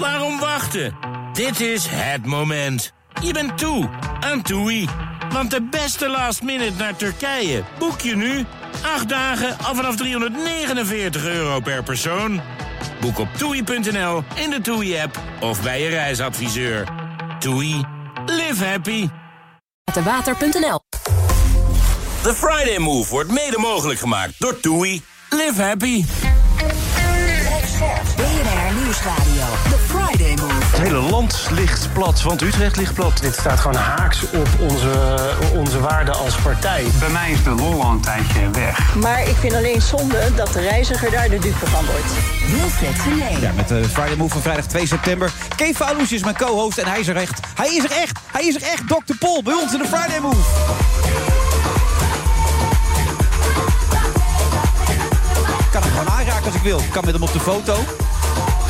Waarom wachten? Dit is het moment. Je bent toe aan TUI. Want de beste last minute naar Turkije boek je nu. 8 dagen al vanaf 349 euro per persoon. Boek op toei.nl, in de TUI-app of bij je reisadviseur. TUI. Live happy. Water.nl The Friday Move wordt mede mogelijk gemaakt door TUI. Live happy. Nieuwsradio. The Friday Move. Het hele land ligt plat, want Utrecht ligt plat. Dit staat gewoon haaks op onze, onze waarden als partij. Bij mij is de lol al een tijdje weg. Maar ik vind alleen zonde dat de reiziger daar de dupe van wordt. Wilfred Genee. Ja, met de Friday Move van vrijdag 2 september. Kees Alouche is mijn co-host en hij is er echt. Hij is er echt. Hij is er echt. Dr. Pol bij ons in de Friday Move. Kan hem gewoon aanraken als ik wil. Kan met hem op de foto.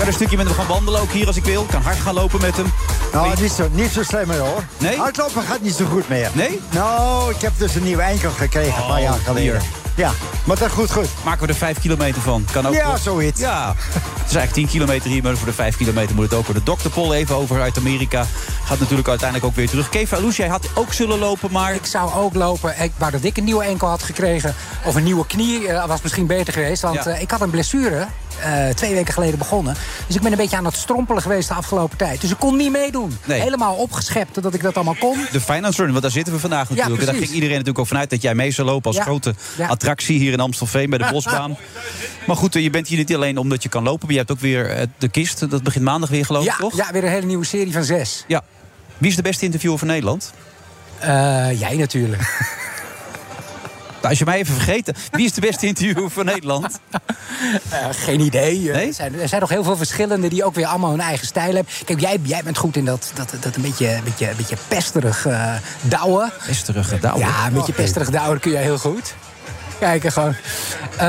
Kan een stukje met hem gaan wandelen ook hier als ik wil. Kan hard gaan lopen met hem. Nou, niet zo, niet zo slim meer hoor. Nee? Hardlopen gaat niet zo goed meer. Nee? Nou, ik heb dus een nieuwe enkel gekregen een paar Oh, jaar geleden. hier. Ja, maar dat goed, goed. Maken we er 5 kilometer van. Kan ook. Ja, zoiets. Ja. Het is eigenlijk 10 kilometer hier, maar voor de 5 kilometer moet het ook worden. Dr. Pol even over uit Amerika. Gaat natuurlijk uiteindelijk ook weer terug. Keva Alouche, jij had ook zullen lopen, maar... Ik zou ook lopen. Ik wou dat ik een nieuwe enkel had gekregen. Of een nieuwe knie eh, was misschien beter geweest. Want Ja. eh, ik had een blessure. Eh, twee weken geleden begonnen. Dus ik ben een beetje aan het strompelen geweest de afgelopen tijd. Dus ik kon niet meedoen. Nee. Helemaal opgeschept dat ik dat allemaal kon. De Finance Run, want daar zitten we vandaag natuurlijk. daar ging iedereen natuurlijk ook vanuit dat jij mee zou lopen als Ja. grote Ja. attractie hier in Amstelveen bij de Bosbaan. maar goed, eh, je bent hier niet alleen omdat je kan lopen, maar je hebt ook weer eh, de kist. Dat begint maandag weer, geloof ik, toch? ja, weer een hele nieuwe serie van zes. Ja. Wie is de beste interviewer van Nederland? Jij natuurlijk. Nou, als je mij even vergeten, wie is de beste interviewer van Nederland? Eh, geen idee. Eh, Nee? Er, zijn, er zijn nog heel veel verschillende die ook weer allemaal hun eigen stijl hebben. Kijk, jij, jij bent goed in dat, dat, dat een beetje, een beetje, een beetje pesterig eh douwen. Pesterige Douwe. Ja, een beetje pesterig douwen kun je heel goed. Kijken gewoon. Eh,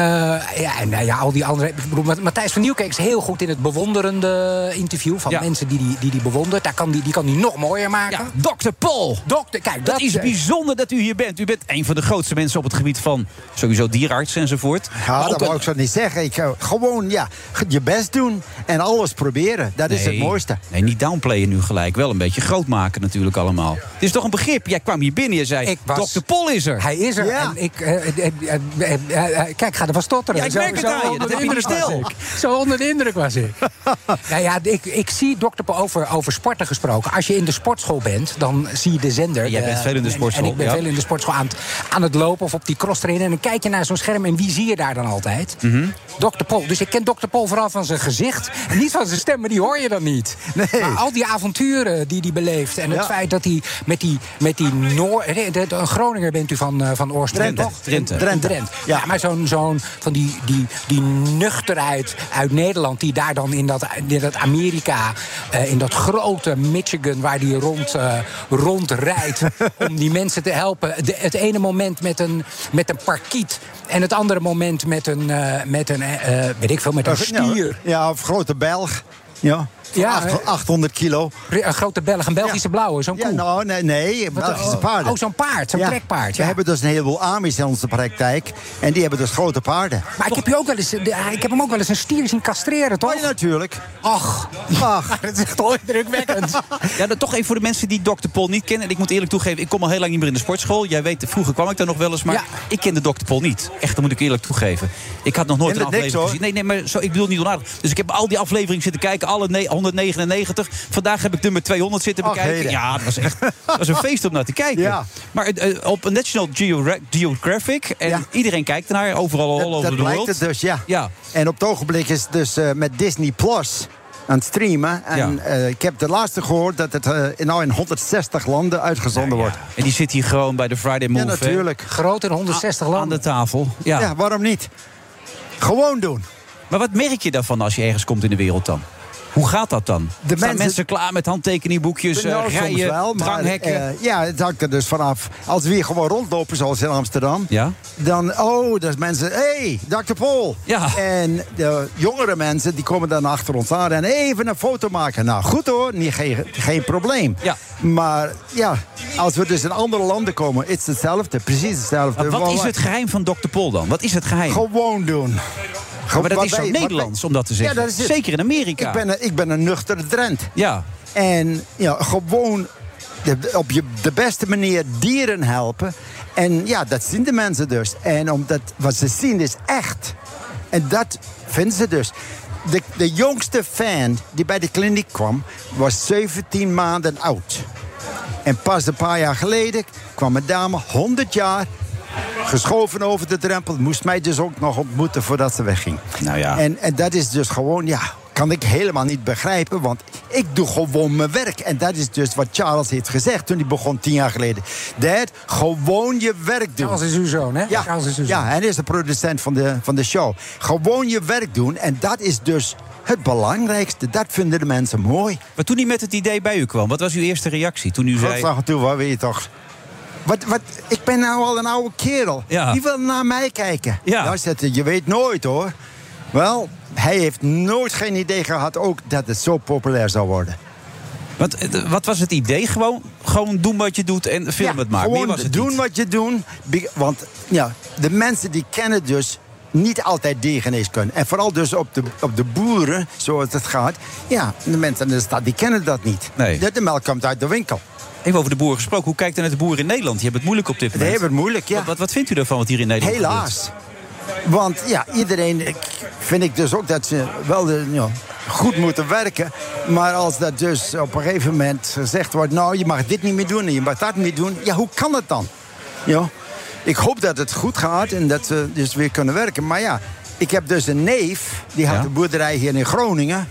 ja, en nou ja, al die andere. Ik bedoel, Ma- Matthijs van Nieuwkerk is heel goed in het bewonderende interview van Ja. mensen die die, die, die bewondert. Daar kan die, die kan die nog mooier maken. Ja, Dr. Paul. Dokter, kijk, Dat is eh, bijzonder dat u hier bent. U bent een van de grootste mensen op het gebied van sowieso dierenarts enzovoort. Ja, Maar dat wou een- ik zo niet zeggen. Ik, zou gewoon ja, je best doen en alles proberen. Dat is het mooiste. Nee, niet downplayen nu gelijk. Wel een beetje groot maken natuurlijk allemaal. Het is toch een begrip? Jij kwam hier binnen en je zei... Was- Dr. Pol is er. Hij is er. Ja. En ik, eh, eh, eh, eh, eh, eh, kijk, ga er van stotteren. Ja, ik merk het aan je. Dat heb je stil. Zo onder de indruk was ik. nou ja, ik, ik zie dokter over, over sporten gesproken. Als je in de sportschool bent, dan zie je de zender. Jij bent eh, veel in de sportschool, En ik ben ja. veel in de sportschool aan het, aan het lopen of op die cross trainen. En dan kijk je naar zo'n scherm en wie zie je daar dan altijd? Mhm. Dr. Paul. Dus ik ken Dr. Paul vooral van zijn gezicht. En niet van zijn stem, maar die hoor je dan niet. Nee. Maar al die avonturen die hij beleeft. En het Ja. feit dat hij met die, met die Noor... eh, de- de- Een Groninger bent u van, eh, van oorsprong, toch? Drenthe. Drenthe. Ja. Ja. maar zo'n zo'n van die, die, die nuchterheid uit Nederland... die daar dan in dat, in dat Amerika, eh, in dat grote Michigan... waar die rond, eh, rondrijdt om die mensen te helpen. De- het ene moment met een, met een parkiet... en het andere moment met een, eh, met een weet ik veel, met een stier. Ja, of grote Belg. Ja, Ja, ja hè? 800 kilo. Een grote Belg, een Belgische blauwe, zo'n Ja, koe. nou, nee, nee Belgische oh, paarden. Oh, zo'n paard, zo'n Ja. trekpaard. We Ja. hebben dus een heleboel Amis in onze praktijk. En die hebben dus grote paarden. Maar ik heb, je ook wel eens, ik heb hem ook wel eens een stier zien castreren, toch? Oh, ja, natuurlijk. Ach, Ach, dat is echt wel indrukwekkend. Ja, dan toch even voor de mensen die Dr. Pol niet kennen. En ik moet eerlijk toegeven, ik kom al heel lang niet meer in de sportschool. Jij weet, vroeger kwam ik daar nog wel eens, maar Ja. ik kende Dr. Pol niet. Echt, dat moet ik eerlijk toegeven. Ik had nog nooit En een niks, aflevering gezien. Nee, nee, maar zo, ik bedoel niet onaardig. Dus ik heb al die afleveringen zitten kijken, alle ne- 199. Vandaag heb ik nummer 200 zitten Ach, bekijken. heden. Ja, dat was echt dat was een feest om naar te kijken. Ja. Maar eh, op National Geographic, en Ja. iedereen kijkt ernaar, overal all over world. het dus, ja. Ja. En op het ogenblik is het dus eh, met Disney Plus aan het streamen. En Ja. eh, ik heb de laatste gehoord dat het eh, nou in 160 landen uitgezonden wordt. En die zit hier gewoon bij de Friday Move. Ja, hè, natuurlijk. Groot in 160 Aan de landen. tafel. Ja. ja. waarom niet? Gewoon doen. Maar wat merk je daarvan als je ergens komt in de wereld dan? Hoe gaat dat dan? De Staan mensen... mensen- klaar met handtekeningboekjes, eh, Nou, soms rijen, wel, maar, eh, ja, het hangt er dus vanaf. Als we hier gewoon rondlopen, zoals in Amsterdam... ja? dan, oh, dat mensen, hé, hey, Dr. Paul. Ja. En de jongere mensen, die komen dan achter ons aan... en even een foto maken. Nou, goed hoor, niet, geen, geen probleem. Ja. Maar ja, als we dus in andere landen komen, is het hetzelfde. Precies hetzelfde. Maar wat is het geheim van Dr. Pol dan? Wat is het geheim? Gewoon doen. maar dat is zo Nederlands om dat te zeggen. Ja, is. Zeker in Amerika. Ik ben, ik ben een nuchtere Drent. Ja. En ja, gewoon de, op je, de beste manier dieren helpen. En ja, dat zien de mensen dus. En omdat wat ze zien is echt. En dat vinden ze dus. De, de jongste fan die bij de kliniek kwam, was 17 maanden oud. En pas een paar jaar geleden kwam een dame, 100 jaar, geschoven over de drempel. Moest mij dus ook nog ontmoeten voordat ze wegging. Nou ja. En, en dat is dus gewoon, ja, kan ik helemaal niet begrijpen. Want ik doe gewoon mijn werk. En dat is dus wat Charles heeft gezegd toen hij begon tien jaar geleden. Dad, gewoon je werk doen. Charles is uw zoon, hè? Ja, Charles is uw zoon. ja, hij is de producent van de, van de show. Gewoon je werk doen. En dat is dus het belangrijkste. Dat vinden de mensen mooi. Maar toen hij met het idee bij u kwam, wat was uw eerste reactie? Toen u Wat zei... zag toe, wat weet je toch? Wat, wat, ik ben nou al een oude kerel. Ja. Die wil naar mij kijken. Ja. Nou, je weet nooit hoor. Wel, hij heeft nooit geen idee gehad ook dat het zo populair zou worden. Wat, eh, wat was het idee? Gewoon, gewoon doen wat je doet en film het maar. Gewoon was het doen niet. wat je doet. Want ja, de mensen die kennen dus niet altijd diergeneeskunde. En vooral dus op de, op de boeren, zoals het gaat. Ja, de mensen in de stad die kennen dat niet. Nee. De, de melk komt uit de winkel. Even over de boeren gesproken. Hoe kijkt u naar de boeren in Nederland? Die hebben het moeilijk op dit Die moment. hebben het moeilijk, ja. Wat, wat, wat vindt u ervan wat hier in Nederland gebeurt? Want ja, iedereen ik, vind ik dus ook dat ze wel de, ja, goed moeten werken. Maar als dat dus op een gegeven moment gezegd wordt... nou, je mag dit niet meer doen en je mag dat niet meer doen. Ja, hoe kan het dan? Ja, ik hoop dat het goed gaat en dat ze dus weer kunnen werken. Maar ja, ik heb dus een neef, die had Ja? een boerderij hier in Groningen.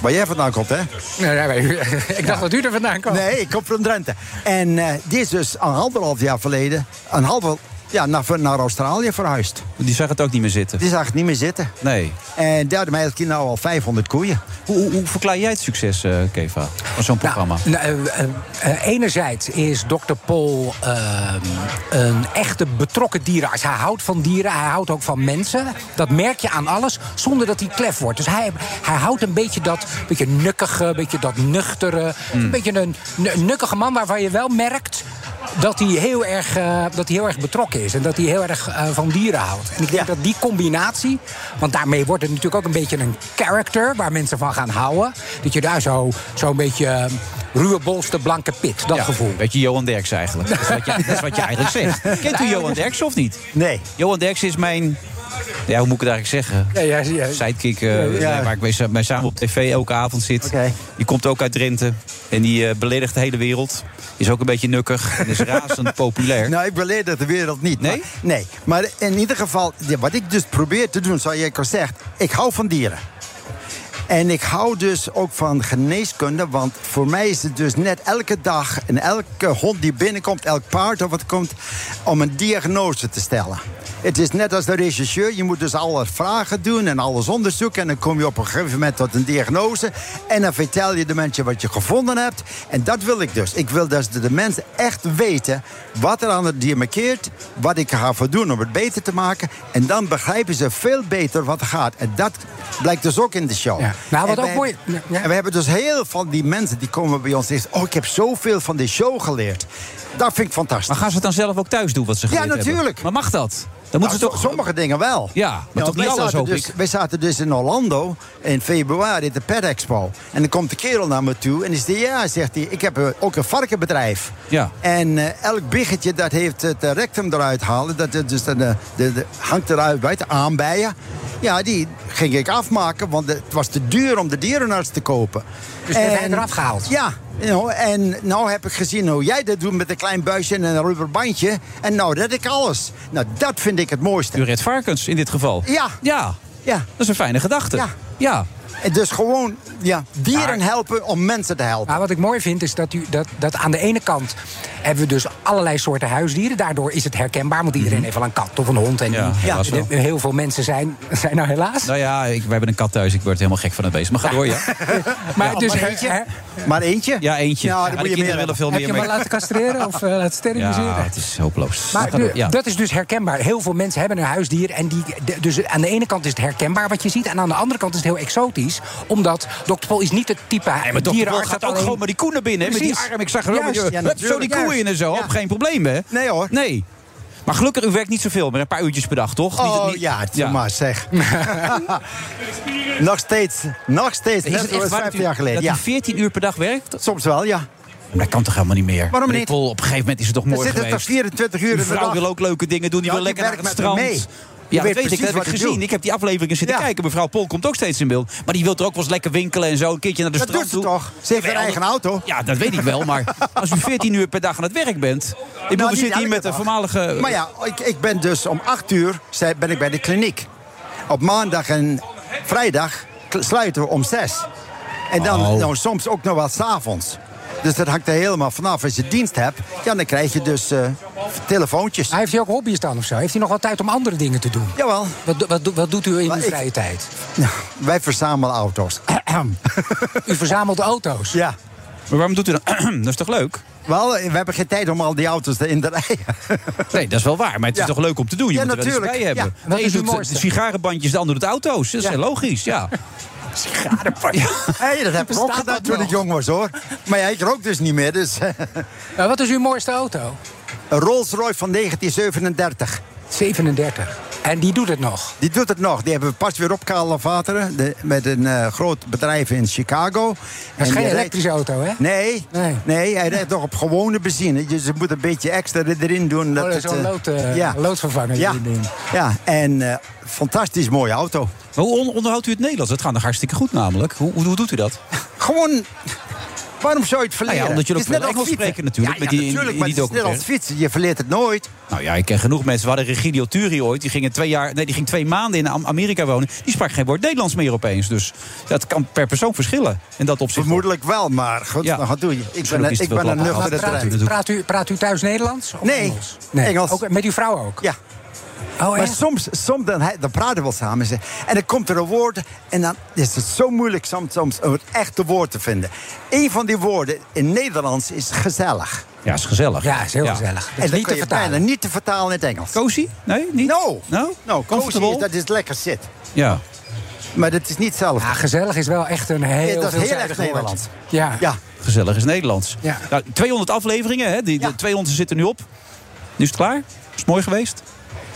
Waar jij vandaan komt, hè? Nee, nee, nee, ik dacht dat u er vandaan kwam. Nee, ik kom van Drenthe. En eh, die is dus een anderhalf jaar geleden... een halve, ja, naar, naar Australië verhuisd. Die zag het ook niet meer zitten. Die zag het niet meer zitten. Nee. En daar hebben we nou al 500 koeien. Hoe, hoe, hoe verklaar jij het succes, eh, Keva, van zo'n programma? Nou, eh, eh, enerzijds is Dr. Pol ehm, een echte betrokken dierenarts. Hij houdt van dieren, hij houdt ook van mensen. Dat merk je aan alles, zonder dat hij klef wordt. Dus hij, hij houdt een beetje dat beetje nukkige, beetje dat nuchtere. Een beetje een, nukkige man waarvan je wel merkt dat hij heel erg, dat hij heel erg betrokken is. En dat hij heel erg van dieren houdt. En ik denk Ja. dat die combinatie... want daarmee wordt het natuurlijk ook een beetje een character... waar mensen van gaan houden. Dat je daar zo- zo'n beetje eh, ruwe bolste blanke pit, dat Ja, gevoel. Een beetje Johan Derks eigenlijk. Dat is wat je, dat is wat je eigenlijk zegt. Kent u Johan Derks of niet? Nee. Johan Derks is mijn... Ja, hoe moet ik het eigenlijk zeggen? Ja, ja, ja. Sidekick, eh, Ja. waar ik mee, samen op tv elke avond zit. Oké. Die komt ook uit Drenthe. En die eh, beledigt de hele wereld. Is ook een beetje nukkig. En is razend populair. Nou, ik beledig de wereld niet. Nee? Maar, nee. Maar in ieder geval, wat ik dus probeer te doen, zoals jij al zegt... ik hou van dieren. En ik hou dus ook van geneeskunde, want voor mij is het dus net elke dag... en elke hond die binnenkomt, elk paard of wat komt... om een diagnose te stellen. Het is net als de rechercheur. Je moet dus alle vragen doen en alles onderzoeken. En dan kom je op een gegeven moment tot een diagnose. En dan vertel je de mensen wat je gevonden hebt. En dat wil ik dus. Ik wil dat de mensen echt weten wat er aan het dier markeert. Wat ik ga voor doen om het beter te maken. En dan begrijpen ze veel beter wat er gaat. En dat blijkt dus ook in de show. Ja. Nou, wat En ook mooi- ja. En we hebben dus heel van die mensen die komen bij ons en zeggen... oh, ik heb zoveel van die show geleerd. Dat vind ik fantastisch. Maar gaan ze het dan zelf ook thuis doen wat ze Ja, geleerd hebben? natuurlijk. Maar mag dat? Dan moeten Nou, toch... Sommige dingen wel. Ja, maar Ja, toch niet alles, dus, ik. Wij zaten dus in Orlando in februari, de Pet Expo. En dan komt de kerel naar me toe en die zegt... ja, zegt hij, ik heb eh, ook een varkenbedrijf. Ja. En eh, elk biggetje dat heeft het eh, rectum eruit halen... dat dus de, de, de, hangt eruit buiten, aanbijen. Ja, die ging ik afmaken, want het was te duur om de dierenarts te kopen. Dus die heb jij eraf gehaald? Ja, nou, en nou heb ik gezien hoe jij dat doet met een klein buisje en een rubberbandje. En nou red ik alles. Nou, dat vind ik het mooiste. U redt varkens in dit geval. Ja. Ja, Ja. dat is een fijne gedachte. Ja. ja. En dus gewoon ja, dieren helpen om mensen te helpen. Maar wat ik mooi vind is dat, u, dat, dat aan de ene kant hebben we dus allerlei soorten huisdieren. Daardoor is het herkenbaar, want iedereen heeft wel een kat of een hond. En Mhm. Ja, de- heel veel mensen zijn, zijn nou helaas. Nou ja, ik, wij hebben een kat thuis. Ik word helemaal gek van het beest. Maar ga door, ja. maar dus, her- her- Maar eentje? Ja, eentje. Nou, dan Maar moet de je kinderen meer willen veel heb meer je hem mee. laten castreren of uh, laten steriliseren? Ja, het is hopeloos. Maar ja. dat is dus herkenbaar. Heel veel mensen hebben een huisdier. En die, dus aan de ene kant is het herkenbaar wat je ziet. En aan de andere kant is het heel exotisch. Omdat Dr. Paul is niet het type Nee, maar Dr. Paul dierenarts gaat dat ook alleen- gewoon met die koe naar binnen. hè, Met die arm. Ik zag er ook met Ja, zo die natuurlijk. koe in en zo. Ja. Geen probleem, hè? Nee hoor. Nee. Maar gelukkig, u werkt niet zoveel meer. Een paar uurtjes per dag, toch? Oh niet- ja, is maar zeg. nog steeds, nog steeds, Is net het echt zoals waar 15 dat u- jaar geleden. Dat Ja, u 14 uur per dag werkt? soms wel, ja. Dat kan toch helemaal niet meer? Waarom niet? Op een gegeven moment is het toch Er mooi zitten geweest. toch 24 uur Uw de vrouw dag. wil ook leuke dingen doen. Die Ja, wil die lekker naar het strand. mee. Ja, weet dat weet ik. Dat heb ik wat gezien. Ik heb die afleveringen zitten Ja. kijken. Mevrouw Pol komt ook steeds in beeld. Maar die wil er ook wel eens lekker winkelen en zo. Een keertje naar de Dat strand doet ze toe. toch? Ze heeft haar eigen auto. Ja, dat weet ik wel. Maar als u 14 uur per dag aan het werk bent. Ik bedoel, Nou, we niet zitten hier met een dag. voormalige... Maar ja, ik, ik ben dus om 8 uur ben ik bij de kliniek. Op maandag en vrijdag sluiten we om 6. En dan Oh. nou, soms ook nog wel s'avonds. Dus dat hangt er helemaal vanaf. Als je dienst hebt, ja, dan krijg je dus eh, telefoontjes. Maar heeft hij ook hobby's dan of zo? Heeft hij nog wel tijd om andere dingen te doen? Jawel, Wat, wat, wat doet u in uw vrije tijd? ja, wij verzamelen auto's. U verzamelt auto's. ja. Maar waarom doet u dat? dat is toch leuk? Wel, we hebben geen tijd om al die auto's in te rijden. Nee, dat is wel waar. Maar het is Ja. toch leuk om te doen? Je Ja, moet er wel iets natuurlijk. bij hebben. Ja. De uw doet sigarenbandjes, de ander doet auto's. Dat is Ja. logisch, ja. Hey, dat heb ik ook gedaan toen ik jong was hoor. Maar ja, ik rook dus niet meer. Dus, Eh, wat is uw mooiste auto? een Rolls Royce van 1937. 37. En die doet het nog. Die doet het nog. Die hebben we pas weer opgehaald de, met een eh, groot bedrijf in Chicago. Dat En is geen elektrische rijdt- auto, hè? Nee, Nee. nee. hij rijdt nog op gewone benzine. Dus je moet een beetje extra erin doen. Oh, dat is het, zo'n eh, lood, eh, loodvervanger Ja, ja. en eh, fantastisch mooie auto. Maar hoe on- onderhoudt u het Nederlands? Dat gaat nog hartstikke goed namelijk. Hoe, hoe, hoe doet u dat? Gewoon... Waarom zou je het verleren? Nou ja, omdat jullie ook veel als Engels spreken natuurlijk, Ja, met die- in- natuurlijk, in maar die het is net als fietsen. Je verleert het nooit. Nou ja, ik ken genoeg mensen. We hadden Regidio Turi ooit. Die ging, twee jaar, nee, die ging twee maanden in Am- Amerika wonen. Die sprak geen woord Nederlands meer opeens. Dus het kan per persoon verschillen. In dat opzicht. Vermoedelijk wel, maar goed, Ja. nou, wat doe je? Ik ben, ik ben een nuchtere Praat praat, u, praat u thuis Nederlands? Of Nee, Engels? Engels. Ook met uw vrouw ook? Ja. Oh, Maar echt? soms, soms dan, praten we wel samen. En dan komt er een woord. En dan is het zo moeilijk soms, soms om het echte woord te vinden. Een van die woorden in Nederlands is gezellig. Ja, is gezellig. Ja, is heel gezellig. Dat en is niet kun te je vertalen. bijna niet te vertalen in het Engels. Cozy? Nee, niet? No. No? No, Comfortable? cozy, dat is lekker zit. Ja. Maar dat is niet hetzelfde. Ja, gezellig is wel echt een heel Ja, dat is heel erg. Nederlands. Ja. Ja, Gezellig is Nederlands. Ja. Nou, 200 afleveringen, hè? Die, Ja. De 200 zitten nu op. Nu is het klaar? Is het mooi geweest?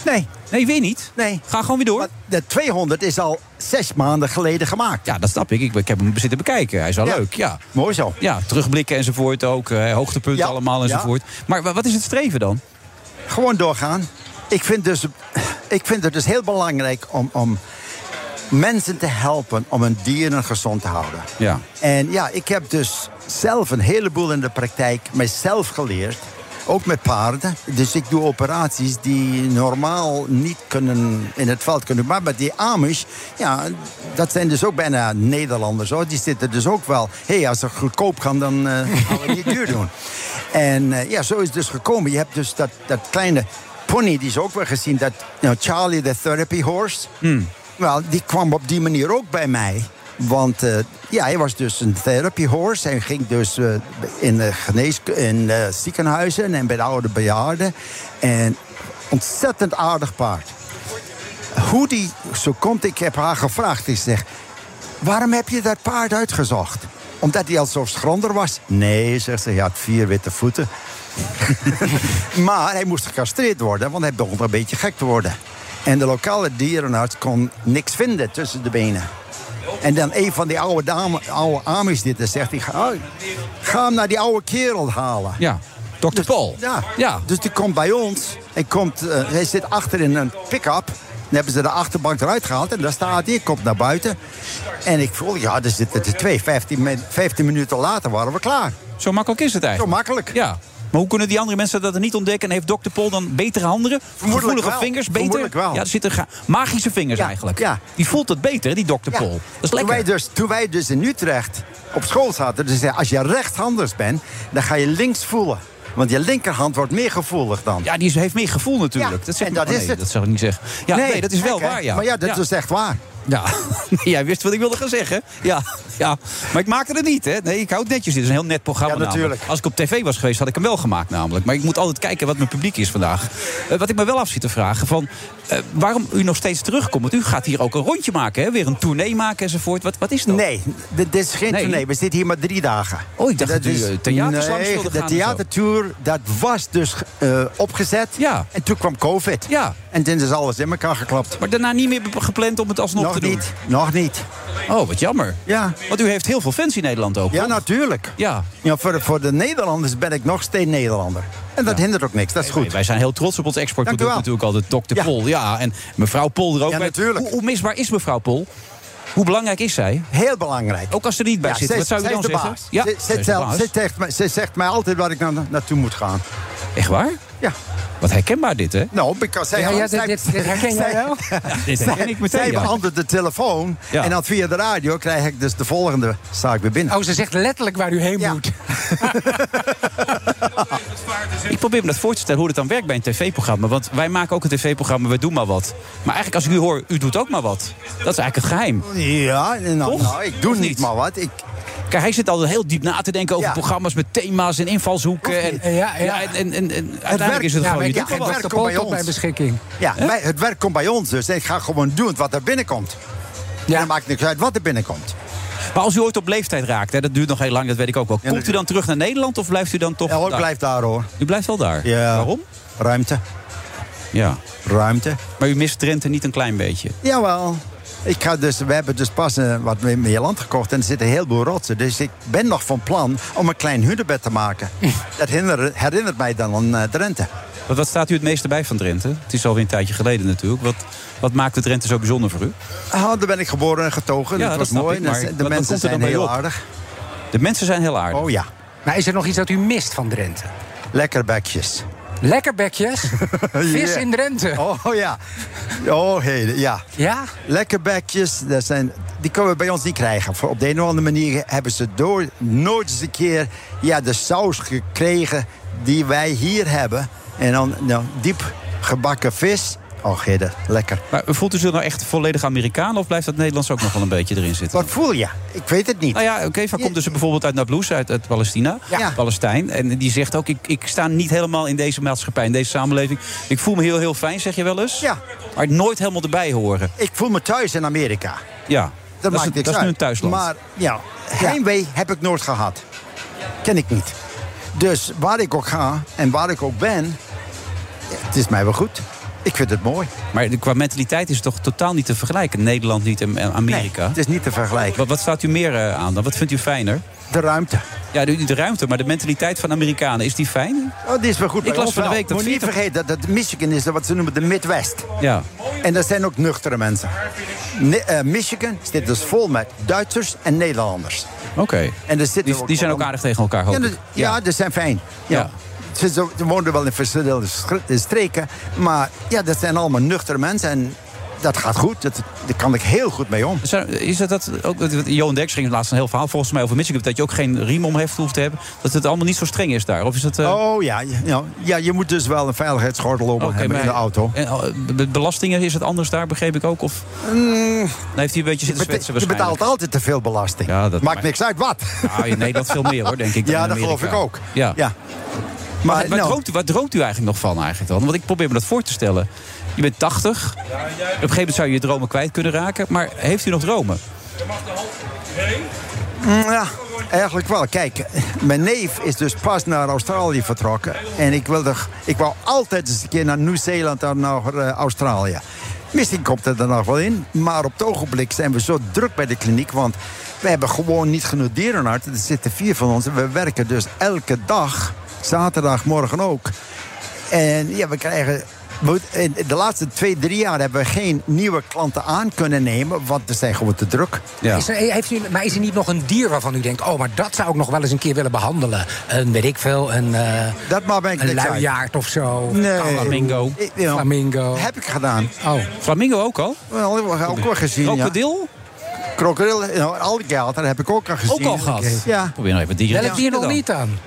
Nee, Nee, weer niet. nee. Ga gewoon weer door. Maar de 200 is al zes maanden geleden gemaakt. Ja, dat snap ik. ik. Ik heb hem zitten bekijken. Hij is wel Ja. leuk, ja. Mooi zo. Ja, terugblikken enzovoort ook. eh, hoogtepunten Ja, allemaal enzovoort. Maar wa- wat is het streven dan? Gewoon doorgaan. Ik vind, dus, ik vind het dus heel belangrijk om, om mensen te helpen om hun dieren gezond te houden. Ja. En ja, ik heb dus zelf een heleboel in de praktijk mijzelf geleerd. Ook met paarden. Dus ik doe operaties die normaal niet kunnen in het veld kunnen. Maar met die Amish, ja, dat zijn dus ook bijna Nederlanders. Hoor. Die zitten dus ook wel. Hé, hey, als ze goedkoop gaan, dan eh, gaan we het niet duur doen. En eh, ja, zo is het dus gekomen. Je hebt dus dat, dat kleine pony, die is ook wel gezien. Dat you know, Charlie, the therapy horse. Wel, die kwam op die manier ook bij mij. Want eh, ja, hij was dus een therapy horse. Hij ging dus eh, in, de genees in eh, ziekenhuizen en bij de oude bejaarden. En ontzettend aardig paard. Hoe die zo komt, ik heb haar gevraagd. Ik zeg, waarom heb je dat paard uitgezocht? Omdat hij al zo schrander was? Nee, zegt ze, hij had vier witte voeten. maar hij moest gecastreerd worden, want hij begon een beetje gek te worden. En de lokale dierenarts kon niks vinden tussen de benen. En dan een van die oude, dame, oude Amish dit zegt, hij, ga, ga hem naar die oude kerel halen. Ja. Dr. Paul. Ja. Ja. Dus die komt bij ons. Hij, komt, eh, hij zit achter in een pick-up. Dan hebben ze de achterbank eruit gehaald. En daar staat hij. Komt naar buiten. En ik voel, ja, er zitten er twee. 15, min- 15 minuten later waren we klaar. Zo makkelijk is het Zo eigenlijk. makkelijk. Ja. Maar hoe kunnen die andere mensen dat er niet ontdekken? En heeft Dr. Paul dan betere handen? Gevoelige vingers? Beter? Wel. Ja, er zitten magische vingers Ja, eigenlijk. ja. Die voelt het beter, die Dr. Ja. Paul. Dat is Toen lekker. wij, dus, toen wij dus in Utrecht op school zaten, dus als je rechtshanders bent, dan ga je links voelen. Want je linkerhand wordt meer gevoelig dan. Ja, die heeft meer gevoel natuurlijk. Ja, dat zeg en dat oh, is nee, het. Dat zou ik niet zeggen. Ja, nee, dat is wel waar, ja. Maar ja, dat ja. is echt waar. Ja, jij wist wat ik wilde gaan zeggen. Ja, ja. Maar ik maakte het niet, hè? Nee, ik hou het netjes. Dit is een heel net programma. Ja, natuurlijk. namelijk. Als ik op tv was geweest, had ik hem wel gemaakt, namelijk. Maar ik moet altijd kijken wat mijn publiek is vandaag. Eh, wat ik me wel af zit te vragen: van, eh, waarom u nog steeds terugkomt? Want u gaat hier ook een rondje maken, hè? Weer een tournee maken enzovoort. Wat, wat is dat? Nee, dit is geen Nee. tournee. We zitten hier maar drie dagen. Oh, ik dacht dat u, is- eh, nee, de theatertour, dat was dus opgezet. Ja. En toen kwam COVID. Ja. En toen is alles in elkaar geklapt. Maar daarna niet meer gepland om het alsnog Nog te doen? niet, nog niet. Oh, wat jammer. Ja. Want u heeft heel veel fans in Nederland ook, Ja, toch? natuurlijk. Ja. Ja, voor, voor de Nederlanders ben ik nog steeds Nederlander. En dat hindert ook niks, dat is goed. Wij zijn heel trots op ons exportproduct natuurlijk altijd. Dr. Ja. Pol, ja. En mevrouw Pol er ook Ja, natuurlijk. Hoe, hoe misbaar is mevrouw Pol? Hoe belangrijk is zij? Heel belangrijk. Ook als ze er niet bij Ja, zit. zij- Wat zou u zij dan zeggen? baas. Ja, Zij- zij zij is de zegt- baas. zij zegt mij- Zij zegt mij altijd waar ik na, naartoe moet gaan. Echt waar? Ja. Wat herkenbaar dit, hè? Nou, because zij, Ja, ja, zij- dit, dit, dit herken jij wel? Dit herken ik meteen, zij ja. beantwoordt de telefoon. Ja. En dan via de radio krijg ik dus de volgende zaak weer binnen. Oh, ze zegt letterlijk waar u heen Ja. moet. Ik probeer me dat voor te stellen hoe het dan werkt bij een tv-programma. Want wij maken ook een tv-programma, we doen maar wat. Maar eigenlijk als ik u hoor, u doet ook maar wat. Dat is eigenlijk het geheim. Ja, nou, Toch? nou, ik doe niet niet? maar wat. Ik, Kijk, hij zit altijd heel diep na te denken over Ja. programma's met thema's en invalshoeken. En, Ja, ja. ja, en, en, en, en uiteindelijk werkt- is het gewoon, je heb wat. werk komt bij ons. mijn beschikking. ja, wij- het werk komt bij ons dus. Ik ga gewoon doen wat er binnenkomt. Ja. Dan maakt niks uit wat er binnenkomt. Maar als u ooit op leeftijd raakt, hè, dat duurt nog heel lang, dat weet ik ook wel. Komt u dan terug naar Nederland of blijft u dan toch Ja, hoor, ik daar? blijf daar hoor. U blijft wel daar? Ja. Waarom? Ruimte. Ja. Ruimte. Maar u mist Drenthe niet een klein beetje? Jawel. Ik ga dus, we hebben dus pas eh, wat meer land gekocht en er zitten heel veel rotsen. Dus ik ben nog van plan om een klein hunebed te maken. Dat herinnert, herinnert mij dan aan eh, Drenthe. Wat, wat staat u het meeste bij van Drenthe? Het is alweer een tijdje geleden natuurlijk. Wat, wat maakt de Drenthe zo bijzonder voor u? Oh, daar ben ik geboren en getogen. Ja, dat dat was snap mooi. ik, maar de wat- wat mensen zijn heel op? aardig. De mensen zijn heel aardig. Oh ja, Maar is er nog iets dat u mist van Drenthe? lekker bekjes. Lekkerbekjes? Vis in Drenthe? Oh ja. Oh heden, ja. Ja? Lekker bekjes, dat zijn, die kunnen we bij ons niet krijgen. Voor- Op de een of andere manier hebben ze door, nooit eens een keer ja, de saus gekregen die wij hier hebben. En dan nou, diep gebakken vis. Oh, heden, lekker. Maar voelt u zich nou echt volledig Amerikaan of blijft dat Nederlands ook nog wel een beetje erin zitten? Wat voel je? Ik weet het niet. Nou ja, oké, van komt dus bijvoorbeeld uit Nablus, uit, uit Palestina, Ja. Palestijn. En die zegt ook, ik, ik sta niet helemaal in deze maatschappij, in deze samenleving. Ik voel me heel, heel fijn, zeg je wel eens. Ja. Maar nooit helemaal erbij horen. Ik voel me thuis in Amerika. Ja, Dat, is, maakt een- niks dat is nu een thuisland. Maar ja, heimwee heb ik nooit gehad. Ken ik niet. Dus waar ik ook ga en waar ik ook ben, het is mij wel goed. Ik vind het mooi. Maar qua mentaliteit is het toch totaal niet te vergelijken. Nederland niet en Amerika. Nee, het is niet te vergelijken. Wat, wat staat u meer eh, aan dan? Wat vindt u fijner? De ruimte. Ja, de, de ruimte, maar de mentaliteit van Amerikanen, is die fijn? Oh, die is wel goed. Ik las van de week dat Moet niet 40 vergeten dat, Michigan is wat ze noemen de Midwest. Ja. En dat zijn ook nuchtere mensen. Ne- eh, Michigan zit dus vol met Duitsers en Nederlanders. Oké. En er zitten Die, die zijn ook aardig tegen elkaar, Ja, ja, die zijn fijn. Ja. Ja. Ze, wonen wel in verschillende schri- streken. Maar ja, dat zijn allemaal nuchtere mensen. En dat gaat goed. Dat, daar kan ik heel goed mee om. Is dat, dat ook, Johan Derks ging laatst een heel verhaal volgens mij over Michigan... dat je ook geen riem om heeft hoeft te hebben. Dat het allemaal niet zo streng is daar. Of is het... eh, Oh ja, ja, ja, je moet dus wel een veiligheidsgordel om oké, hebben in de auto. En, oh, be- belastingen, is het anders daar, begreep ik ook? Of dan heeft hij een beetje Je, zitten zwetsen je betaalt altijd te veel belasting. Ja, dat Maakt niks uit wat. Nou, in Nederland veel meer hoor, denk ik. ja, dat geloof ik ook. Ja. Ja. Maar Maar waar, nou, droomt u, waar droomt u eigenlijk nog van eigenlijk dan? Want ik probeer me dat voor te stellen. Je bent 80. Op een gegeven moment zou je je dromen kwijt kunnen raken. Maar heeft u nog dromen? Mm, Ja, eigenlijk wel. Kijk, mijn neef is dus pas naar Australië vertrokken. En ik, wilde, ik wou altijd eens een keer naar Nieuw-Zeeland en naar eh, Australië. Misschien komt het er nog wel in. Maar op het ogenblik zijn we zo druk bij de kliniek. Want we hebben gewoon niet genoeg dierenartsen. Er zitten vier van ons. En we werken dus elke dag. Zaterdagmorgen ook. En ja, we krijgen... De laatste twee, drie jaar hebben we geen nieuwe klanten aan kunnen nemen. Want we zijn gewoon te druk. Ja. Is er, heeft u, maar is er niet nog een dier waarvan u denkt... oh, maar dat zou ik nog wel eens een keer willen behandelen? Een, weet ik veel, een, eh Dat maar ben ik een luiaard of zo? Nee. Flamingo. Ik- ja, Flamingo. Heb ik gedaan. Oh, Flamingo ook al? Wel, ook wel gezien. Ja. Krokodil? Krokodil, nou, alligator heb ik ook al gezien. Ook al gehad? Ja. Probeer nog even dieren. welk dier nog niet dan?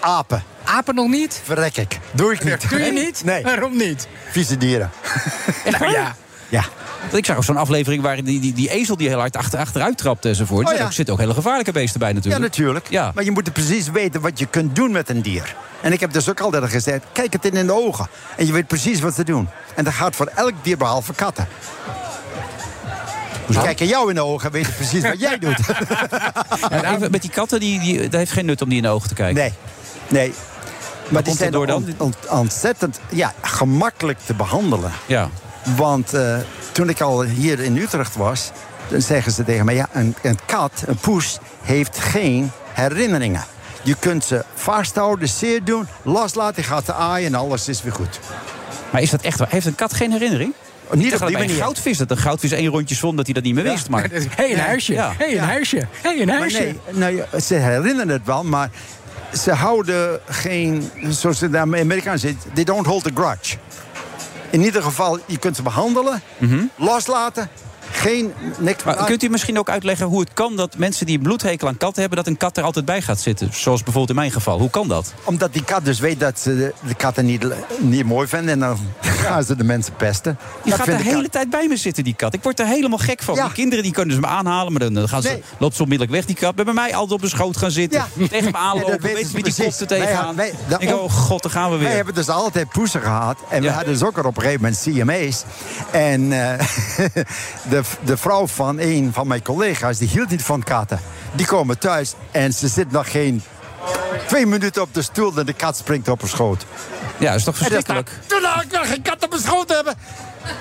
Apen. Apen nog niet? Verrek ik. Doe ik niet. Doe je niet? Nee. Waarom niet? Vieze dieren. Nou ja. Ja. Want ik zag ook zo'n aflevering waar die, die, die ezel die heel hard achter, achteruit trapte enzovoort. Oh, Er ja. zitten ook hele gevaarlijke beesten bij Ja, natuurlijk. natuurlijk. Ja. Maar je moet precies weten wat je kunt doen met een dier. En ik heb dus ook altijd gezegd, kijk het in de ogen. En je weet precies wat ze doen. En dat gaat voor elk dier behalve katten. Dus kijken jou in de ogen en weten precies wat jij doet. Even met die katten, die, die, dat heeft geen nut om die in de ogen te kijken. Nee, nee. Maar die komt zijn door on- ontzettend ja, gemakkelijk te behandelen. Ja. Want eh, toen ik al hier in Utrecht was, dan zeggen ze tegen mij: ja, een, een kat, een poes, heeft geen herinneringen. Je kunt ze vasthouden, zeer doen, loslaten, gaat ze aaien en alles is weer goed. Maar is dat echt waar? Heeft een kat geen herinnering? Niet op die manier. goudvis dat een goudvis één rondje zwom dat hij dat niet meer wist. Maar Hé, hey, een huisje. Ja. Hé, hey, een huisje. Hé, hey, een Maar huisje. nee, nou, ze herinneren het wel, maar ze houden geen, zoals ze daar in Amerikaan zit, they don't hold a grudge. In ieder geval, je kunt ze behandelen, loslaten, geen, niks. Maar kunt u misschien ook uitleggen hoe het kan dat mensen die een bloedhekel aan katten hebben... dat een kat er altijd bij gaat zitten? Zoals bijvoorbeeld in mijn geval. Hoe kan dat? Omdat die kat dus weet dat ze de, de katten niet, niet mooi vinden en dan gaan ze de mensen pesten. Die Dat gaat de hele tijd bij me zitten, die kat. Ik word er helemaal gek van. Ja. Die kinderen die kunnen ze me aanhalen, maar dan gaan ze, Nee. loopt ze onmiddellijk weg, die kat. Bij mij altijd op de schoot gaan zitten. Ja. Tegen me aanlopen. Weet je wie die er Wij- tegenaan? wij- Ik denk, oh god, daar gaan we Wij weer. hebben dus altijd poesen gehad. En Ja. we hadden dus ook er op een gegeven moment CMA's. En eh, de, de vrouw van een van mijn collega's, die hield niet van katten. Die komen thuis en ze zit nog geen twee minuten op de stoel... en de kat springt op haar schoot. Ja, dat is toch verschrikkelijk? Toen had ik nog geen kat op mijn schoot hebben.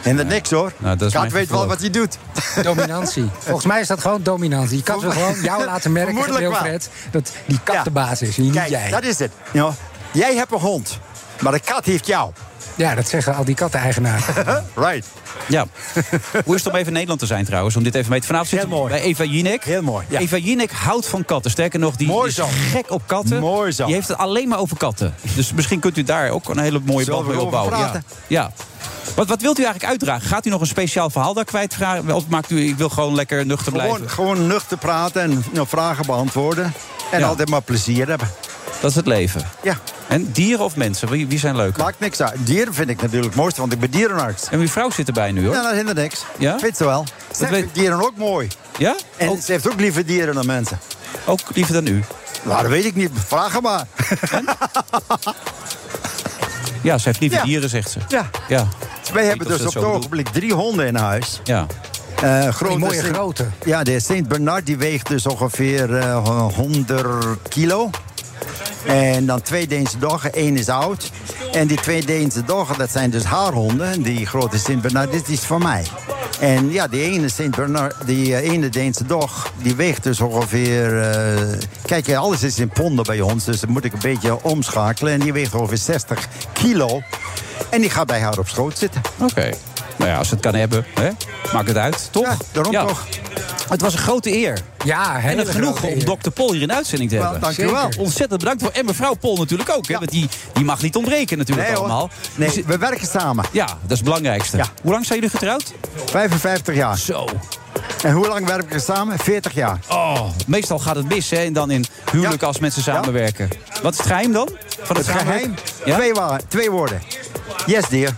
En dat niks hoor. Nou, dat is kat mijn weet wel wat hij doet. Dominantie. Volgens mij is dat gewoon dominantie. Je kan wil gewoon jou laten merken. Wilfred, dat die kat Ja. de baas is en niet Kijk, jij. dat is het. Ja. Jij hebt een hond, maar de kat heeft jou. Ja, dat zeggen al die katten-eigenaren. Right. Ja. Hoe is het om even in Nederland te zijn trouwens? Om dit even mee te vanavond zitten Heel mooi. bij Eva Jinek. Heel mooi, ja. Eva Jinek houdt van katten. Sterker nog, die Mooi is zo. gek op katten. Mooi zo. Die heeft het alleen maar over katten. Dus misschien kunt u daar ook een hele mooie we mee opbouwen. Ja. praten? ja. Wat, wat wilt u eigenlijk uitdragen? Gaat u nog een speciaal verhaal daar kwijtvragen? Of maakt u, ik wil gewoon lekker nuchter blijven? Gewoon, gewoon nuchter praten en nou, vragen beantwoorden. En Ja. altijd maar plezier hebben. Dat is het leven. Ja, En dieren of mensen? Wie, wie zijn leuker? maakt niks uit. Dieren vind ik natuurlijk het mooiste, want ik ben dierenarts. En uw vrouw zit erbij nu hoor. Ja, dat hindert niks. Ja? Vindt ze wel. Ze weet- dieren ook mooi. Ja? En Ook, ze heeft ook liever dieren dan mensen. ook liever dan u? Nou, dat weet ik niet. Vraag hem maar. Ja, ze heeft liever Ja. dieren, zegt ze. Ja. Ja. Wij hebben dus op het ogenblik drie honden in huis. Ja. Eh grote mooie Saint- grote. Ja, de Saint Bernard die weegt dus ongeveer eh 100 kilo. En dan twee Deense doggen, één is oud. En die twee Deense doggen, dat zijn dus haar honden. Die grote Saint Bernard, dit is van mij. En ja, die ene Saint Bernard, die eh, ene Deense dog, die weegt dus ongeveer... eh, kijk, eh, alles is in ponden bij ons, dus dan moet ik een beetje omschakelen. En die weegt ongeveer 60 kilo. En die gaat bij haar op schoot zitten. Oké. Nou ja, als het kan hebben, hè? maakt het uit, toch? Ja, daarom toch. Het was een grote eer. Ja, En een genoegen om dokter Pol hier in uitzending te hebben. dank u wel. Ontzettend bedankt voor. En mevrouw Pol natuurlijk ook. Hè? Ja. Want die, die mag niet ontbreken natuurlijk Nee, allemaal. Nee, Dus- we werken samen. ja, dat is het belangrijkste. Ja. Hoe lang zijn jullie getrouwd? 55 jaar. Zo. En hoe lang werken we samen? 40 jaar. Oh, meestal gaat het mis, hè? En dan in huwelijk Ja. als mensen samenwerken. Wat is het geheim dan? Van het, Het geheim? Twee, twee woorden. Yes, dear.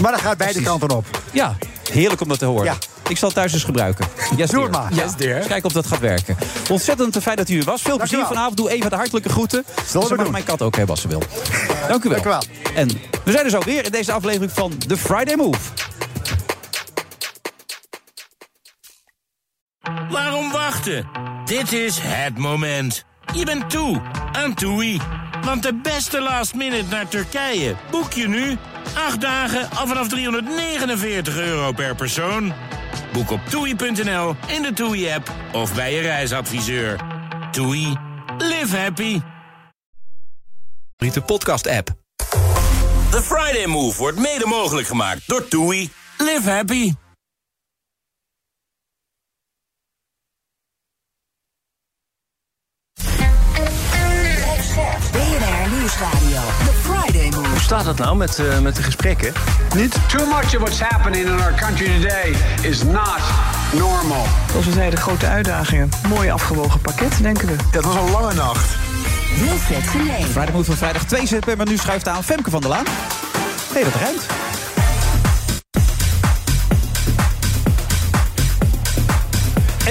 Maar dat gaat beide Precies. kanten op. Ja, heerlijk om dat te horen. Ja. Ik zal het thuis eens gebruiken. Yes, Doe het maar. Ja. Yes, dear. Kijken of dat gaat werken. Ontzettend fijn dat u er was. Veel Dank plezier vanavond. Doe even de hartelijke groeten. Ze mag doen. mijn kat ook hebben als ze wil. Dank u wel. Dank u wel. En we zijn er zo weer in deze aflevering van The Friday Move. Waarom wachten? Dit is het moment. Je bent toe aan TUI. Want de beste last minute naar Turkije boek je nu. 8 dagen al vanaf 349 euro per persoon. Boek op toei.nl, in de TUI-app of bij je reisadviseur. TUI. Live happy. De podcast-app. The Friday Move wordt mede mogelijk gemaakt door TUI. Live happy. Nieuwsradio. The Friday Move. Hoe staat het nou met, eh, met de gesprekken? Niet too much of what's happening in our country today is not normal. Zoals we zeiden, grote uitdagingen. Mooi afgewogen pakket, denken we. Het was een lange nacht. Wilfred Genee. Friday Move van vrijdag 2 september. Nu schuift aan Femke van der Laan. Nee, dat ruimt.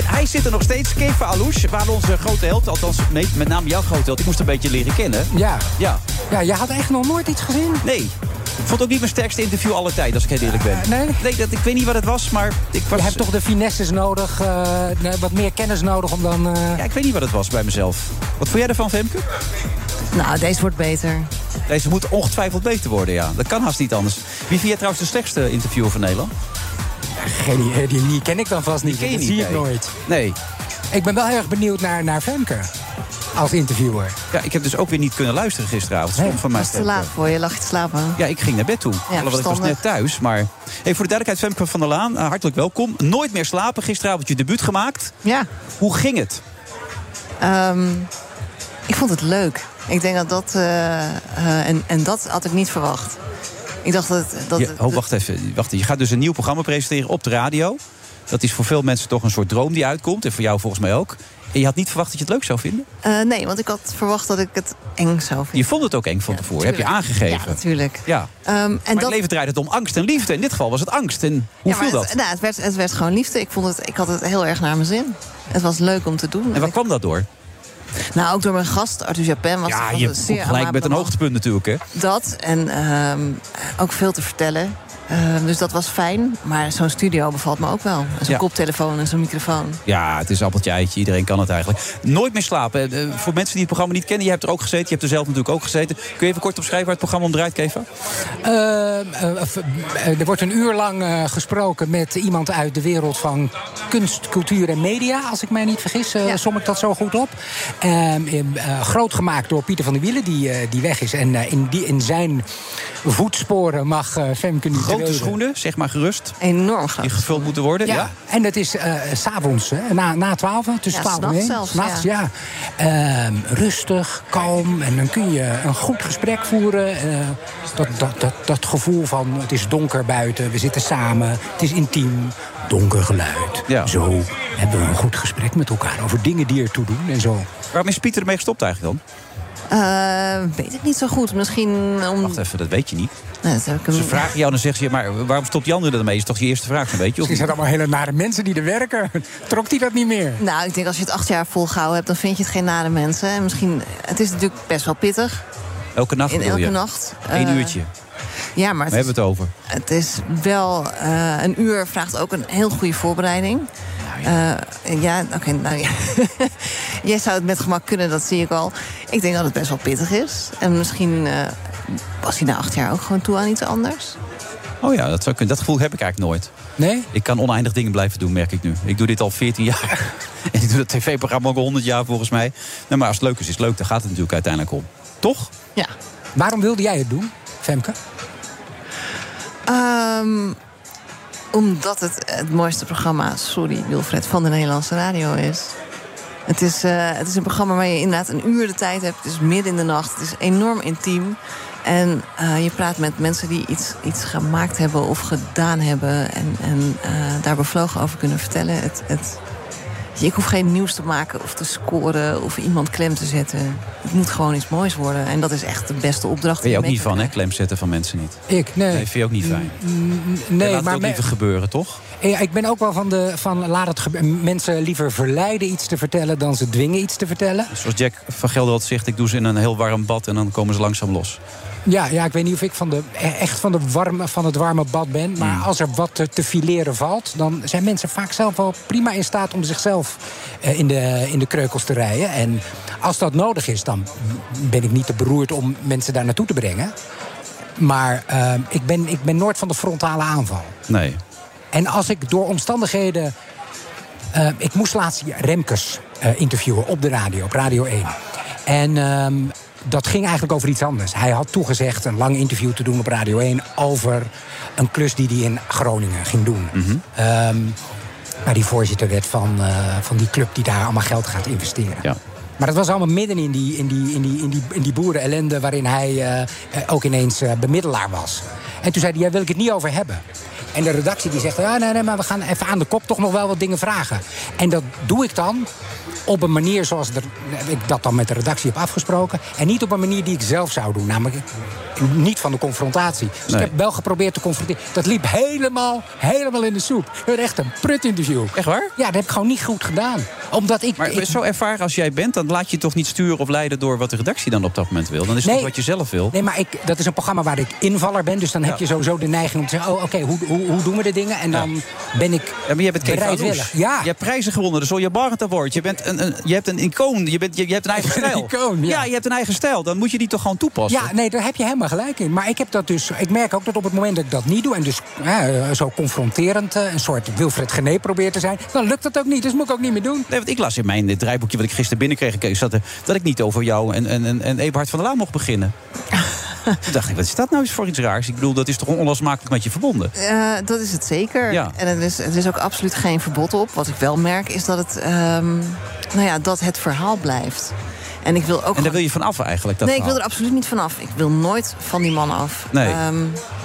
En hij zit er nog steeds. Keva Alouche, waar onze grote held, althans nee, met name jouw grote held. Ik moest een beetje leren kennen. Ja. Ja. Ja, je had echt nog nooit iets gezien? Nee. Ik vond het ook niet mijn sterkste interview aller tijden, als ik heel eerlijk ben. Eh, nee? Nee, dat, ik weet niet wat het was, maar ik was... Je hebt toch de finesses nodig, eh, wat meer kennis nodig om dan... eh, Ja, ik weet niet wat het was bij mezelf. Wat vond jij ervan, Femke? Nou, deze wordt beter. Deze moet ongetwijfeld beter worden, ja. Dat kan haast niet anders. Wie vind jij trouwens de slechtste interviewer van Nederland? Geen idee, die, die ken ik dan vast niet. ken je dat niet, zie ik nee. nooit. Nee. Ik ben wel heel erg benieuwd naar, naar Femke. Als interviewer. Ja, ik heb dus ook weer niet kunnen luisteren gisteravond. Stom van mij. Is te laat voor je, lag je te slapen. Ja, ik ging naar bed toe. Alhoewel, ik was net thuis. Maar hey, voor de duidelijkheid, Femke van der Laan, eh, hartelijk welkom. Nooit meer slapen. Gisteravond je debuut gemaakt. Ja. Hoe ging het? Ehm, ik vond het leuk. Ik denk dat dat... eh, eh, en, en dat had ik niet verwacht. Ik dacht dat... dat oh, wacht even. Wacht, je gaat dus een nieuw programma presenteren op de radio. Dat is voor veel mensen toch een soort droom die uitkomt. En voor jou volgens mij ook. En je had niet verwacht dat je het leuk zou vinden? Eh, nee, want ik had verwacht dat ik het eng zou vinden. Je vond het ook eng van tevoren. Heb je aangegeven? Ja, natuurlijk. Ja. Ehm, en maar dat... het leven draait het om angst en liefde. In dit geval was het angst. En hoe Ja, viel het, dat? nou, het, werd, het werd gewoon liefde. Ik, vond het, ik had het heel erg naar mijn zin. Het was leuk om te doen. En waar kwam dat door? Nou, ook door mijn gast, Arthur Japin. Was Ja, je zeer gelijk met een hoogtepunt natuurlijk. Hè? Dat en ehm, ook veel te vertellen. Ehm, dus dat was fijn. Maar zo'n studio bevalt me ook wel. Zo'n Ja. koptelefoon en zo'n microfoon. Ja, het is appeltje eitje. Iedereen kan het eigenlijk. Nooit meer slapen. Eh, voor mensen die het programma niet kennen, je hebt er ook gezeten. Je hebt er zelf natuurlijk ook gezeten. Kun je even kort omschrijven waar het programma om draait, Keva? Eh, eh, eh, er wordt een uur lang eh, gesproken met iemand uit de wereld van kunst, cultuur en media. Als ik mij niet vergis, eh som ik dat zo goed op. Ehm, eh, groot gemaakt door Pieter van der Wielen, die, eh, die weg is. En eh, in, die, in zijn voetsporen mag eh, Femke nu Treden. schoenen, zeg maar gerust. Enorm groot. Die gevuld moeten worden. Ja. Ja, en dat is eh, s s'avonds, hè, na, na 12, tussen Ja, 12 en s'nachts 1. zelfs, S'nachts, ja. ja. Ehm, rustig, kalm. En dan kun je een goed gesprek voeren. Eh, dat, dat, dat, dat gevoel van het is donker buiten, we zitten samen, het is intiem. Donker geluid. Ja. Zo hebben we een goed gesprek met elkaar over dingen die ertoe doen en zo. Waarom is Pieter ermee gestopt eigenlijk dan? Eh, weet ik niet zo goed. Misschien om... Wacht even, dat weet je niet. Nee, dat heb ik hem... Ze vragen jou en dan zegt ze, maar waarom stopt die andere ermee? Is toch je eerste vraag, zo'n beetje? Of Misschien zijn het allemaal hele nare mensen die er werken. Trok hij dat niet meer? Nou, ik denk als je het acht jaar volgehouden hebt... dan vind je het geen nare mensen. En misschien... Het is natuurlijk best wel pittig. elke nacht In elke je? nacht. Eén Eh, uurtje. Ja, maar We het hebben het over. het is wel... eh, een uur vraagt ook een heel goede voorbereiding. Eh, ja, oké, nou ja. Jij zou het met gemak kunnen, dat zie ik al. Ik denk dat het best wel pittig is. En misschien eh, was hij na acht jaar ook gewoon toe aan iets anders. Oh ja, dat, zou kunnen. dat gevoel heb ik eigenlijk nooit. Nee? Ik kan oneindig dingen blijven doen, merk ik nu. Ik doe dit al 14 jaar. en ik doe dat tv-programma ook al 100 jaar volgens mij. Nee, maar als het leuk is, is het leuk. Daar gaat het natuurlijk uiteindelijk om. Toch? Ja. Waarom wilde jij het doen, Femke? Ehm, omdat het het mooiste programma, sorry Wilfred, van de Nederlandse radio is. Het is, eh, het is een programma waar je inderdaad een uur de tijd hebt. Het is midden in de nacht. Het is enorm intiem. En eh, je praat met mensen die iets, iets gemaakt hebben of gedaan hebben. En, en eh, daar bevlogen over kunnen vertellen. Het, het, ik hoef geen nieuws te maken of te scoren of iemand klem te zetten. Het moet gewoon iets moois worden. En dat is echt de beste opdracht. Ben je ook niet van, hè? Klem zetten van mensen niet. Ik, nee. Nee, vind je ook niet fijn. Nee, Nee, laat maar het ook me- liever gebeuren, toch? Ja, ik ben ook wel van de van laat het gebe- mensen liever verleiden iets te vertellen dan ze dwingen iets te vertellen. Zoals Jack van Gelder had zegt, ik doe ze in een heel warm bad... en dan komen ze langzaam los. Ja, ja, ik weet niet of ik van de, e- echt van, de warme, van het warme bad ben. Maar Hmm. als er wat te, te fileren valt, dan zijn mensen vaak zelf wel prima in staat om zichzelf eh, in, de, in de kreukels te rijden. En als dat nodig is, dan ben ik niet te beroerd om mensen daar naartoe te brengen. Maar eh, ik, ben, ik ben nooit van de frontale aanval. Nee. En als ik door omstandigheden. eh, ik moest laatst Remkes eh, interviewen op de radio, op Radio 1. En ehm, dat ging eigenlijk over iets anders. Hij had toegezegd een lang interview te doen op Radio 1 over een klus die hij in Groningen ging doen. Ehm, waar hij voorzitter werd van, eh, van die club die daar allemaal geld gaat investeren. Ja. Maar dat was allemaal midden in die, in die, in die, in die, in die boerenellende... waarin hij eh, eh, ook ineens bemiddelaar was. En toen zei hij, daar wil ik het niet over hebben. En de redactie die zegt, ja, nee, nee, maar we gaan even aan de kop toch nog wel wat dingen vragen. En dat doe ik dan op een manier zoals er, ik dat dan met de redactie heb afgesproken. En niet op een manier die ik zelf zou doen. Namelijk niet van de confrontatie. Dus Nee. ik heb wel geprobeerd te confronteren. Dat liep helemaal, helemaal in de soep. Echt een prut interview. Echt waar? Ja, dat heb ik gewoon niet goed gedaan. Omdat ik... Maar ik- zo ervaren als jij bent, dan laat je je toch niet sturen of leiden door wat de redactie dan op dat moment wil. Dan is het Nee. wat je zelf wil. Nee, maar ik, dat is een programma waar ik invaller ben. Dus dan heb Ja. je sowieso de neiging om te zeggen... oh, oké, hoe, hoe, hoe doen we de dingen? En dan ben ik Ja, maar jij bent Kees bereidwillig. Ja. Je hebt prijzen gewonnen, de Solja Barrett Award. Je, bent een, een, je hebt een icoon, je, bent, je, je hebt een eigen Een stijl. icoon, ja. je hebt een eigen stijl. Dan moet je die toch gewoon toepassen? Ja, nee, daar heb je helemaal gelijk in. Maar ik heb dat dus. Ik merk ook dat op het moment dat ik dat niet doe. en dus eh, zo confronterend. eh, een soort Wilfred Gené probeer te zijn. dan lukt dat ook niet. Dus moet ik ook niet meer doen. Nee, want ik las in mijn eh, draaiboekje wat ik gisteren binnenkreeg, dat, er- dat ik niet over jou en, en, en, en Eberhard van der Laan mocht beginnen. Toen dacht ik, wat is dat nou eens voor iets raars? Ik bedoel, dat is toch onlosmakelijk met je verbonden? Eh, dat is het zeker. Ja. En er is, er is ook absoluut geen verbod op. Wat ik wel merk is dat het, ehm, nou ja, dat het verhaal blijft. En ik wil ook. En daar gewoon- wil je van af eigenlijk, dat nee, ik wil er absoluut niet vanaf. Ik wil nooit van die man af. Nee. Ehm,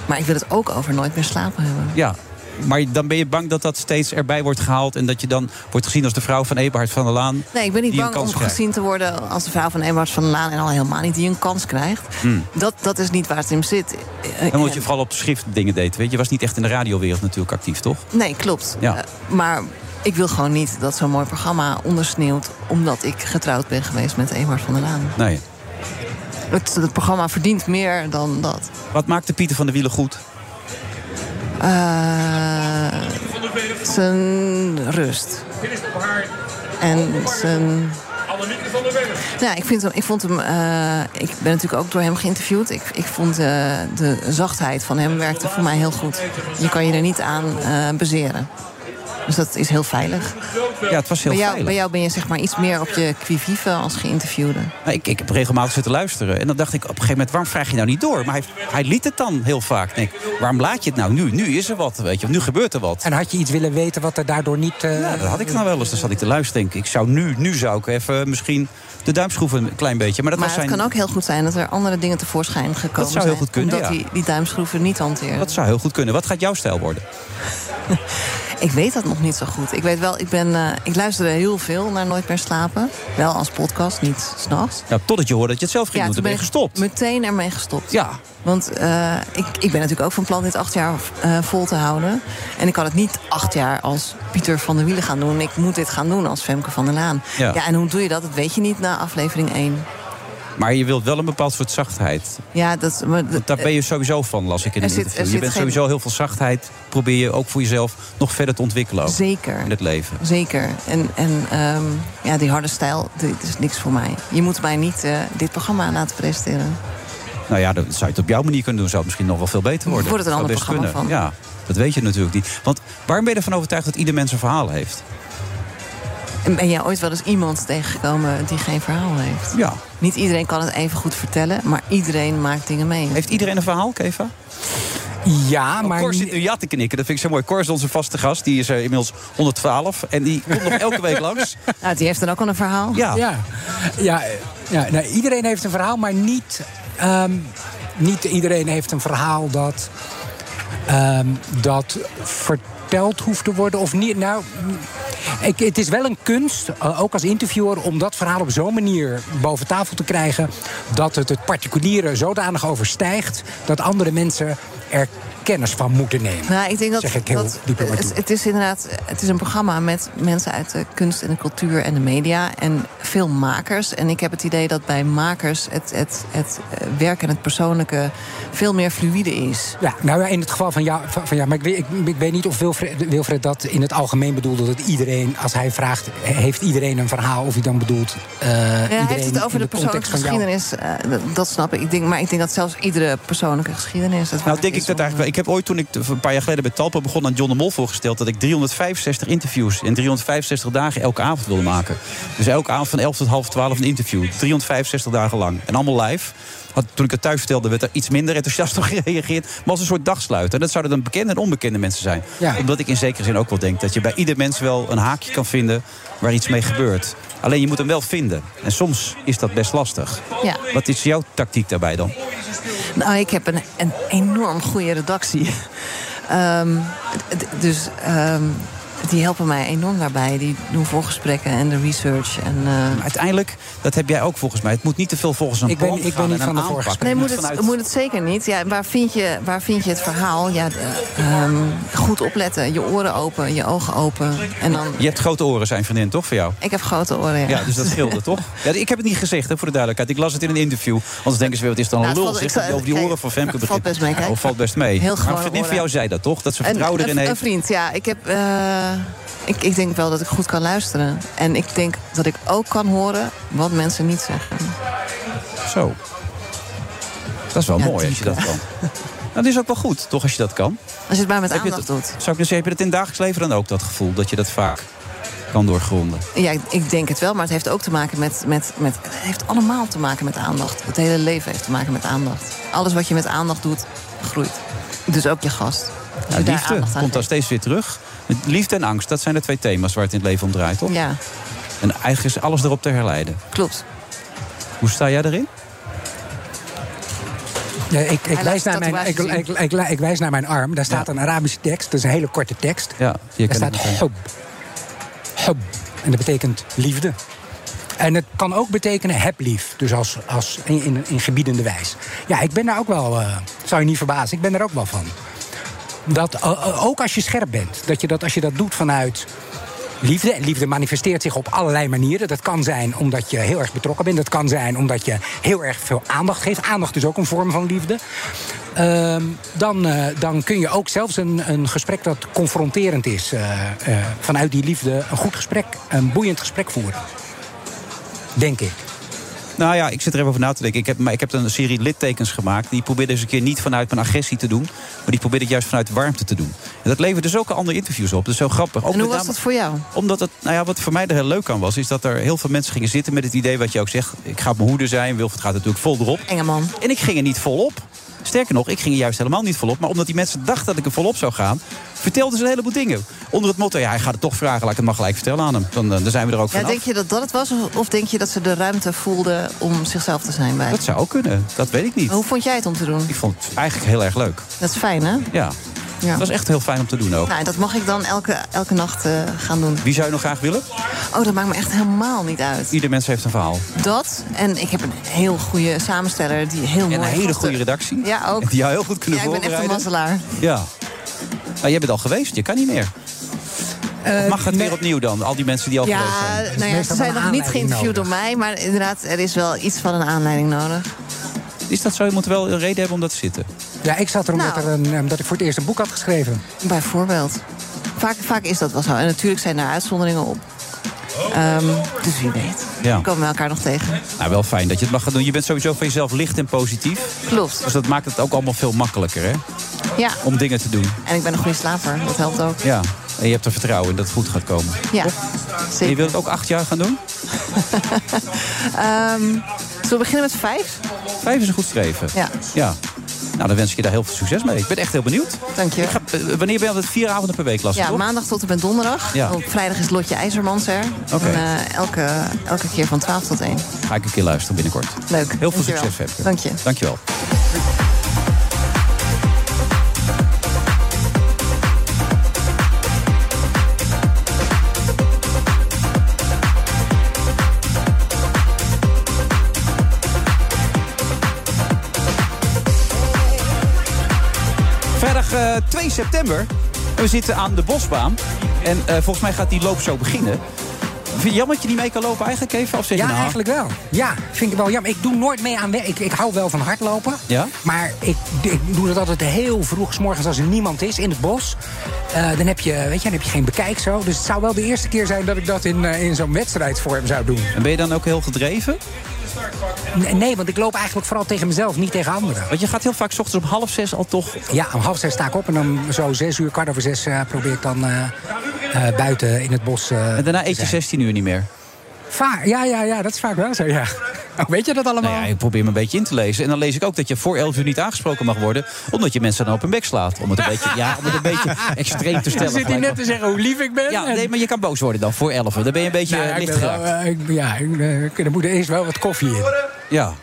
maar ik wil het ook over nooit meer slapen hebben. Ja, maar dan ben je bang dat dat steeds erbij wordt gehaald... en dat je dan wordt gezien als de vrouw van Eberhard van der Laan... Nee, ik ben niet bang om krijgt. gezien te worden als de vrouw van Eberhard van der Laan. En al helemaal niet die een kans krijgt. Hmm. Dat, dat is niet waar het in zit. Eh, En omdat je vooral op schrift dingen deed. Weet je, je was niet echt in de radiowereld natuurlijk actief, toch? Nee, klopt. Ja. Eh, maar ik wil gewoon niet dat zo'n mooi programma ondersneeuwt... omdat ik getrouwd ben geweest met Eberhard van der Laan. Nee. Het, het programma verdient meer dan dat. Wat maakte Pieter van der Wielen goed? Eh, zijn rust. En zijn... Ja, ik, vind hem, ik vond hem. eh, ik ben natuurlijk ook door hem geïnterviewd. Ik, ik vond eh, de zachtheid van hem werkte voor mij heel goed. Je kan je er niet aan bezeren. Dus dat is heel veilig. Ja, het was heel bij, jou, veilig. bij jou ben je zeg maar iets meer op je quivive als geïnterviewde. Nou, ik, ik heb regelmatig zitten luisteren. En dan dacht ik op een gegeven moment, waarom vraag je nou niet door? Maar hij, hij liet het dan heel vaak. Denk, waarom laat je het nou nu? Nu is er wat, weet je. Nu gebeurt er wat. En had je iets willen weten wat er daardoor niet. eh, Ja, dat had ik nou wel eens. Dan zat ik te luisteren. Denk, ik zou nu, nu zou ik even misschien de duimschroeven een klein beetje. Maar dat maar was het zijn, kan ook heel goed zijn dat er andere dingen tevoorschijn gekomen Dat zou heel zijn, goed kunnen, Omdat ja. die, die duimschroeven niet hanteren. dat zou heel goed kunnen. Wat gaat jouw stijl worden? Ik weet dat nog niet zo goed. Ik weet wel, ik, ben, eh, ik luisterde heel veel naar Nooit meer slapen. Wel als podcast, niet s'nachts. Ja, totdat je hoorde dat je het zelf ging doen. toen ben je gestopt. meteen ermee gestopt. Ja. Want eh, ik, ik ben natuurlijk ook van plan dit acht jaar eh, vol te houden. En ik kan het niet acht jaar als Pieter van der Wielen gaan doen. Ik moet dit gaan doen als Femke van der Laan. Ja. en hoe doe je dat? Dat weet je niet na aflevering 1. Maar je wilt wel een bepaald soort zachtheid. Ja, dat, maar, Want daar ben je sowieso van, las ik in een zit- interview. Je bent geen- sowieso heel veel zachtheid. Probeer je ook voor jezelf nog verder te ontwikkelen. Ook, Zeker. In het leven. Zeker. En, en ehm, ja, die harde stijl, dit is niks voor mij. Je moet mij niet eh, dit programma laten presenteren. Nou ja, dat zou je het op jouw manier kunnen doen. Zou het misschien nog wel veel beter worden. Wordt het een ander programma kunnen. Ja, dat weet je natuurlijk niet. Want waarom ben je ervan overtuigd dat ieder mens een verhaal heeft? En ben jij ooit wel eens iemand tegengekomen die geen verhaal heeft? Ja. Niet iedereen kan het even goed vertellen, maar iedereen maakt dingen mee. Heeft iedereen een verhaal, Keva? Ja, maar... Cor zit nu ja te knikken. Dat vind ik zo mooi. Cor is onze vaste gast. Die is eh, inmiddels 112. En die komt nog elke week langs. Nou, die heeft dan ook al een verhaal. Ja. Ja, ja, ja nou, iedereen heeft een verhaal, maar niet, ehm, niet iedereen heeft een verhaal dat, ehm, dat hoeft te worden. Of niet. Nou, ik, het is wel een kunst, eh, ook als interviewer, om dat verhaal op zo'n manier boven tafel te krijgen. dat het het particuliere zodanig overstijgt dat andere mensen er kennis van moeten nemen. Nou, ik denk dat, zeg ik heel dat het, het is inderdaad het is een programma met mensen uit de kunst en de cultuur en de media en veel makers. En ik heb het idee dat bij makers het, het, het eh, werk en het persoonlijke veel meer fluïde is. Ja, nou ja, in het geval van jou, van, van ja, maar ik weet, ik, ik weet niet of Wilfred, Wilfred dat in het algemeen bedoelde. Dat iedereen, als hij vraagt, heeft iedereen een verhaal? Of hij dan bedoelt. eh, Ja, hij iedereen heeft het over de persoonlijke jou. geschiedenis. eh, dat- dat snap ik. ik denk, maar ik denk dat zelfs iedere persoonlijke geschiedenis. Het Nou, denk ik dat om, eigenlijk wel. Ik heb ooit toen ik een paar jaar geleden bij Talpa begon aan John de Mol voorgesteld dat ik 365 interviews in 365 dagen elke avond wilde maken. Dus elke avond van 11 tot half 12 een interview. 365 dagen lang. En allemaal live. Had, toen ik het thuis vertelde, werd er iets minder enthousiast op gereageerd. Maar als een soort dagsluiter. En dat zouden dan bekende en onbekende mensen zijn. Ja. Omdat ik in zekere zin ook wel denk dat je bij ieder mens wel een haakje kan vinden waar iets mee gebeurt. Alleen je moet hem wel vinden. En soms is dat best lastig. Ja. Wat is jouw tactiek daarbij dan? Nou, ik heb een, een enorm goede redactie. Ehm, dus ehm, die helpen mij enorm daarbij. Die doen voorgesprekken en de research. En, eh, Uiteindelijk, dat heb jij ook volgens mij. Het moet niet te veel volgens een Ik ben- plan ik ben niet van een de voorgesprekken. Nee, Het moet het, vanuit- moet het zeker niet. Ja, waar, vind je, waar vind je het verhaal? Ja, d- ehm, goed opletten. Je oren open, je ogen open. En dan, Je hebt grote oren, zijn vriendin, toch, voor jou? ik heb grote oren, ja. Ja, dus dat scheelde, toch? Ja, ik heb het niet gezegd, hè, voor de duidelijkheid. Ik las het in een interview. Anders denken ze weer, wat is dan een Nou, het lul? Zeg, over die oren van Femke begint. valt best mee, kijk. Oh, valt best mee. Heel maar een vriendin van jou zei dat, toch? Dat ze Een, vertrouwen erin een, een heeft. vriend, ja. Ik, heb, eh, ik, ik denk wel dat ik goed kan luisteren. En ik denk dat ik ook kan horen wat mensen niet zeggen. Zo. Dat is wel Ja, mooi als je dat kan. Nou, dat is ook wel goed, toch, als je dat kan. Als je het maar met Heb aandacht het- doet. Zou ik dus zeggen, heb je dat in het dagelijks leven dan ook, dat gevoel? Dat je dat vaak kan doorgronden? Ja, ik- denk het wel, maar het heeft ook te maken met, met, met. Het heeft allemaal te maken met aandacht. Het hele leven heeft te maken met aandacht. Alles wat je met aandacht doet, groeit. Dus ook je gast. Ja, je daar liefde komt dan geeft. steeds weer terug. Liefde en angst, dat zijn de twee thema's waar het in het leven om draait, toch? Ja, En eigenlijk is alles erop te herleiden. klopt. Hoe sta jij erin? Ja, ik, ik, wijs naar mijn, ik, tatoeages ik, ik, ik wijs naar mijn arm. Daar staat een Arabische tekst. Dat is een hele korte tekst. Ja, je Daar kan staat het hub. Hub. En dat betekent liefde. En het kan ook betekenen heb lief. Dus als, als in, in, in gebiedende wijs. Ja, ik ben daar ook wel, eh, zou je niet verbazen, ik ben er ook wel van. Dat eh, eh, ook als je scherp bent, dat je dat als je dat doet vanuit liefde. En liefde manifesteert zich op allerlei manieren. Dat kan zijn omdat je heel erg betrokken bent. Dat kan zijn omdat je heel erg veel aandacht geeft. Aandacht is ook een vorm van liefde. Ehm, dan, eh, dan kun je ook zelfs een, een gesprek dat confronterend is... vanuit die liefde een goed gesprek, een boeiend gesprek voeren. Denk ik. Nou ja, ik zit er even over na te denken. Ik heb, maar ik heb een serie littekens gemaakt. Die probeerde eens een keer niet vanuit mijn agressie te doen. Maar die probeerde het juist vanuit warmte te doen. En dat levert dus ook andere interviews op. Dat is zo grappig. Ook En hoe was dat voor jou? Omdat het, nou ja, wat voor mij er heel leuk aan was, is dat er heel veel mensen gingen zitten met het idee wat je ook zegt. Ik ga op mijn hoede zijn. Wilfred gaat natuurlijk vol erop. Engeman. En ik ging er niet volop. Sterker nog, ik ging er juist helemaal niet volop. Maar omdat die mensen dachten dat ik er volop zou gaan, vertelden ze een heleboel dingen. Onder het motto, ja, hij gaat het toch vragen, laat ik het maar gelijk vertellen aan hem. Dan, eh, dan zijn we er ook Ja, vanaf. denk je dat dat het was? Of, of denk je dat ze de ruimte voelden om zichzelf te zijn bij? Dat zou ook kunnen, dat weet ik niet. Hoe vond jij het om te doen? Ik vond het eigenlijk heel erg leuk. Dat is fijn, hè? Ja, Ja. dat was echt heel fijn om te doen ook. Nou, dat mag ik dan elke, elke nacht eh, gaan doen. Wie zou je nog graag willen? Oh, dat maakt me echt helemaal niet uit. Ieder mens heeft een verhaal. Dat, en ik heb een heel goede samensteller die heel En mooi... een hele goede redactie. Ja, ook. Die jou heel goed kunnen Ja, ik ben echt een mazzelaar. Ja. Nou, jij bent al geweest, je kan niet meer. Of mag het weer opnieuw dan? Al die mensen die al Ja, geweest zijn. nou ja, ze zijn nog niet geïnterviewd door mij, maar inderdaad, er is wel iets van een aanleiding nodig. Is dat zo? Je moet wel een reden hebben om dat te zitten. Ja, ik zat er omdat, Nou. er een, eh, omdat ik voor het eerst een boek had geschreven. Bijvoorbeeld. Vaak, vaak is dat wel zo. En natuurlijk zijn daar uitzonderingen op. Ehm, dus wie weet. Ja. Komen we elkaar nog tegen. Nou, wel fijn dat je het mag gaan doen. Je bent sowieso van jezelf licht en positief. Klopt. Dus dat maakt het ook allemaal veel makkelijker, hè? Ja, Om dingen te doen. en ik ben een goede slaper. Dat helpt ook. Ja. En je hebt er vertrouwen in dat het goed gaat komen. Ja, En je zeker. wilt het ook acht jaar gaan doen? Ehm, zullen we beginnen met vijf? Vijf is een goed streven. Ja. Ja. Nou, dan wens ik je daar heel veel succes mee. Ik ben echt heel benieuwd. Dank je. Ik ga, eh, wanneer ben je altijd vier avonden per week lastig, Ja, toch? maandag tot en met donderdag. Ja. Op vrijdag is Lotje IJzermans er. En, eh, elke, elke keer van 12 tot 1. Ga ik een keer luisteren binnenkort. Leuk. Heel veel succes, Femke. Dank je. Dankjewel. Vrijdag eh, 2 september. En we zitten aan de Bosbaan. En eh, volgens mij gaat die loop zo beginnen. Vind je jammer dat je niet mee kan lopen eigenlijk even? Of zeg je Ja, nou, eigenlijk wel. Ja, vind ik wel jammer. Ik doe nooit mee aan. Ik, ik hou wel van hardlopen. Ja? Maar ik, ik doe dat altijd heel vroeg, 's morgens als er niemand is in het bos. Eh, dan, heb je, weet je, dan heb je geen bekijk zo. Dus het zou wel de eerste keer zijn dat ik dat in, eh, in zo'n wedstrijdvorm zou doen. En ben je dan ook heel gedreven? Nee, nee, want ik loop eigenlijk vooral tegen mezelf, niet tegen anderen. Want je gaat heel vaak 's ochtends om half zes al toch... Ja, om half zes sta ik op en dan zo zes uur, kwart over zes... eh, probeer ik dan eh, eh, buiten in het bos En daarna eet je zijn. 16 uur niet meer. Vaak, ja, ja, ja, dat is vaak wel zo, ja. Oh, weet je dat allemaal? Nou ja, ik probeer me een beetje in te lezen. En dan lees ik ook dat je voor 11 uur niet aangesproken mag worden. Omdat je mensen dan op hun bek slaat. Om het een beetje, ja, om het een beetje extreem te stellen. Dan zit hij gelijk. net te zeggen hoe lief ik ben. Ja, en- nee, maar je kan boos worden dan voor 11 uur. Dan ben je een beetje Nou, licht wel, eh, ik- ja, ik, eh, er moet eerst wel wat koffie in. Ja,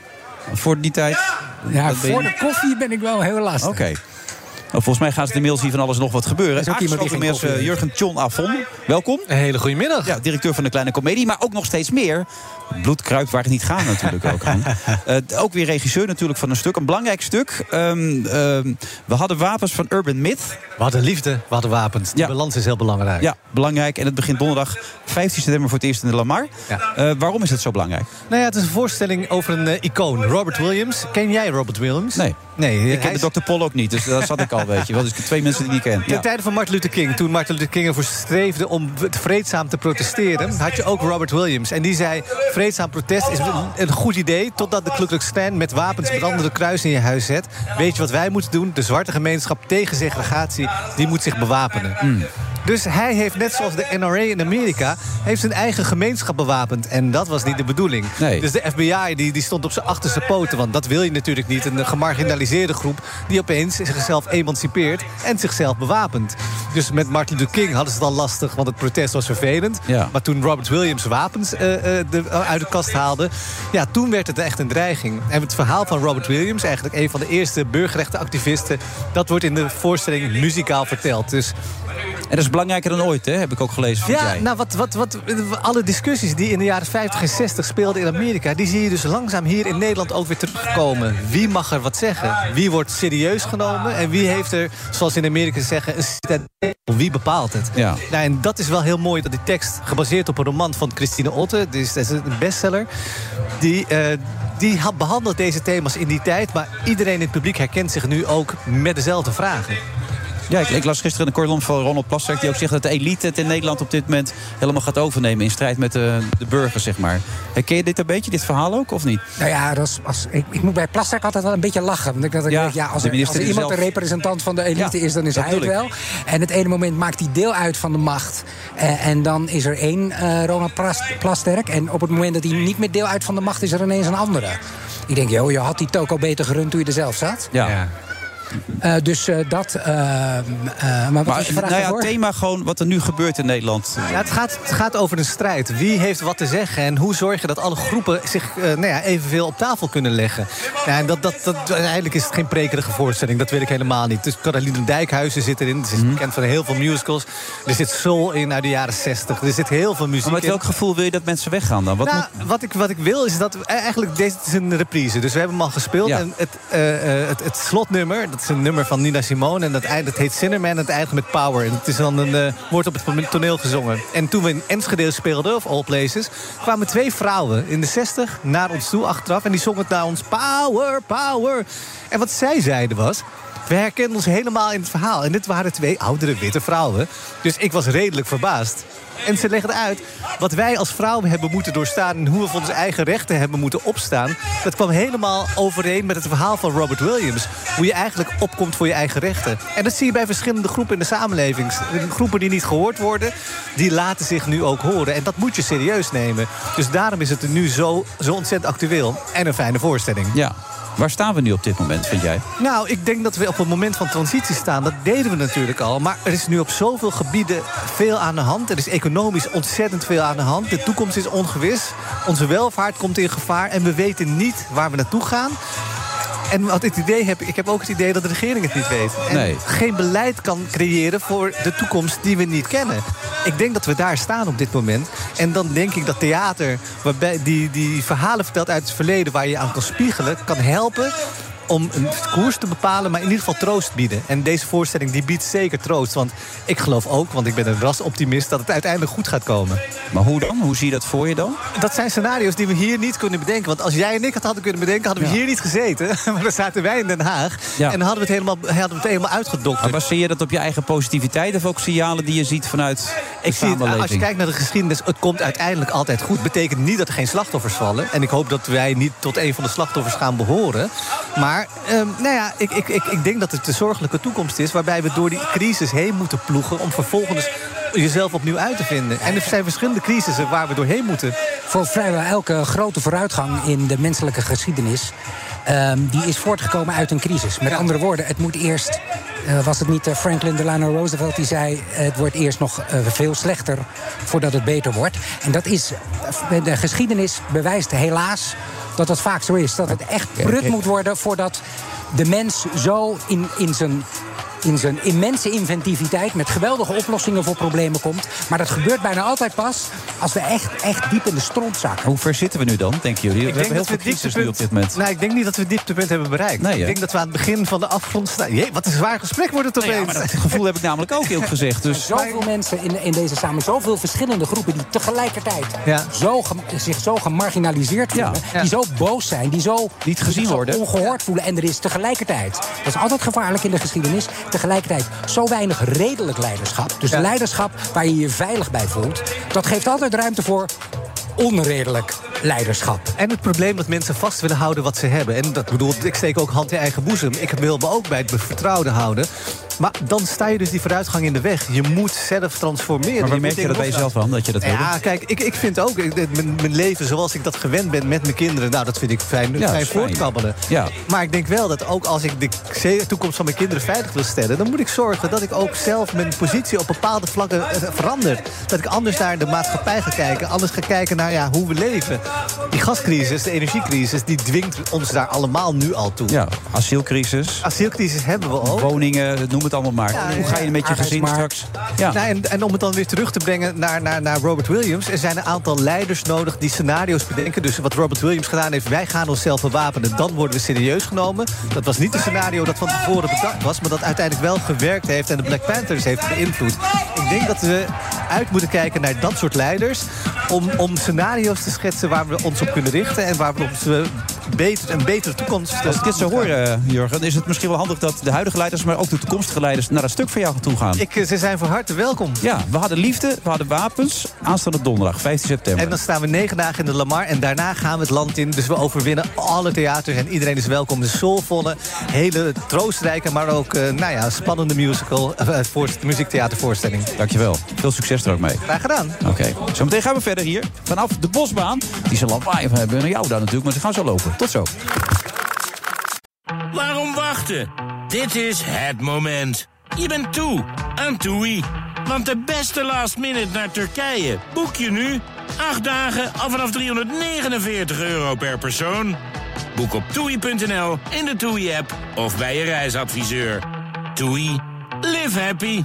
voor die tijd. Ja, je voor de koffie ben ik wel heel lastig. Oké. Volgens mij gaan ze de mails hier van alles nog wat gebeuren. is ook iemand die Aangeschoven geen inmiddels, koffie eh, Jurgen John Afon. Welkom. Een hele goede middag. Ja, directeur van de Kleine Comedie. Maar ook nog steeds meer. Bloed kruipt waar het niet gaat natuurlijk ook. Eh, ook weer regisseur natuurlijk van een stuk. Een belangrijk stuk. Ehm, ehm, we hadden wapens van Urban Myth. We hadden liefde, we hadden wapens. Die balans is heel belangrijk. Ja, belangrijk. En het begint donderdag 15 september voor het eerst in de Lamar. Eh, waarom is het zo belangrijk? Nou ja, het is een voorstelling over een icoon. Robert Williams. Ken jij Robert Williams? Nee. Nee, Ik ken is- de Dr. Paul ook niet, dus dat zat ik al, weet je wel. Dus twee mensen die ik niet ken. Ten Ja. tijde van Martin Luther King, toen Martin Luther King ervoor streefde om vreedzaam te protesteren, had je ook Robert Williams. En die zei: vreedzaam protest is een, goed idee. Totdat de Ku Klux Klan met wapens brandende kruis in je huis zet. Weet je wat wij moeten doen? De zwarte gemeenschap tegen segregatie, die moet zich bewapenen. Hmm. Dus hij heeft, net zoals de NRA in Amerika, heeft zijn eigen gemeenschap bewapend. En dat was niet de bedoeling. Nee. Dus de FBI die, die stond op zijn achterste poten. Want dat wil je natuurlijk niet. Een gemarginaliseerde groep die opeens zichzelf emancipeert en zichzelf bewapent. Dus met Martin Luther King hadden ze het al lastig, want het protest was vervelend. Ja. Maar toen Robert Williams wapens eh, eh, de, uit de kast haalde, ja, toen werd het echt een dreiging. En het verhaal van Robert Williams, eigenlijk een van de eerste burgerrechtenactivisten, dat wordt in de voorstelling muzikaal verteld. Dus dat is belangrijker dan ooit, hè? heb ik ook gelezen. ja, jij. nou, wat, wat, wat, alle discussies die in de jaren 50 en 60 speelden in Amerika... die zie je dus langzaam hier in Nederland ook weer terugkomen. Wie mag er wat zeggen? Wie wordt serieus genomen? En wie heeft er, zoals in Amerika ze zeggen, een? Wie bepaalt het? Ja. Nou, en dat is wel heel mooi dat die tekst, gebaseerd op een roman van Christine Otte... dus is een bestseller, die... eh, die had behandeld deze thema's in die tijd... maar iedereen in het publiek herkent zich nu ook met dezelfde vragen. Ja, ik, ik las gisteren een column van Ronald Plasterk... die ook zegt dat de elite het in Nederland op dit moment helemaal gaat overnemen... in strijd met de, de burgers, zeg maar. Herken je dit een beetje, dit verhaal ook, of niet? Nou ja, dat is, als, ik, ik moet bij Plasterk altijd wel een beetje lachen. Want ik, ik Ja, ja, als de er, als er iemand zelf- een representant van de elite Ja, is, dan is dat hij het wel. En het ene moment maakt hij deel uit van de macht. Eh, en dan is er één eh, Ronald Plas- Plasterk. En op het moment dat hij niet meer deel uit van de macht, is er ineens een andere. Ik denk, joh, je had die toko beter gerund toen je er zelf zat. Ja. Eh, dus eh, dat. eh, eh, maar wat Maar vraag nou ja, het thema gewoon wat er nu gebeurt in Nederland. Ja, het, gaat, het gaat over een strijd. Wie heeft wat te zeggen en hoe zorg je dat alle groepen zich eh, nou ja, evenveel op tafel kunnen leggen? Ja, en dat, dat, dat, uiteindelijk is het geen prekerige voorstelling, dat wil ik helemaal niet. Dus Caroline Dijkhuizen zit erin, ze is Mhm. bekend van heel veel musicals. Er zit soul in uit de jaren 60, er zit heel veel muziek Maar met in. welk gevoel wil je dat mensen weggaan dan? Wat nou, moet- wat, ik, wat ik wil is dat... we- Eigenlijk, deze is een reprise. Dus we hebben hem al gespeeld. Ja. En het, eh, eh, het, het slotnummer, dat is een nummer van Nina Simone. En dat, dat heet Cinnamon het eindigt met Power. En het is dan een, eh, wordt op het toneel gezongen. En toen we in Enschede speelden, of All Places... kwamen twee vrouwen in de 60 naar ons toe achteraf. En die zongen het naar ons Power, Power. En wat zij zeiden was... We herkennen ons helemaal in het verhaal. En dit waren twee oudere witte vrouwen. Dus ik was redelijk verbaasd. En ze legden uit wat wij als vrouwen hebben moeten doorstaan... en hoe we voor onze eigen rechten hebben moeten opstaan. Dat kwam helemaal overeen met het verhaal van Robert Williams. Hoe je eigenlijk opkomt voor je eigen rechten. En dat zie je bij verschillende groepen in de samenleving. Groepen die niet gehoord worden, die laten zich nu ook horen. En dat moet je serieus nemen. Dus daarom is het nu zo, zo ontzettend actueel. En een fijne voorstelling. Ja. Waar staan we nu op dit moment, vind jij? Nou, ik denk dat we op een moment van transitie staan. Dat deden we natuurlijk al. Maar er is nu op zoveel gebieden veel aan de hand. Er is economisch ontzettend veel aan de hand. De toekomst is ongewis. Onze welvaart komt in gevaar. En we weten niet waar we naartoe gaan. En wat ik het idee heb, ik heb ook het idee dat de regering het niet weet. En Nee. geen beleid kan creëren voor de toekomst die we niet kennen. Ik denk dat we daar staan op dit moment. En dan denk ik dat theater, waarbij die, die verhalen vertelt uit het verleden... waar je aan kan spiegelen, kan helpen om een koers te bepalen, maar in ieder geval troost bieden. En deze voorstelling die biedt zeker troost. Want ik geloof ook, want ik ben een rasoptimist... dat het uiteindelijk goed gaat komen. Maar hoe dan? Hoe zie je dat voor je dan? Dat zijn scenario's die we hier niet kunnen bedenken. Want als jij en ik het hadden kunnen bedenken, hadden we Ja. hier niet gezeten. Maar dan zaten wij in Den Haag. Ja. En dan hadden we het helemaal, hadden we het helemaal uitgedokterd. Maar baseer je dat op je eigen positiviteit of ook signalen die je ziet vanuit de Ik zie het, als je kijkt naar de geschiedenis, het komt uiteindelijk altijd goed. Betekent niet dat er geen slachtoffers vallen. En ik hoop dat wij niet tot een van de slachtoffers gaan behoren. Maar ehm, nou ja, ik, ik, ik, ik denk dat het de zorgelijke toekomst is... waarbij we door die crisis heen moeten ploegen... om vervolgens jezelf opnieuw uit te vinden. En er zijn verschillende crisissen waar we doorheen moeten. Voor vrijwel elke grote vooruitgang in de menselijke geschiedenis. ehm, die is voortgekomen uit een crisis. Met andere woorden, het moet eerst. eh, was het niet eh, Franklin Delano Roosevelt die zei. het wordt eerst nog eh, veel slechter voordat het beter wordt. En dat is. de geschiedenis bewijst helaas dat het vaak zo is. Dat het echt prut moet worden voordat de mens zo in, in zijn in zijn immense inventiviteit met geweldige oplossingen voor problemen komt. Maar dat gebeurt bijna altijd pas als we echt, echt diep in de stront zakken. Hoe ver zitten we nu dan, denken jullie? We Ik hebben denk heel dat veel we crisis nu op dit moment. Nou, ik denk niet dat we het dieptepunt hebben bereikt. Nee, ik denk dat we aan het begin van de afgrond staan. Jee, wat een zwaar gesprek wordt het Nou ja, opeens. maar dat gevoel heb ik namelijk ook eerlijk gezegd. Dus Zoveel mensen in, in deze samen, zoveel verschillende groepen die tegelijkertijd Ja. zo zich zo gemarginaliseerd voelen, Ja. die zo boos zijn, die zo Niet gezien zo worden. ongehoord voelen. En er is tegelijkertijd, dat is altijd gevaarlijk in de geschiedenis, tegelijkertijd zo weinig redelijk leiderschap. Dus Ja. leiderschap waar je je veilig bij voelt, dat geeft altijd ruimte voor onredelijk leiderschap. En het probleem dat mensen vast willen houden wat ze hebben. En dat bedoelt, ik steek ook hand in eigen boezem. Ik wil me ook bij het vertrouwde houden. Maar dan sta je dus die vooruitgang in de weg. Je moet zelf transformeren. Maar waar merk je dat bij jezelf aan, dat je dat wil? Ja, kijk, ik, ik vind ook, ik- mijn, mijn leven zoals ik dat gewend ben met mijn kinderen... nou, dat vind ik fijn, Ja, fijn voortkabbelen. Ja. Maar ik denk wel dat ook als ik de toekomst van mijn kinderen veilig wil stellen... dan moet ik zorgen dat ik ook zelf mijn positie op bepaalde vlakken eh, verander. Dat ik anders naar de maatschappij ga kijken. Anders ga kijken naar ja, hoe we leven. Die gascrisis, de energiecrisis, die dwingt ons daar allemaal nu al toe. Ja, asielcrisis, Asielcrisis hebben we ook. woningen, noem het allemaal maar. Hoe ga je met je gezin straks? Ja. Nou, en, en om het dan weer terug te brengen naar, naar, naar Robert Williams... er zijn een aantal leiders nodig die scenario's bedenken. Dus wat Robert Williams gedaan heeft... wij gaan onszelf bewapenen, dan worden we serieus genomen. Dat was niet een scenario dat van tevoren bedacht was... maar dat uiteindelijk wel gewerkt heeft en de Black Panthers heeft beïnvloed. Ik denk dat we uit moeten kijken naar dat soort leiders... om, om scenario's te schetsen waar we ons op kunnen richten... en waar we ons eh, beter, een betere toekomst... eh, Als ik dit zo hoor, eh, Jurgen, is het misschien wel handig dat de huidige leiders, maar ook de toekomstige leiders, naar dat stuk van jou toe gaan. Ik, eh, ze zijn van harte welkom. Ja, we hadden liefde, we hadden wapens. Aanstaande donderdag, 15 september. En dan staan we negen dagen in de Lamar en daarna gaan we het land in. Dus we overwinnen alle theaters en iedereen is welkom. De soulvolle, hele troostrijke, maar ook nou ja, spannende musical, eh, voorst- muziektheatervoorstelling. Dankjewel. Veel succes er ook mee. Graag gedaan. Oké, zometeen gaan we verder hier. Vanaf de bosbaan. Die zal lawaai hebben naar jou daar natuurlijk, maar ze gaan zo lopen. Tot zo. Waarom wachten? Dit is het moment. Je bent toe aan TUI. Want de beste last minute naar Turkije boek je nu. Acht dagen al vanaf 349 euro per persoon. Boek op toei.nl, in de TUI-app of bij je reisadviseur. TUI. Live happy.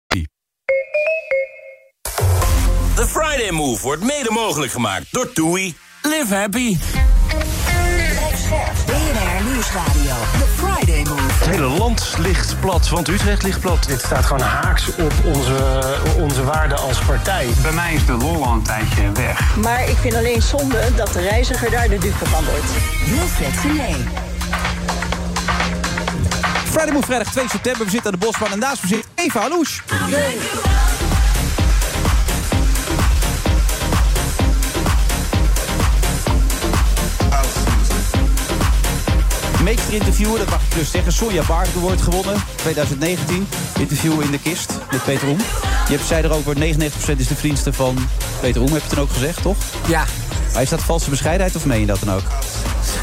The Friday Move wordt mede mogelijk gemaakt door TUI. Live happy. BNR Nieuwsradio. The Friday Move. Het hele land ligt plat, want Utrecht ligt plat. Dit staat gewoon haaks op onze, onze waarden als partij. Bij mij is de lol al een tijdje weg. Maar ik vind alleen zonde dat de reiziger daar de dupe van wordt. Wilfred Genee. Friday Move, vrijdag 2 september. We zitten aan de bosbaan en naast me zit Eva Alouche. Meester interviewer, dat mag ik dus zeggen. Sonja Barger wordt gewonnen, 2019. Interview in de kist met Peter Oem. Je hebt, zei erover, 99% is de vriendste van Peter Oem, heb je toen ook gezegd, toch? Ja. Maar is dat valse bescheidenheid of meen je dat dan ook?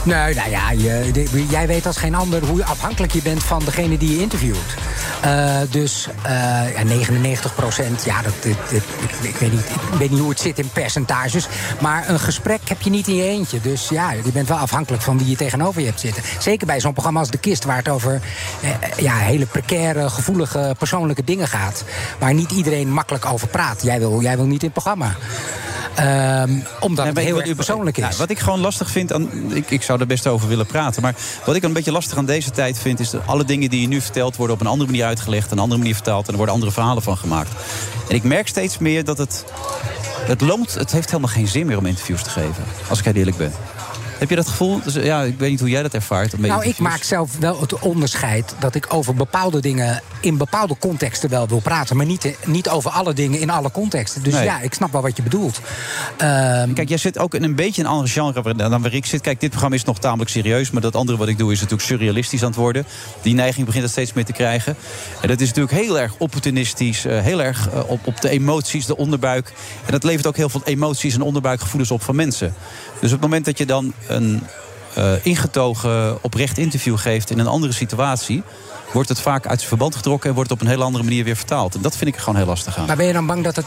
Nee, nou ja, je, jij weet als geen ander hoe afhankelijk je bent van degene die je interviewt. Eh, dus eh, ja, 99 procent, ja, dat, ik, ik, weet niet, ik niet hoe het zit in percentages. Maar een gesprek heb je niet in je eentje. Dus ja, je bent wel afhankelijk van wie je tegenover je hebt zitten. Zeker bij zo'n programma als De Kist, waar het over eh, ja, hele precaire, gevoelige, persoonlijke dingen gaat. Waar niet iedereen makkelijk over praat. Jij wil, jij wil niet in het programma. Ehm, omdat Ja, het heel erg persoonlijk is. Nou, wat ik gewoon lastig vind aan. Ik, ik zou er best over willen praten. Maar wat ik een beetje lastig aan deze tijd vind. is dat alle dingen die je nu vertelt. worden op een andere manier uitgelegd. een andere manier vertaald. en er worden andere verhalen van gemaakt. En ik merk steeds meer dat het. Het loont. Het heeft helemaal geen zin meer om interviews te geven. Als ik heel eerlijk ben. Heb je dat gevoel? Dus, ja, ik weet niet hoe jij dat ervaart. Nou, ik maak zelf wel het onderscheid dat ik over bepaalde dingen in bepaalde contexten wel wil praten, maar niet, niet over alle dingen in alle contexten. Dus Nee. ja, ik snap wel wat je bedoelt. Ehm, Kijk, jij zit ook in een beetje een ander genre dan waar ik zit. Kijk, dit programma is nog tamelijk serieus. Maar dat andere wat ik doe is natuurlijk surrealistisch aan het worden. Die neiging begint er steeds meer te krijgen. En dat is natuurlijk heel erg opportunistisch. eh, heel erg eh, op, op de emoties, de onderbuik. En dat levert ook heel veel emoties en onderbuikgevoelens op van mensen. Dus op het moment dat je dan een eh, ingetogen, oprecht interview geeft in een andere situatie... wordt het vaak uit zijn verband getrokken... en wordt het op een hele andere manier weer vertaald. En dat vind ik er gewoon heel lastig aan. maar ben je dan bang dat het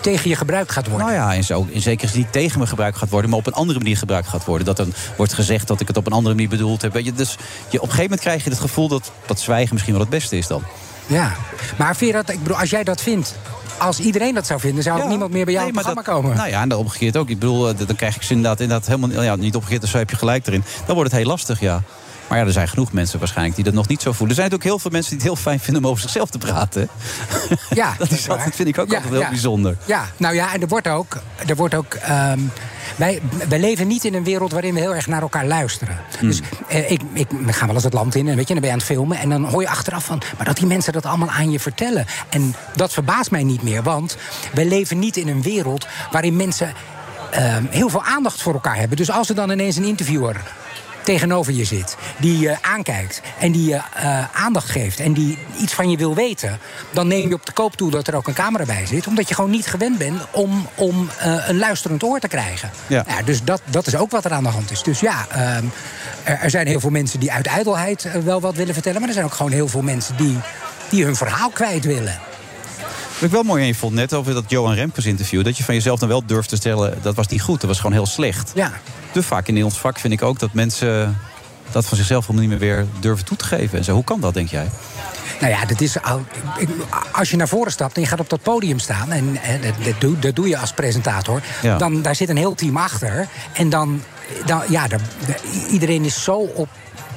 tegen je gebruikt gaat worden? Nou ja, in, zo, in zekere zin niet tegen me gebruikt gaat worden... maar op een andere manier gebruikt gaat worden. Dat dan wordt gezegd dat ik het op een andere manier bedoeld heb. Weet je, dus je, op een gegeven moment krijg je het gevoel dat, dat zwijgen misschien wel het beste is dan. Ja, maar dat, ik bedoel, als jij dat vindt, als iedereen dat zou vinden, zou ook niemand meer bij jou het programma komen. Nou ja, en dan omgekeerd ook. Ik bedoel, eh, dan krijg ik ze inderdaad, inderdaad helemaal... Ja, niet omgekeerd, dus zo heb je gelijk erin. Dan wordt het heel lastig, ja. Maar ja, er zijn genoeg mensen waarschijnlijk die dat nog niet zo voelen. Er zijn ook heel veel mensen die het heel fijn vinden om over zichzelf te praten. Ja, dat is altijd, vind ik ook altijd heel bijzonder. Ja, nou ja, en er wordt ook. Er wordt ook ehm, wij, wij leven niet in een wereld waarin we heel erg naar elkaar luisteren. Hmm. Dus eh, ik, ik we gaan wel eens het land in en weet je, dan ben je aan het filmen. En dan hoor je achteraf van. Maar dat die mensen dat allemaal aan je vertellen. En dat verbaast mij niet meer. Want wij leven niet in een wereld waarin mensen ehm, heel veel aandacht voor elkaar hebben. Dus als er dan ineens een interviewer tegenover je zit, die je aankijkt en die je eh, aandacht geeft en die iets van je wil weten, dan neem je op de koop toe dat er ook een camera bij zit, omdat je gewoon niet gewend bent om, om eh, een luisterend oor te krijgen. Ja. Nou, dus dat, dat is ook wat er aan de hand is. Dus ja, ehm, er, er zijn heel veel mensen die uit ijdelheid eh, wel wat willen vertellen, maar er zijn ook gewoon heel veel mensen die, die hun verhaal kwijt willen. Wat ik wel mooi je vond net over dat Johan Remkes interview... dat je van jezelf dan wel durft te stellen, dat was niet goed. Dat was gewoon heel slecht. Ja. Te vaak in ons vak vind ik ook dat mensen dat van zichzelf helemaal niet meer weer durven toe te geven. En zo, hoe kan dat, denk jij? Nou ja, dat is, als je naar voren stapt en je gaat op dat podium staan... en, en dat, dat, doe, dat doe je als presentator... Ja. dan daar zit een heel team achter. En dan, dan ja, daar- iedereen is zo op...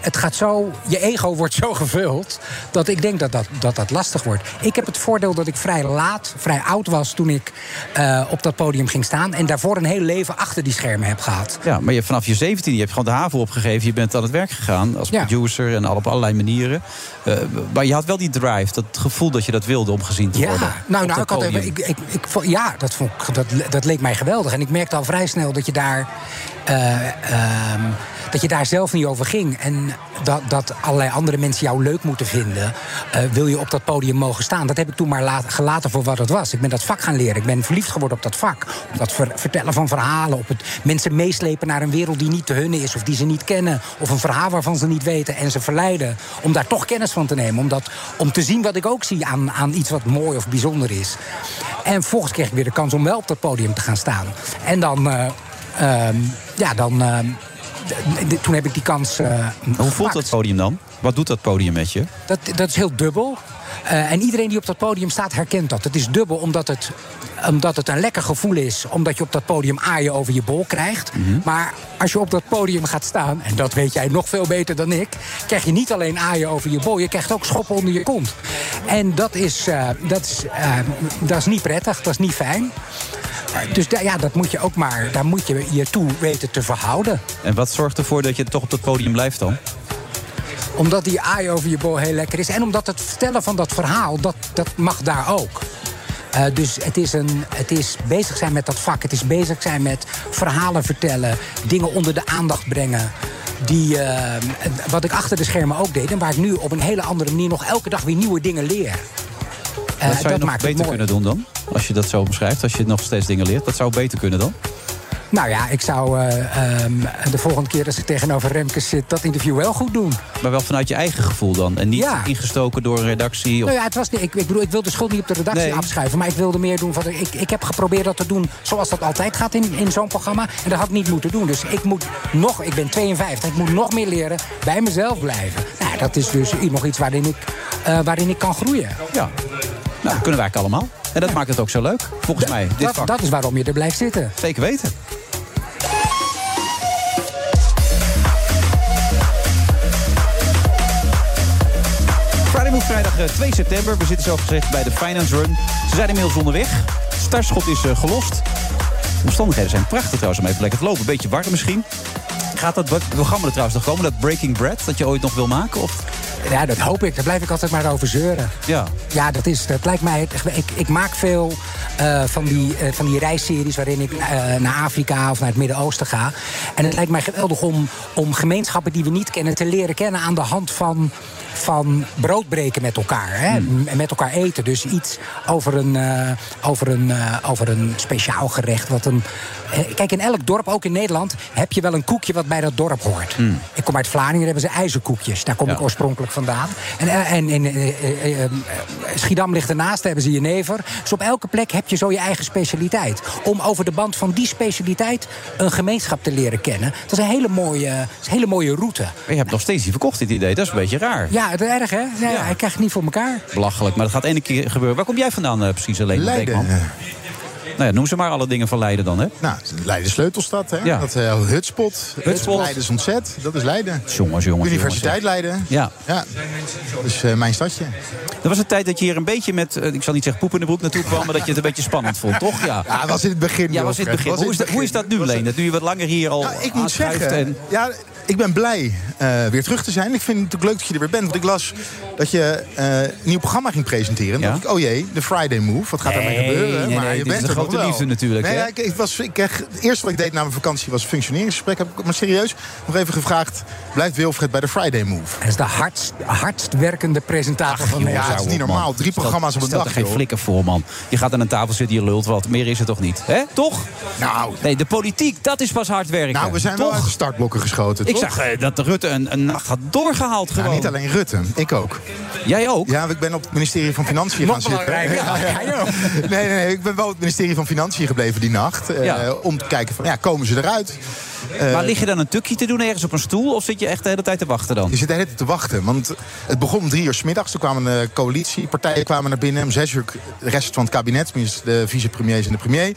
Het gaat zo, je ego wordt zo gevuld dat ik denk dat dat, dat dat lastig wordt. Ik heb het voordeel dat ik vrij laat, vrij oud was toen ik eh, op dat podium ging staan. En daarvoor een heel leven achter die schermen heb gehad. Ja, maar je, vanaf je 17 je hebt gewoon de haven opgegeven. Je bent aan het werk gegaan als Ja. producer en al op allerlei manieren. Eh, maar je had wel die drive, dat gevoel dat je dat wilde om gezien te Ja, worden. nou, nou ik had even, ik, ik, ik, ja dat, vond, ik- dat, dat leek mij geweldig. En ik merkte al vrij snel dat je daar, eh, ehm, dat je daar zelf niet over ging. En dat, dat allerlei andere mensen jou leuk moeten vinden. eh, wil je op dat podium mogen staan? Dat heb ik toen maar gelaten voor wat het was. Ik ben dat vak gaan leren. Ik ben verliefd geworden op dat vak. Op dat ver- vertellen van verhalen. Op het mensen meeslepen naar een wereld die niet te hun is. Of die ze niet kennen. Of een verhaal waarvan ze niet weten. En ze verleiden om daar toch kennis van te nemen. Om, dat, om te zien wat ik ook zie aan, aan iets wat mooi of bijzonder is. En vervolgens kreeg ik weer de kans om wel op dat podium te gaan staan. En dan, eh, ehm, ja, dan. Toen heb ik die kans. Maar Hoe voelt dat podium dan? Wat doet dat podium met je? dat, dat is heel dubbel. Eh, en iedereen die op dat podium staat herkent dat. Het is dubbel omdat het, omdat het een lekker gevoel is. Omdat je op dat podium aaien over je bol krijgt. Maar als je op dat podium gaat staan, en dat weet jij nog veel beter dan ik... krijg je niet alleen aaien over je bol, je krijgt ook schoppen onder je kont. En dat is, eh, dat is, eh, dat is niet prettig, dat is niet fijn. Dus da- ja, dat moet je ook maar, daar moet je je toe weten te verhouden. En wat zorgt ervoor dat je toch op dat podium blijft dan? Omdat die aai over je bol heel lekker is. En omdat het vertellen van dat verhaal, dat, dat mag daar ook. Eh, dus het is, een, het is bezig zijn met dat vak. Het is bezig zijn met verhalen vertellen. Dingen onder de aandacht brengen. Die, eh, wat ik achter de schermen ook deed. En waar ik nu op een hele andere manier nog elke dag weer nieuwe dingen leer. Eh, Wat zou je nog maakt beter kunnen doen dan? Als je dat zo beschrijft, als je nog steeds dingen leert. Dat zou beter kunnen dan? Nou ja, ik zou eh, ehm, de volgende keer als ik tegenover Remkes zit... dat interview wel goed doen. Maar wel vanuit je eigen gevoel dan? En niet Ja. ingestoken door een redactie? Of... Nou ja, het was, ik, ik bedoel, ik wil de schuld niet op de redactie Nee. afschuiven. Maar ik wilde meer doen van. Ik, ik heb geprobeerd dat te doen zoals dat altijd gaat in, in zo'n programma. En dat had ik niet moeten doen. Dus ik moet nog, ik ben 52, ik moet nog meer leren bij mezelf blijven. Nou, dat is dus nog iets waarin ik, eh, waarin ik kan groeien. Ja. Nou, dat kunnen wij eigenlijk allemaal. En dat maakt het ook zo leuk, volgens mij. Dit Dat, vak. dat is waarom je er blijft zitten. Zeker weten. Friday Move vrijdag eh, 2 september. We zitten zo gezegd bij de Finance Run. Ze zijn inmiddels onderweg. Startschot is eh, gelost. De omstandigheden zijn prachtig trouwens om even lekker te lopen. Beetje warm misschien. gaat dat programma er trouwens nog komen? Dat Breaking Bread, dat je ooit nog wil maken? Of? Ja, dat hoop ik. Daar blijf ik altijd maar over zeuren. Ja. Ja, dat, is, dat lijkt mij... Ik, ik maak veel eh, van, die, eh, van die reisseries... waarin ik eh, naar Afrika of naar het Midden-Oosten ga. En het lijkt mij geweldig om, om gemeenschappen die we niet kennen... te leren kennen aan de hand van, van broodbreken met elkaar. Hè? Hmm. En met elkaar eten. Dus iets over een, eh, over een, eh, over een speciaal gerecht. Wat een, eh, kijk, in elk dorp, ook in Nederland... heb je wel een koekje wat bij dat dorp hoort. Ik kom uit Vlaanderen, daar hebben ze ijzerkoekjes. Daar kom ik oorspronkelijk vandaan. En, en in Schiedam ligt ernaast, daar hebben ze jenever. Dus op elke plek heb je zo je eigen specialiteit. Om over de band van die specialiteit een gemeenschap te leren kennen. Dat is een hele mooie, een hele mooie route. Maar je hebt nog steeds niet verkocht, dit idee. Dat is een beetje raar. Ja, het is erg, hè? Ja, Hij krijgt het niet voor elkaar. Belachelijk, maar dat gaat ene keer gebeuren. Waar kom jij vandaan eh, precies, alleen? Leiden. Nou ja, noem ze maar alle dingen van Leiden dan, hè? Nou, Leiden Sleutelstad, hè? Ja. Dat uh, Hutspot. Hutspot. Leiden is ontzet. Dat is Leiden. Jongens, jongens, Universiteit jongens. Leiden. Ja. Ja. Dat is eh, mijn stadje. Er was een tijd dat je hier een beetje met, eh, ik zal niet zeggen poep in de broek naartoe kwam... maar dat je het een beetje spannend vond, toch? Ja, Ja, was in het begin. Ja, was in het begin. Hoe is, dat, hoe is dat nu, Leen? Dat nu je wat langer hier al Nou, ik moet zeggen, en- ja, ik ben blij eh, weer terug te zijn. Ik vind het natuurlijk leuk dat je er weer bent. Want ik las dat je eh, een nieuw programma ging presenteren. En dan dacht ik, oh jee, de Friday Move. Wat gaat daarmee Nee, gebeuren? nee, maar nee, je bent er nog grote wel. liefde natuurlijk, Nee, hè? ja, ik, ik was, ik kreeg, het eerste wat ik deed na mijn vakantie was een functioneringsgesprek. Heb ik maar serieus nog even gevraagd... blijft Wilfred bij de Friday Move? Hij is de hardst, hardst werkende presentator van ja, Nederland. het is niet normaal. Drie Stel- programma's op een stel dag, er geen joh. flikker voor, man. Je gaat aan een tafel zitten, je lult wat. Meer is het toch niet? Hè? Toch? Nou, Nee, de politiek, dat is pas hard werken. nou we zijn wel toch? uit de startblokken geschoten, Ik toch? zag eh, dat Rutte een, een nacht had doorgehaald Nou, gewoon. niet alleen Rutte, ik ook. Jij ook? Ja, ik ben op het ministerie van Financiën gaan zitten. Ja, ja, ja. Nee, nee, nee, ik ben wel op het ministerie van Financiën gebleven die nacht. eh, Ja. Om te kijken van, ja, komen ze eruit? Eh, maar lig je dan een tukje te doen ergens op een stoel? Of zit je echt de hele tijd te wachten dan? Je zit de hele tijd te wachten. Want het begon om drie uur 's middags. Toen kwamen de coalitiepartijen kwamen naar binnen. Om zes uur de rest van het kabinet. Tenminste de vicepremiers en de premier.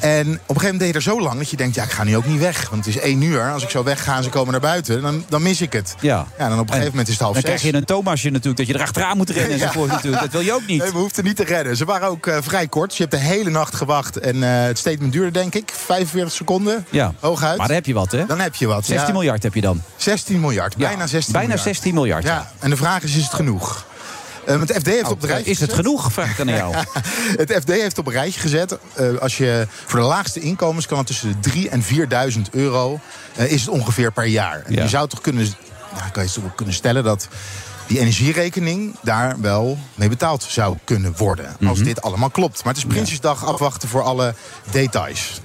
En op een gegeven moment deed je er zo lang dat je denkt... ja, ik ga nu ook niet weg. Want het is één uur. Als ik zo wegga en ze komen naar buiten, dan, dan mis ik het. Ja. Ja, dan op een gegeven moment is het half Dan zes. krijg je een Thomasje natuurlijk, dat je er achteraan moet rennen Ja. enzovoort natuurlijk. Dat wil je ook niet. Nee, we hoefden niet te redden. Ze waren ook eh, vrij kort. Dus je hebt de hele nacht gewacht. En eh, het statement duurde denk ik 45 seconden. Ja. Hooguit. Maar dan heb je wat, hè? Dan heb je wat. 16 ja. miljard heb je dan. 16 miljard. Ja, Bijna 16 bijna miljard. 16 miljard. Ja. En de vraag is, is het genoeg? Eh, want het FD heeft Nou, op de rijtje is het genoeg, vraag ik aan jou. het FD heeft op een rijtje gezet. eh, als je voor de laagste inkomens kan het tussen de 3 en 4.000 euro eh, is het ongeveer per jaar. En Ja. je zou toch kunnen, nou, kan je toch kunnen stellen dat die energierekening daar wel mee betaald zou kunnen worden. Als Mhm. dit allemaal klopt. Maar het is Prinsjesdag afwachten voor alle details.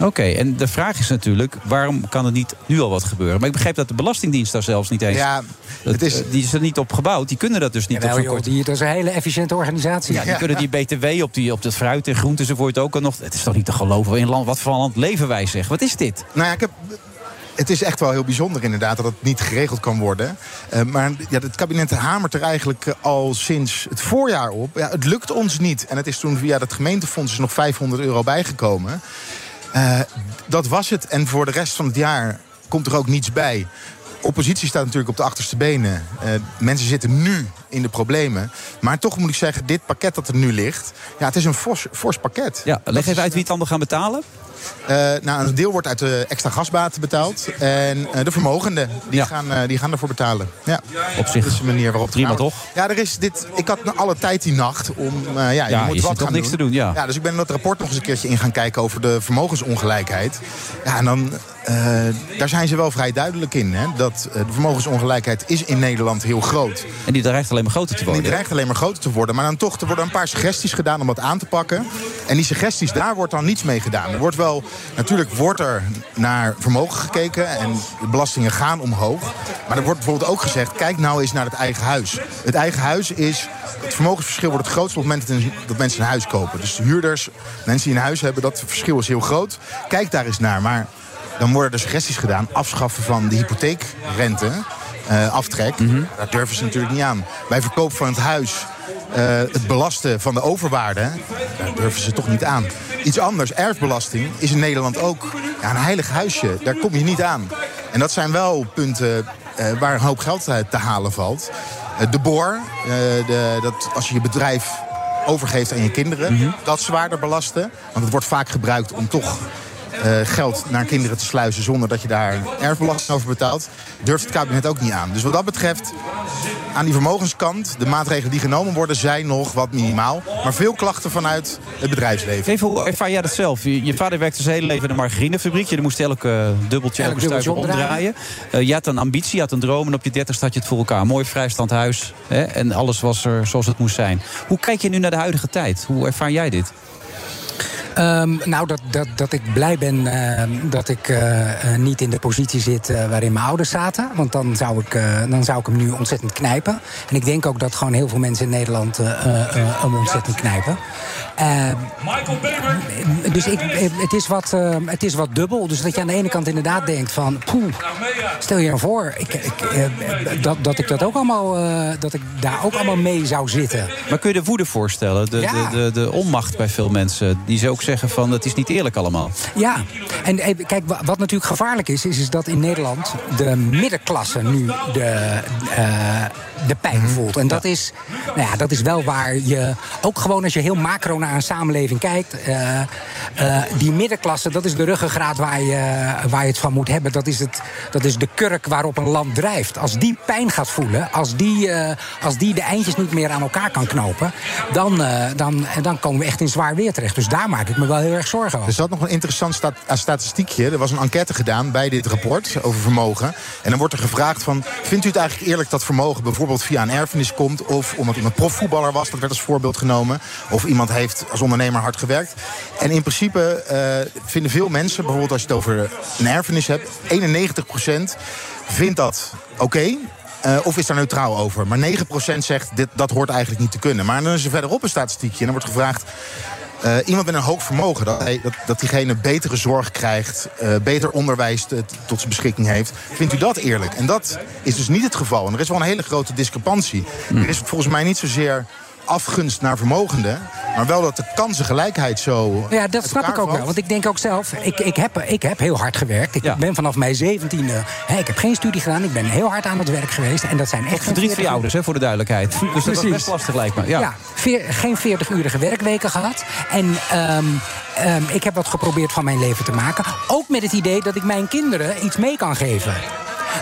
Oké, en de vraag is natuurlijk, waarom kan er niet nu al wat gebeuren? Maar ik begrijp dat de Belastingdienst daar zelfs niet eens... Ja, dat, het is- eh, die is er niet op gebouwd, die kunnen dat dus niet Jawel, op zo'n joh, die, dat is een hele efficiënte organisatie. Ja, die kunnen die BTW op, die, op het fruit en groente enzovoort ook al nog... Het is toch niet te geloven, in een land, wat voor een land leven wij zeg? Wat is dit? Nou ja, ik heb, het is echt wel heel bijzonder inderdaad dat het niet geregeld kan worden. Eh, maar ja, het kabinet hamert er eigenlijk eh, al sinds het voorjaar op. Ja, het lukt ons niet. En het is toen via het gemeentefonds is nog 500 euro bijgekomen. Eh, dat was het. En voor de rest van het jaar komt er ook niets bij. Oppositie staat natuurlijk op de achterste benen. Eh, mensen zitten nu in de problemen. Maar toch moet ik zeggen, dit pakket dat er nu ligt... Ja, het is een fors, fors pakket. Ja, leg even uit wie het allemaal gaan betalen. Eh, nou, een deel wordt uit de extra gasbaten betaald. En eh, de vermogenden, die, gaan, eh, die gaan ervoor betalen. Ja. Op zich Dat is een manier waarop prima, toch? Ja, er is dit, ik had alle tijd die nacht om... ja, je Ja, moet wat gaan niks te doen, ja. ja. Dus ik ben dat rapport nog eens een keertje in gaan kijken... over de vermogensongelijkheid. Ja, en dan... daar zijn ze wel vrij duidelijk in. Hè? Dat de vermogensongelijkheid is in Nederland heel groot. En die dreigt alleen maar groter te En worden. die dreigt alleen maar groter te worden. Maar dan toch, er worden een paar suggesties gedaan om dat aan te pakken. En die suggesties, daar wordt dan niets mee gedaan. Er wordt wel, natuurlijk wordt er naar vermogen gekeken. En de belastingen gaan omhoog. Maar er wordt bijvoorbeeld ook gezegd, kijk nou eens naar het eigen huis. Het eigen huis is, het vermogensverschil wordt het grootst op het moment dat- dat mensen een huis kopen. Dus de huurders, mensen die een huis hebben, dat verschil is heel groot. Kijk daar eens naar. Maar dan worden er suggesties gedaan. Afschaffen van de hypotheekrente. eh, aftrek. Daar durven ze natuurlijk niet aan. Bij verkoop van het huis. Eh, het belasten van de overwaarde. Daar durven ze toch niet aan. Iets anders, erfbelasting, is in Nederland ook ja, een heilig huisje. Daar kom je niet aan. En dat zijn wel punten eh, waar een hoop geld uit te halen valt. Eh, de boor, eh, de, dat als je je bedrijf overgeeft aan je kinderen, dat zwaarder belasten. Want het wordt vaak gebruikt om toch eh, geld naar kinderen te sluizen zonder dat je daar erfbelasting over betaalt, durft het kabinet ook niet aan. Dus wat dat betreft, aan die vermogenskant, de maatregelen die genomen worden, zijn nog wat minimaal. Maar veel klachten vanuit het bedrijfsleven. Even, hoe ervaar jij dat zelf? Je, je vader werkte zijn hele leven in een margarinefabriek. Je moest elke eh, dubbeltje, Elk elke stuiver omdraaien. Eh, je had een ambitie, je had een droom. En op je dertigste had je het voor elkaar. Mooi vrijstand huis. Hè? En alles was er zoals het moest zijn. Hoe kijk je nu naar de huidige tijd? Hoe ervaar jij dit? Ehm, nou, dat, dat, dat ik blij ben ehm, dat ik eh, eh, niet in de positie zit eh, waarin mijn ouders zaten. Want dan zou, ik, dan zou ik hem nu ontzettend knijpen. En ik denk ook dat gewoon heel veel mensen in Nederland hem ontzettend knijpen. Ehm, dus ik, het, is wat, ehm, het is wat dubbel. Dus dat je aan de ene kant inderdaad denkt van... Poeh, stel je nou voor ik, ik, eh, dat, dat ik dat ook allemaal... eh, dat ik daar ook allemaal mee zou zitten. Maar kun je de woede voorstellen? De, Ja. de, de, de onmacht bij veel mensen. Die ze ook zeggen van het is niet eerlijk allemaal. Ja, en eh, kijk, wa- wat natuurlijk gevaarlijk is, is, is dat in Nederland de middenklasse nu de, de pijn voelt. En dat is, nou ja, dat is wel waar je, ook gewoon als je heel macro naar een samenleving kijkt, eh, eh, die middenklasse, dat is de ruggengraat waar je, waar je het van moet hebben. Dat is, het, dat is de kurk waarop een land drijft. Als die pijn gaat voelen, als die, eh, als die de eindjes niet meer aan elkaar kan knopen, dan, dan, dan komen we echt in zwaar weer terecht. Dus daar maak ik me wel heel erg zorgen over. Er zat nog een interessant sta- eh, statistiekje. Er was een enquête gedaan bij dit rapport over vermogen. En dan wordt er gevraagd van... vindt u het eigenlijk eerlijk dat vermogen bijvoorbeeld via een erfenis komt... of omdat iemand profvoetballer was, dat werd als voorbeeld genomen... of iemand heeft als ondernemer hard gewerkt. En in principe eh, vinden veel mensen, bijvoorbeeld als je het over een erfenis hebt... 91% vindt dat oké... eh, of is daar neutraal over? Maar 9% zegt dit, dat hoort eigenlijk niet te kunnen. Maar dan is er verderop een statistiekje en dan wordt gevraagd... Eh, iemand met een hoog vermogen, dat, hij, dat, dat diegene betere zorg krijgt, beter onderwijs tot zijn beschikking heeft. Vindt u dat eerlijk? En dat is dus niet het geval. En er is wel een hele grote discrepantie. Er is volgens mij niet zozeer afgunst naar vermogenden, maar wel dat de kansengelijkheid zo. Ja, dat snap ik ook wel. Want ik denk ook zelf, ik, ik, heb, ik heb heel hard gewerkt. Ik ben vanaf mijn zeventiende, hè, ik heb geen studie gedaan. Ik ben heel hard aan het werk geweest. En dat zijn echt Verdriet voor je ouders, hè, voor de duidelijkheid. Dus dat Precies. best lastig, lijkt me. Ja. Ja, veer- geen 40-urige werkweken gehad. En ehm, ehm, ik heb wat geprobeerd van mijn leven te maken. Ook met het idee dat ik mijn kinderen iets mee kan geven.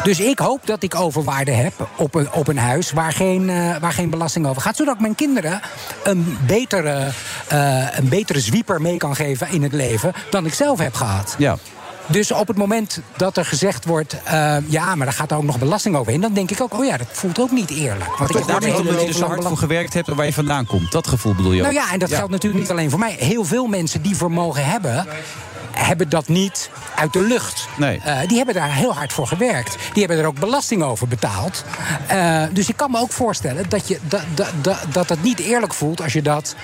Dus ik hoop dat ik overwaarde heb op een, op een huis waar geen, eh, waar geen belasting over gaat. Zodat ik mijn kinderen een betere, eh, een betere zwieper mee kan geven in het leven dan ik zelf heb gehad. Ja. Dus op het moment dat er gezegd wordt, eh, ja, maar daar gaat er ook nog belasting overheen, dan denk ik ook, oh ja, dat voelt ook niet eerlijk. Want ik heb Dat je er leven zo hard voor gewerkt hebt en waar je vandaan komt. Dat gevoel bedoel je ook. Nou ja, en dat geldt natuurlijk niet alleen voor mij. Heel veel mensen die vermogen hebben, hebben dat niet uit de lucht. Nee. Eh, die hebben daar heel hard voor gewerkt. Die hebben er ook belasting over betaald. Eh, dus ik kan me ook voorstellen dat, je, dat, dat, dat, dat het niet eerlijk voelt als je, dat,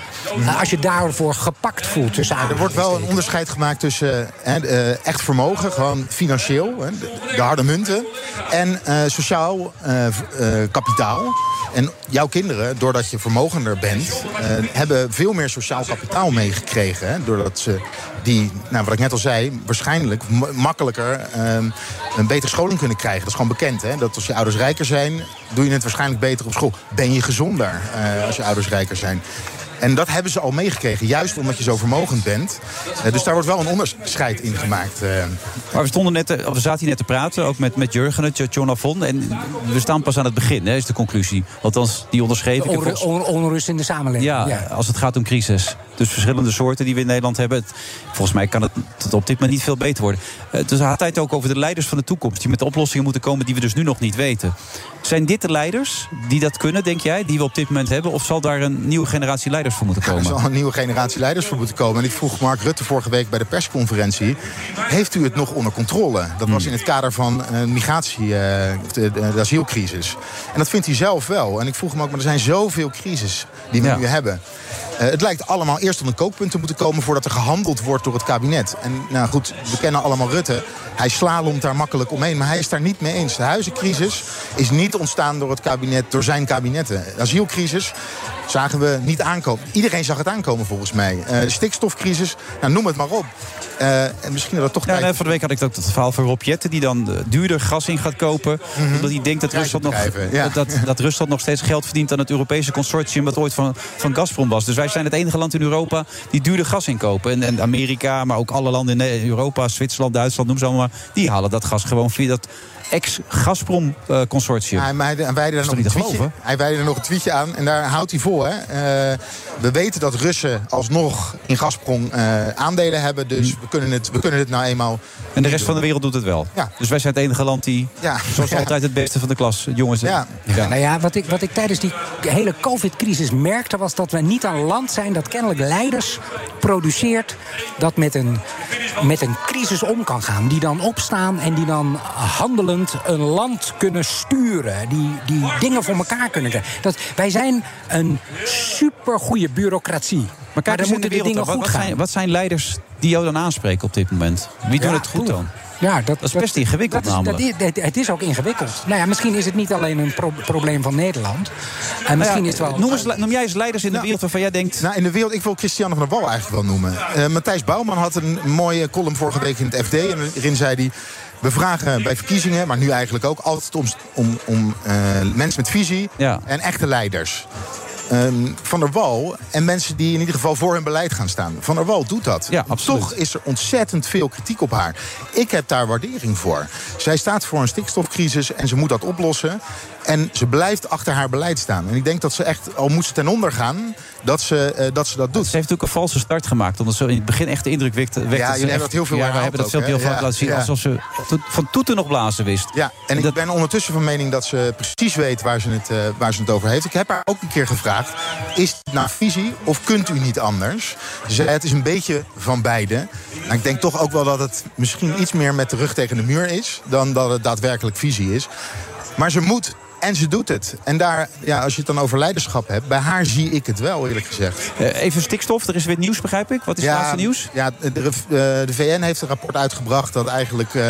eh, als je daarvoor gepakt voelt tussen Er wordt wel een onderscheid gemaakt tussen eh, echt vermogen, gewoon financieel, hè, de, de harde munten, en eh, sociaal eh, eh, kapitaal. En jouw kinderen, doordat je vermogender bent, eh, hebben veel meer sociaal kapitaal meegekregen. Hè, doordat ze die, nou, wat ik net al zei, waarschijnlijk ma- makkelijker eh, een betere scholing kunnen krijgen. Dat is gewoon bekend. Hè? Dat als je ouders rijker zijn, doe je het waarschijnlijk beter op school. Ben je gezonder eh, als je ouders rijker zijn. En dat hebben ze al meegekregen, juist omdat je zo vermogend bent. Eh, dus daar wordt wel een onderscheid in gemaakt. eh. Maar we, stonden net, we zaten hier net te praten, ook met, met Jurgen, het John Afon. En we staan pas aan het begin, hè, is de conclusie. Althans, die onderschreef ik. Onrust in de samenleving. Ja, als het gaat om crisis. Dus verschillende soorten die we in Nederland hebben. Het- volgens mij kan het tot op dit moment niet veel beter worden. Eh, Dus hij had het ook over de leiders van de toekomst. Die met oplossingen moeten komen die we dus nu nog niet weten. Zijn dit de leiders die dat kunnen, denk jij? Die we op dit moment hebben? Of zal daar een nieuwe generatie leiders voor moeten Er komen? zal een nieuwe generatie leiders voor moeten komen. En ik vroeg Mark Rutte vorige week bij de persconferentie... heeft u het nog onder controle? Dat was in het kader van eh, migratie, eh, de, asielcrisis. En dat vindt hij zelf wel. En ik vroeg hem ook, maar er zijn zoveel crisis die we Ja. nu hebben. Eh, het lijkt allemaal eerst tot een kookpunt te moeten komen... voordat er gehandeld wordt door het kabinet. En nou goed, we kennen allemaal Rutte. Hij slalomt daar makkelijk omheen, maar hij is daar niet mee eens. De huizencrisis is niet ontstaan door het kabinet, door zijn kabinetten. De asielcrisis zagen we niet aankomen. Iedereen zag het aankomen volgens mij. Eh, de stikstofcrisis, nou, noem het maar op. Eh, en misschien dat toch Ja, tijd nee, van de week had ik ook het verhaal van Rob Jetten... die dan duurder gas in gaat kopen. Omdat hij denkt dat Rusland, nog, ja. dat, dat Rusland nog steeds geld verdient... aan het Europese consortium... wat ooit van, van Gazprom was. Dus wij wij zijn het enige land in Europa die duurder gas inkopen. En, en Amerika, maar ook alle landen in Europa, Zwitserland, Duitsland, noem ze allemaal. Die halen dat gas gewoon via dat ex-Gazprom-consortium. Ja, en wij- en wij Dat is er toch nog een tweetje, hij wijde er nog een tweetje aan en daar houdt hij vol. Hè? Eh, we weten dat Russen alsnog in Gazprom eh, aandelen hebben. Dus we, kunnen het, we kunnen het nou eenmaal... En de rest van de wereld doet het wel. Ja. Dus wij zijn het enige land die, Ja. zoals Ja. altijd, het beste van de klas. Jongens, Ja. ja. Nou ja, wat ik, wat ik tijdens die hele COVID-crisis merkte... was dat we niet een land zijn dat kennelijk leiders produceert... dat met een, met een crisis om kan gaan. Die dan opstaan en die dan een land kunnen sturen. Die, die dingen voor elkaar kunnen krijgen. Dat, wij zijn een supergoeie bureaucratie. Maar kijk dan de moeten de dingen Wat, goed wat, gaan. zijn, wat zijn leiders die jou dan aanspreken op dit moment? Wie doen Ja, het goed dan? Ja, dat, is best ingewikkeld dat is, dat namelijk. is- het- is ook ingewikkeld. Nou ja, misschien is het niet alleen een pro- probleem van Nederland. En misschien Nou is ja, het wel... noem, eens, noem jij eens leiders in de wereld waarvan jij denkt... Nou, in de wereld, ik wil Christiane van der Wal eigenlijk wel noemen. Eh, Matthijs Bouwman had een mooie column vorige week in het FD. En erin zei hij... We vragen bij verkiezingen, maar nu eigenlijk ook... altijd om, om, om eh, mensen met visie Ja. en echte leiders. Ehm, van der Wal en mensen die in ieder geval voor hun beleid gaan staan. Van der Wal doet dat. Ja. Toch is er ontzettend veel kritiek op haar. Ik heb daar waardering voor. Zij staat voor een stikstofcrisis en ze moet dat oplossen. En ze blijft achter haar beleid staan. En ik denk dat ze echt, al moet ze ten onder gaan, dat ze, eh, dat, ze dat doet. Ze heeft natuurlijk een valse start gemaakt. Omdat ze in het begin echt de indruk wekte. wekte Ja, jullie hebben dat heel veel Ja, herhaald hebben dat filmpje heel vaak laten zien. ja. Alsof ze to- van toeten nog blazen wist. Ja, en ik ben ondertussen van mening dat ze precies weet waar ze, het, eh, waar ze het over heeft. Ik heb haar ook een keer gevraagd: is het naar visie of kunt u niet anders? Ze zei: het is een beetje van beide. Maar ik denk toch ook wel dat het misschien iets meer met de rug tegen de muur is dan dat het daadwerkelijk visie is. Maar ze moet. En ze doet het. En daar, ja, als je het dan over leiderschap hebt, bij haar zie ik het wel, eerlijk gezegd. Eh, even stikstof, er is weer nieuws, begrijp ik. Wat is het laatste nieuws? Ja, de, de, de VN heeft een rapport uitgebracht dat eigenlijk eh,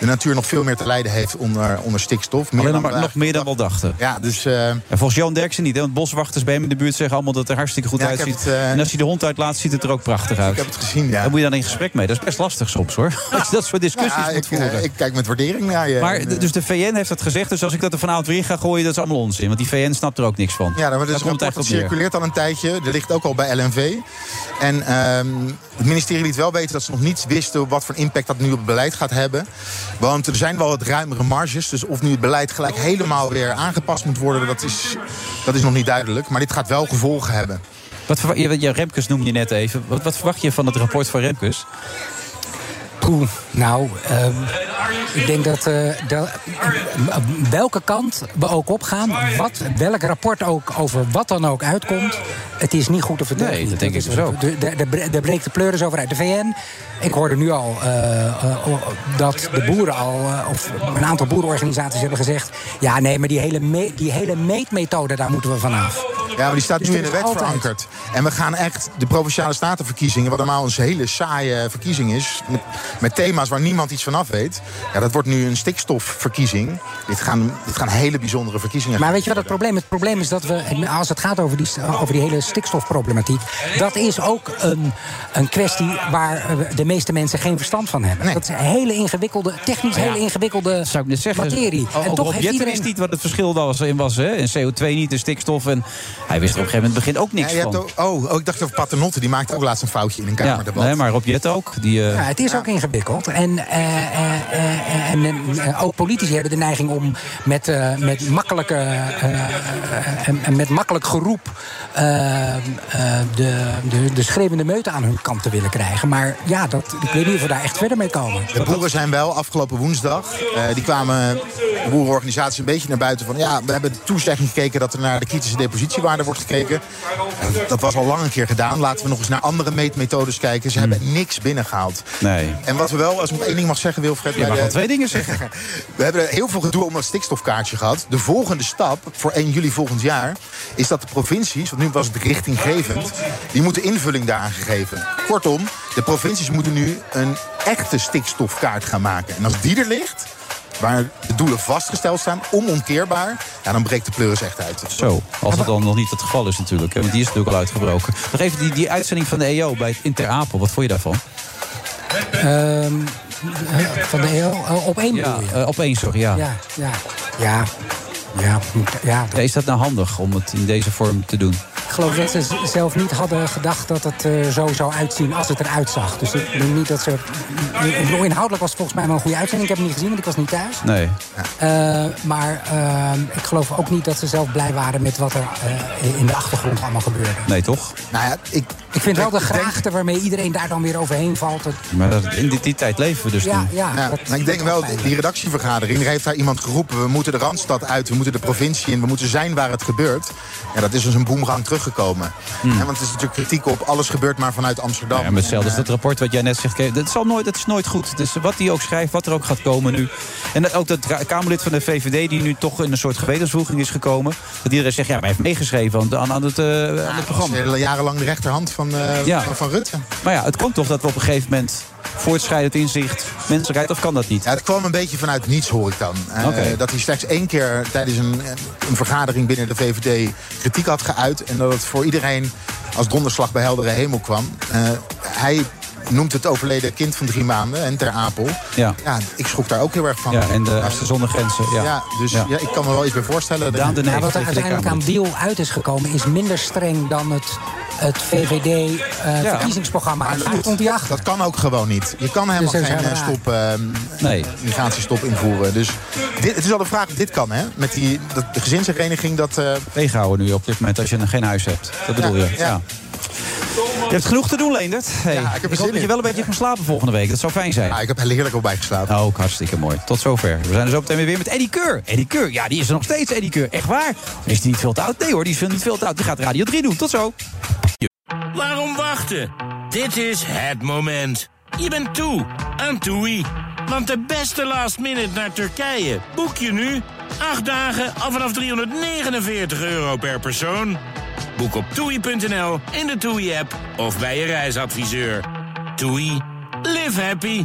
de natuur nog veel meer te lijden heeft onder, onder stikstof. Meer dan maar, nog meer dan wel dachten. Ja, dus... eh, En volgens Johan Derksen niet. Hè? Want boswachters bij hem in de buurt zeggen allemaal dat het er hartstikke goed Ja, uitziet. het, eh, En als hij de hond uitlaat, ziet het er ook prachtig uit. Ik heb het gezien, ja. Daar moet je dan in gesprek mee. Dat is best lastig soms, hoor. Als je dat soort discussies ja, moet ik, voeren. eh, ik kijk met waardering naar je. maar eh, dus de VN heeft dat gezegd. Dus als ik dat er vanavond weer ga gooien, dat is allemaal onzin. Want die VN snapt er ook niks van. Ja, dat is een komt het dat circuleert al een tijdje. Er ligt ook al bij LNV. En ehm, het ministerie liet wel weten dat ze nog niet wisten... wat voor impact dat nu op het beleid gaat hebben. Want er zijn wel wat ruimere marges. Dus of nu het beleid gelijk helemaal weer aangepast moet worden... dat is, dat is nog niet duidelijk. Maar dit gaat wel gevolgen hebben. Wat je, je Remkes noemde je net even. Wat, wat verwacht je van het rapport van Remkes? Poeh, nou, ehm, ik denk dat, eh, welke kant we ook opgaan, wat, welk rapport ook over wat dan ook uitkomt, het is niet goed te verdedigen. Nee, dat denk ik dus bre- Daar breekt de pleuris over uit. De VN, ik hoorde nu al eh, eh, dat de boeren al, of een aantal boerenorganisaties hebben gezegd, ja nee, maar die hele, me- die hele meetmethode, daar moeten we vanaf. Ja, maar die staat Dus nu in de wet altijd- verankerd. En we gaan echt de provinciale statenverkiezingen... wat normaal een hele saaie verkiezing is... met, met thema's waar niemand iets van af weet... Ja, dat wordt nu een stikstofverkiezing. Dit gaan, dit gaan hele bijzondere verkiezingen Maar weet je wat het probleem is? Het probleem is dat we, als het gaat over die, over die hele stikstofproblematiek... dat is ook een, een kwestie waar de meeste mensen geen verstand van hebben. Dat is een hele ingewikkelde, technisch hele ingewikkelde Zou ik net zeggen. materie. En toch heeft iedereen... wist niet wat het verschil was, in was. Hè? En CO2 niet, en stikstof. En hij wist er op een gegeven moment begin ook niks Ja, van. ook- oh, oh, ik dacht over Paternotte. Die maakte ook laatst een foutje in een Ja, kamerdebat. nee, maar Rob Jetten ook. Die, eh, Ja, het is ook ingewikkeld. En, eh, eh, eh, en ook politici hebben de neiging om met, eh, met, makkelijke, eh, en- en met makkelijk geroep de, de, de schreeuwende meute aan hun kant te willen krijgen. Maar ja, dat, ik weet niet of we daar echt verder mee komen. De boeren zijn wel afgelopen woensdag. eh, die kwamen de boerenorganisaties een beetje naar buiten van... ja, we hebben de toezegging gekeken dat er naar de kritische wordt gekeken. En dat was al lang een keer gedaan. Laten we nog eens naar andere meetmethodes kijken. Ze hebben niks binnengehaald. nee. En wat we wel, als ik één ding mag zeggen, Wilfred... Je mag wel twee dingen zeggen. We hebben heel veel gedoe om dat stikstofkaartje gehad. De volgende stap voor 1 juli volgend jaar... is dat de provincies, want nu was het richtinggevend... die moeten invulling daaraan geven. Kortom, de provincies moeten nu een echte stikstofkaart gaan maken. En als die er ligt, waar de doelen vastgesteld staan... onomkeerbaar, ja, dan breekt de pleuris echt uit. Zo, als het dan nog niet het geval is natuurlijk. Hè, want die is natuurlijk al uitgebroken. Nog even die, die uitzending van de EO bij Inter Apel. Wat vond je daarvan? Ehm, van de EO, eh, op één Ja, bedoel je? eh, op één, sorry. Ja. Ja, ja, ja. Ja, ja, Is dat nou handig om het in deze vorm te doen? Ik geloof dat ze zelf niet hadden gedacht dat het eh, zo zou uitzien als het eruit zag. Dus ik denk niet dat ze... Ik bedoel, inhoudelijk was het volgens mij wel een goede uitzending. Ik heb hem niet gezien, want ik was niet thuis. Nee. Eh, maar ehm, ik geloof ook niet dat ze zelf blij waren met wat er eh, in de achtergrond allemaal gebeurde. Nee, toch? Nou ja, ik, Ik vind wel de graagte waarmee iedereen daar dan weer overheen valt. Het, Maar dat, in die, die tijd leven we dus Ja, nu. ja. Ja, dat maar ik denk wel, die redactievergadering, er heeft daar iemand geroepen... we moeten de Randstad uit, we moeten de provincie in... we moeten zijn waar het gebeurt. Ja, dat is dus een boemgang teruggekomen. Ja, want het is natuurlijk kritiek op alles gebeurt maar vanuit Amsterdam. Ja, maar hetzelfde is dat rapport wat jij net zegt. Dat, zal nooit, dat is nooit goed. Dus wat hij ook schrijft, wat er ook gaat komen nu. En ook dat Kamerlid van de VVD, die nu toch in een soort gewetensvoeging is gekomen. Dat iedereen zegt, ja, maar hij heeft meegeschreven aan, aan, het, eh, aan het eh, programma. jarenlang de rechterhand van, Ja. van, van Rutte. Maar ja, het kan toch dat we op een gegeven moment voortschrijdend inzicht, menselijkheid, of kan dat niet? Ja, het kwam een beetje vanuit niets, hoor ik dan. Eh. Dat hij slechts één keer tijdens een, een vergadering binnen de VVD kritiek had geuit. En dat het voor iedereen als donderslag bij heldere hemel kwam. Eh, hij noemt het overleden kind van drie maanden en ter Apel. Ja. Ja, ik schrok daar ook heel erg van. Ja, en de Artsen zonder Grenzen. Ja, Ja, dus Ja. Ja. ik kan me wel iets bij voorstellen. Daan de wat er uiteindelijk aan deal uit is gekomen... is minder streng dan het, het VVD-verkiezingsprogramma. Hij achter. Dat kan ook gewoon niet. Je kan helemaal Dus dat geen eh, stop, eh, Nee. migratiestop invoeren. Dus dit, het is al de vraag of dit kan, hè? Met die, dat, de gezinshereniging, dat... eh, Tegenhouden nu op dit moment als je geen huis hebt. Dat bedoel je? ja. Je hebt genoeg te doen, Leendert. Hey, Ja, ik heb er ik hoop zin dat je wel een beetje kan slapen volgende week. Dat zou fijn zijn. ja, ik heb er heerlijk op bijgeslapen. Ook hartstikke mooi. Tot zover. We zijn er zo meteen weer met Eddie Keur. Eddie Keur, ja, die is er nog steeds, Eddie Keur. Echt waar? Is die niet veel te oud? Nee hoor, die is niet veel te oud. Die gaat Radio 3 doen. Tot zo. Waarom wachten? Dit is het moment. Je bent toe aan TUI. Want de beste last minute naar Turkije boek je nu. Acht dagen al vanaf 349 euro per persoon. Boek op toei.nl, in de TUI-app of bij je reisadviseur. TUI. Live happy.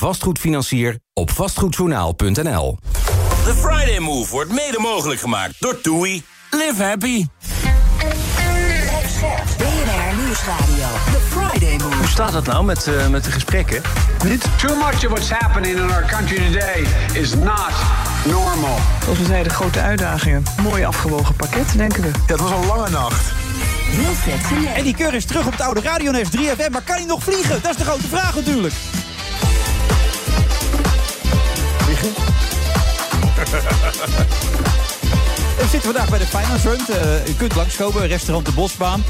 Vastgoedfinancier op vastgoedjournaal.nl. The Friday Move wordt mede mogelijk gemaakt door TUI. Live happy. BNR Nieuwsradio. The Friday Move. Hoe staat het nou met, eh, met de gesprekken? Too much of what's happening in our country today is not normal. Zoals we zeiden, grote uitdagingen. Mooi afgewogen pakket, denken we. Ja, het was een lange nacht. Genee. Eddie Keur is terug op het oude radionest 3FM. Maar kan hij nog vliegen? Dat is de grote vraag natuurlijk. Vliegen? We zitten vandaag bij de Finance Run. Eh, u kunt langskomen, restaurant De Bosbaan.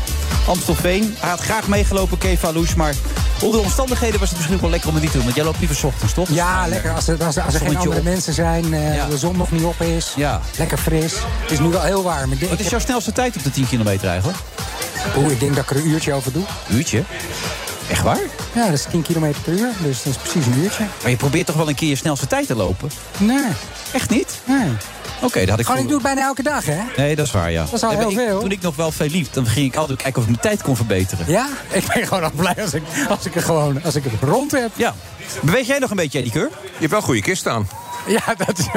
Amstelveen. Hij had graag meegelopen, Keva Loes. Maar onder de omstandigheden was het misschien ook wel lekker om het niet te doen. Want jij loopt liever ochtends, toch? Ja, lekker. Als er, als er, als er geen andere op. mensen zijn, eh, Ja. de zon nog niet op is. Ja. Lekker fris. Het is nu wel heel warm. Ik denk, Wat is jouw snelste tijd op de 10 kilometer eigenlijk? Oeh, ik denk dat ik er een uurtje over doe. Uurtje? Echt waar? Ja, dat is 10 kilometer per uur. Dus dat is precies een uurtje. Maar je probeert toch wel een keer je snelste tijd te lopen? Nee. Echt niet? Nee. Oké, dat had ik Gewoon, ik doe het bijna elke dag, hè? Nee, dat is waar, ja. Dat is al Nee, heel ik- veel. Toen ik nog wel veel lief, dan ging ik altijd kijken of ik mijn tijd kon verbeteren. Ja? Ik ben gewoon al blij als ik, als ik er gewoon als ik het rond heb. Ja. Beweeg jij nog een beetje, Eddie Keur? Je hebt wel een goede kist staan. Ja, dat...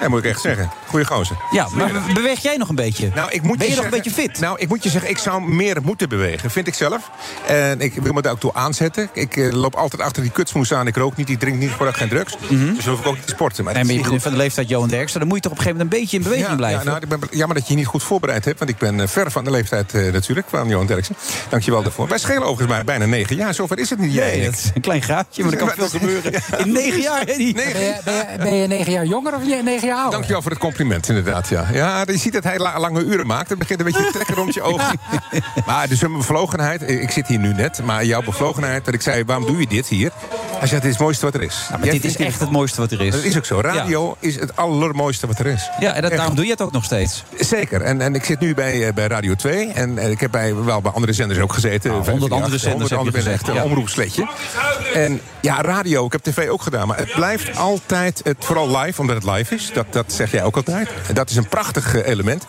Ja, moet ik echt zeggen. Goeie gozer. Ja, maar be- beweeg jij nog een beetje? Nou, ik moet ben je nog zeggen- een beetje fit? Nou, ik moet je zeggen, ik zou meer moeten bewegen, vind ik zelf. En ik wil me daar ook toe aanzetten. Ik eh, loop altijd achter die kutsmoes aan. Ik rook niet, ik drink niet, ik geen drugs. Dus dan hoef ik ook niet te sporten. Maar Mhm. Maar is je goed. van de leeftijd Johan Derksen. Dan moet je toch op een gegeven moment een beetje in beweging Ja, blijven. Ja, nou, ik ben, jammer dat je je niet goed voorbereid hebt. Want ik ben eh, ver van de leeftijd eh, natuurlijk van Johan Derksen. Dank je wel daarvoor. Wij schelen overigens maar bijna negen jaar. Zover is het niet. Jij Nee, en dat is een klein graadje, maar er kan veel gebeuren. In negen jaar, Eddie. Ben je, ben, je, negen jaar jonger of je negen jaar ouder? Dankjewel voor het compliment, inderdaad. Ja, ja je ziet dat hij la- lange uren maakt. Het begint een beetje te trekken rond je ogen. Maar dus een bevlogenheid. Ik zit hier nu net. Maar jouw bevlogenheid, dat ik zei, waarom doe je dit hier? Hij zegt, het is het mooiste wat er is. Ja, maar dit is echt het mooiste wat er is. Dat is ook zo. Radio is het allermooiste wat er is. Ja, en dat, daarom doe je het ook nog steeds. Zeker. En, en ik zit nu bij, eh, bij Radio 2. En, eh, ik heb bij, wel bij andere zenders ook gezeten. Nou, Vijf, honderd drie, andere acht, zenders honderd heb je andere gezegd, echt een ja. omroepsletje. En ja, radio. Ik heb tv ook gedaan. Maar het blijft altijd, het, vooral live, omdat het live is. Dat, dat zeg jij ook altijd. Dat is een prachtig eh, element.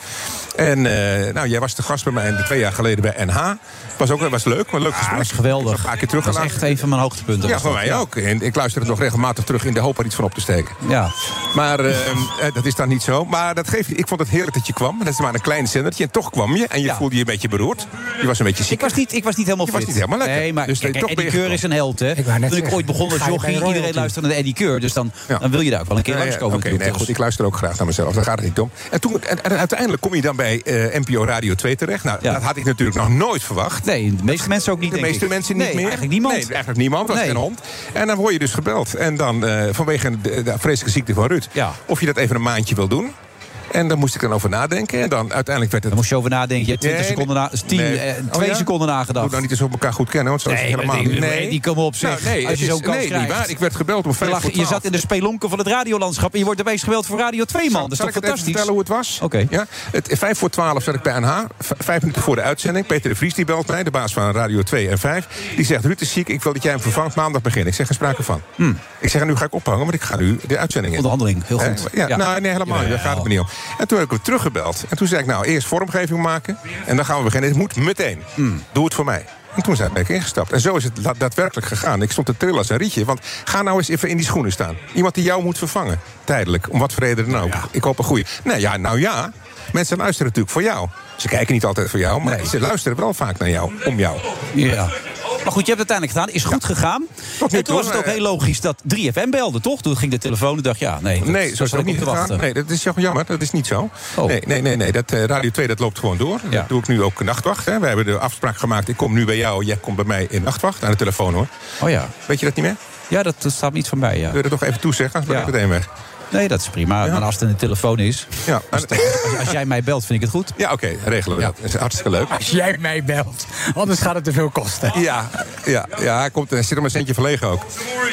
En eh, nou, jij was de gast bij mij twee jaar geleden bij NH. Was ook was leuk, maar leuk gesprek. dat is geweldig. Een paar keer Dat is echt een van mijn hoogtepunten. Ja, was voor mij ook. En ik luister het nog regelmatig terug in de hoop er iets van op te steken. Ja. Maar eh, eh, dat is dan niet zo. Maar dat geeft, ik vond het heerlijk dat je kwam. Dat is maar een klein zendertje. En toch kwam je. En je voelde je een beetje beroerd. Je was een beetje ziek. Ik was niet, ik was niet helemaal Je fit. was niet helemaal lekker. Nee, maar Dus kijk, toch ben Eddie je Keur is een held, hè? Ik Toen ik zeggen, ooit begon als je royalty? iedereen luisterde naar Eddie Keur. Dus dan, dan wil je daar ook wel een keer langskomen. Oké, nee, goed, ik luister ook graag naar mezelf. Daar gaat het niet om. En, toen, en, en uiteindelijk kom je dan bij eh, NPO Radio 2 terecht. Nou, dat had ik natuurlijk nog nooit verwacht. Nee, de meeste mensen ook niet, De meeste ik. mensen niet Nee, meer. eigenlijk niemand. Nee, eigenlijk niemand. was Nee. geen hond. En dan word je dus gebeld. En dan eh, vanwege de, de vreselijke ziekte van Ruud. Of je dat even een maandje wil doen. En daar moest ik dan over nadenken. En dan uiteindelijk werd het... Moest je over nadenken. Je hebt 20 Nee, seconden na, 10, nee. eh, Oh, 2 ja? seconden nagedacht. Moet nou niet eens op elkaar goed kennen, want zo is Nee, het helemaal niet. die- die komen op zich. Nou, nee, Als je zo'n kans nee, krijgt. niet waar. Ik werd gebeld om Je, vijf lag- voor je zat in de spelonken van het radiolandschap en je wordt opeens gebeld voor Radio 2, man. Dat is toch ik fantastisch? vertellen hoe het was? Oké. Ja, het, vijf voor twaalf zat ik bij NH. Vijf minuten voor de uitzending. Peter de Vries die belt mij, de baas van Radio 2 en 5. Die zegt, Ruud is ziek, ik wil dat jij hem vervangt maandag beginnen. Ik zeg, geen sprake van. Ik zeg, nu ga ik ophangen, want ik ga nu de uitzending in. Onderhandeling, heel goed. Eh, ja, Ja. Nou, nee, helemaal niet. Daar gaat het me niet om. En toen heb ik hem teruggebeld. En toen zei ik, nou, eerst vormgeving maken. En dan gaan we beginnen. Het moet meteen. Doe het voor mij. En toen ben ik ingestapt. En zo is het daadwerkelijk gegaan. Ik stond te trillen als een rietje. Want ga nou eens even in die schoenen staan. Iemand die jou moet vervangen. Tijdelijk. Om wat voor reden dan ook. Ik hoop een goede. Nee, ja, nou ja. Mensen luisteren natuurlijk voor jou. Ze kijken niet altijd voor jou. Maar ze luisteren wel vaak naar jou. Om jou. Ja. Maar goed, je hebt het uiteindelijk gedaan. Is goed gegaan. Tot En toen toe, was het ook eh, heel logisch dat 3FM belde, toch? Toen ging de telefoon en dacht, ja, nee. dat- Nee, zo is het ook ik niet gegaan. wachten. Nee, dat is toch jammer. Dat is niet zo. Oh. Nee, nee, nee, nee. Dat, eh, Radio 2 dat loopt gewoon door. Dat doe ik nu ook nachtwacht. Hè. We hebben de afspraak gemaakt. Ik kom nu bij jou. Jij komt bij mij in nachtwacht. Aan de telefoon hoor. Oh ja. Weet je dat niet meer? Ja, dat, dat staat niet van mij, ja. Wil je dat toch even toezeggen? Anders ben ik Ja. meteen weg. Nee, dat is prima. Maar als het een telefoon is... Ja. Als, als, als jij mij belt, vind ik het goed. Ja, oké, regelen we dat. Dat is hartstikke leuk. Als jij mij belt, anders gaat het te veel kosten. Ja, ja, ja hij, komt, hij zit om een centje verlegen ook.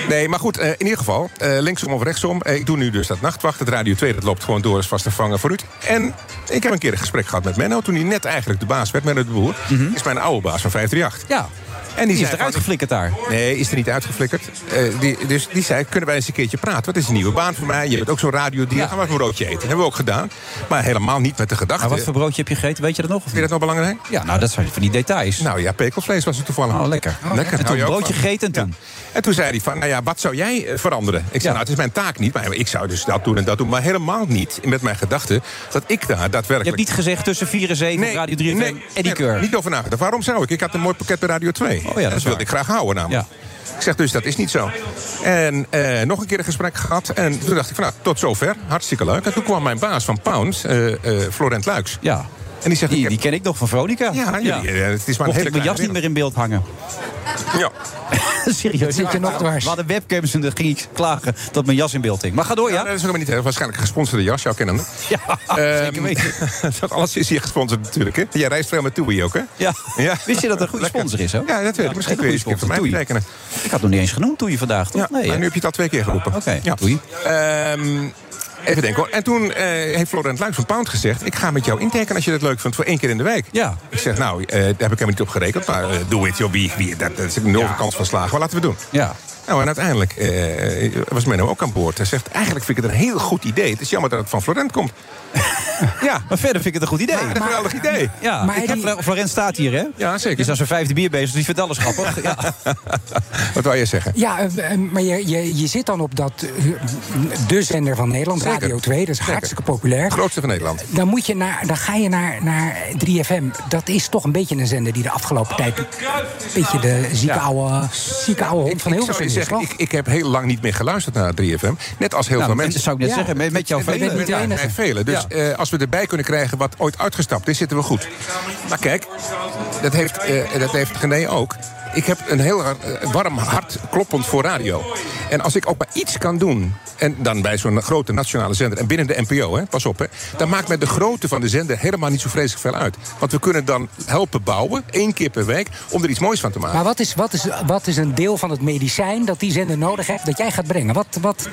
Nee, maar goed, eh, in ieder geval, eh, linksom of rechtsom. Eh, ik doe nu dus dat nachtwacht. Het Radio 2 dat loopt gewoon door als vaste vervanger voor u. En ik heb een keer een gesprek gehad met Menno. Toen hij net eigenlijk de baas werd, Menno de Boer. Is mijn oude baas van 538. Ja. En Die is eruit geflikkerd daar. Nee, is er niet uitgeflikkerd. Eh, die, dus die zei, kunnen wij eens een keertje praten? Wat is een nieuwe baan voor mij? Je bent ook zo'n radiodier. Gaan we even een broodje eten. hebben we ook gedaan. Maar helemaal niet met de gedachte... Maar wat voor broodje heb je gegeten? Weet je dat nog? Vind je dat nou belangrijk? Ja, nou, dat zijn van die details. Nou ja, pekelvlees was het toevallig. Oh, lekker. Lekker. En toen een broodje gegeten en toen? En toen zei hij van, nou ja, wat zou jij eh, veranderen? Ik zei, nou, het is mijn taak niet. Maar ik zou dus dat doen en dat doen. Maar helemaal niet met mijn gedachte dat ik daar Je daadwerkelijk... hebt niet gezegd tussen 4 en 7 Radio 3 FM, nee, Eddie nee, Keur. niet over nagedacht. Waarom zou ik? Ik had een mooi pakket bij Radio 2. Oh ja, dat wilde ik graag houden namelijk. Ik zeg dus, dat is niet zo. En eh, nog een keer een gesprek gehad. En toen dacht ik van, nou, tot zover. Hartstikke leuk. En toen kwam mijn baas van Pound, eh, eh, Florent Luiks. Ja. En die zegt, Die, ik heb- die ken ik nog van Veronica. Ja, jullie, eh, het is maar een hele ik mijn jas niet meer in beeld hangen. Ja. Serieus. Zit je nog dwars? We hadden webcams en dan ging ik klagen dat mijn jas in beeld hing. Maar ga door, Ja, ja? dat is helemaal niet. hè. Waarschijnlijk een gesponsorde jas, jouw kennende. Ja, Ehm, zeker weten. dat alles is hier gesponsord natuurlijk. Hè? Jij reist veel met TUI ook, hè? Ja. Ja. Wist je dat een goede Lekker. sponsor is, hoor? Ja, dat weet ik. Misschien kun je eens een keer voor mij Toei. betekenen. Ik had nog niet eens genoemd toen je vandaag, toch? Ja, nee, maar hè? nu heb je het al twee keer geroepen. Oké, ja. Toei. Even denken hoor. En toen eh, heeft Florent Luijks van Pound gezegd... ik ga met jou intekenen als je dat leuk vindt voor één keer in de week. Ja. Ik zeg, nou, eh, daar heb ik helemaal niet op gerekend. Maar eh, doe het, joh. Wie, wie, dat, dat is een nul kans van slagen. Maar laten we doen. Ja. Nou, en uiteindelijk eh, was Menno ook aan boord. Hij zegt, eigenlijk vind ik het een heel goed idee. Het is jammer dat het van Florent komt. ja, Maar verder vind ik het een goed idee. een geweldig idee. Ja, Maar ik heb, Florent staat hier, hè? Ja, zeker. Die is aan zijn vijfde bier bezig, dus die vindt alles grappig. Ja. Wat wou je zeggen? Ja, maar je, je, je zit dan op dat, de zender van Nederland, Zeker. Radio 2. Dat is Zeker. hartstikke populair. Grootste van Nederland. Dan, moet je naar, dan ga je naar, naar 3FM. Dat is toch een beetje een zender die de afgelopen tijd... een beetje de zieke, Ja. oude, zieke oude hond van ik Hilversum is, zeggen, toch? ik, ik heb heel lang niet meer geluisterd naar 3FM. Net als heel Nou, veel dat mensen. zou ik net Ja. zeggen, met, met jouw velen. enige. bij velen. Dus Ja. eh, als we erbij kunnen krijgen wat ooit uitgestapt is, zitten we goed. Maar kijk, dat heeft, eh, dat heeft René ook. Ik heb een heel hard, eh, warm hart kloppend voor radio. En als ik ook maar iets kan doen... en dan bij zo'n grote nationale zender... en binnen de NPO, hè, pas op, hè... dan maakt mij de grootte van de zender helemaal niet zo vreselijk veel uit. Want we kunnen dan helpen bouwen, één keer per week... om er iets moois van te maken. Maar wat is, wat, is, wat is een deel van het medicijn dat die zender nodig heeft... dat jij gaat brengen? Wat, wat,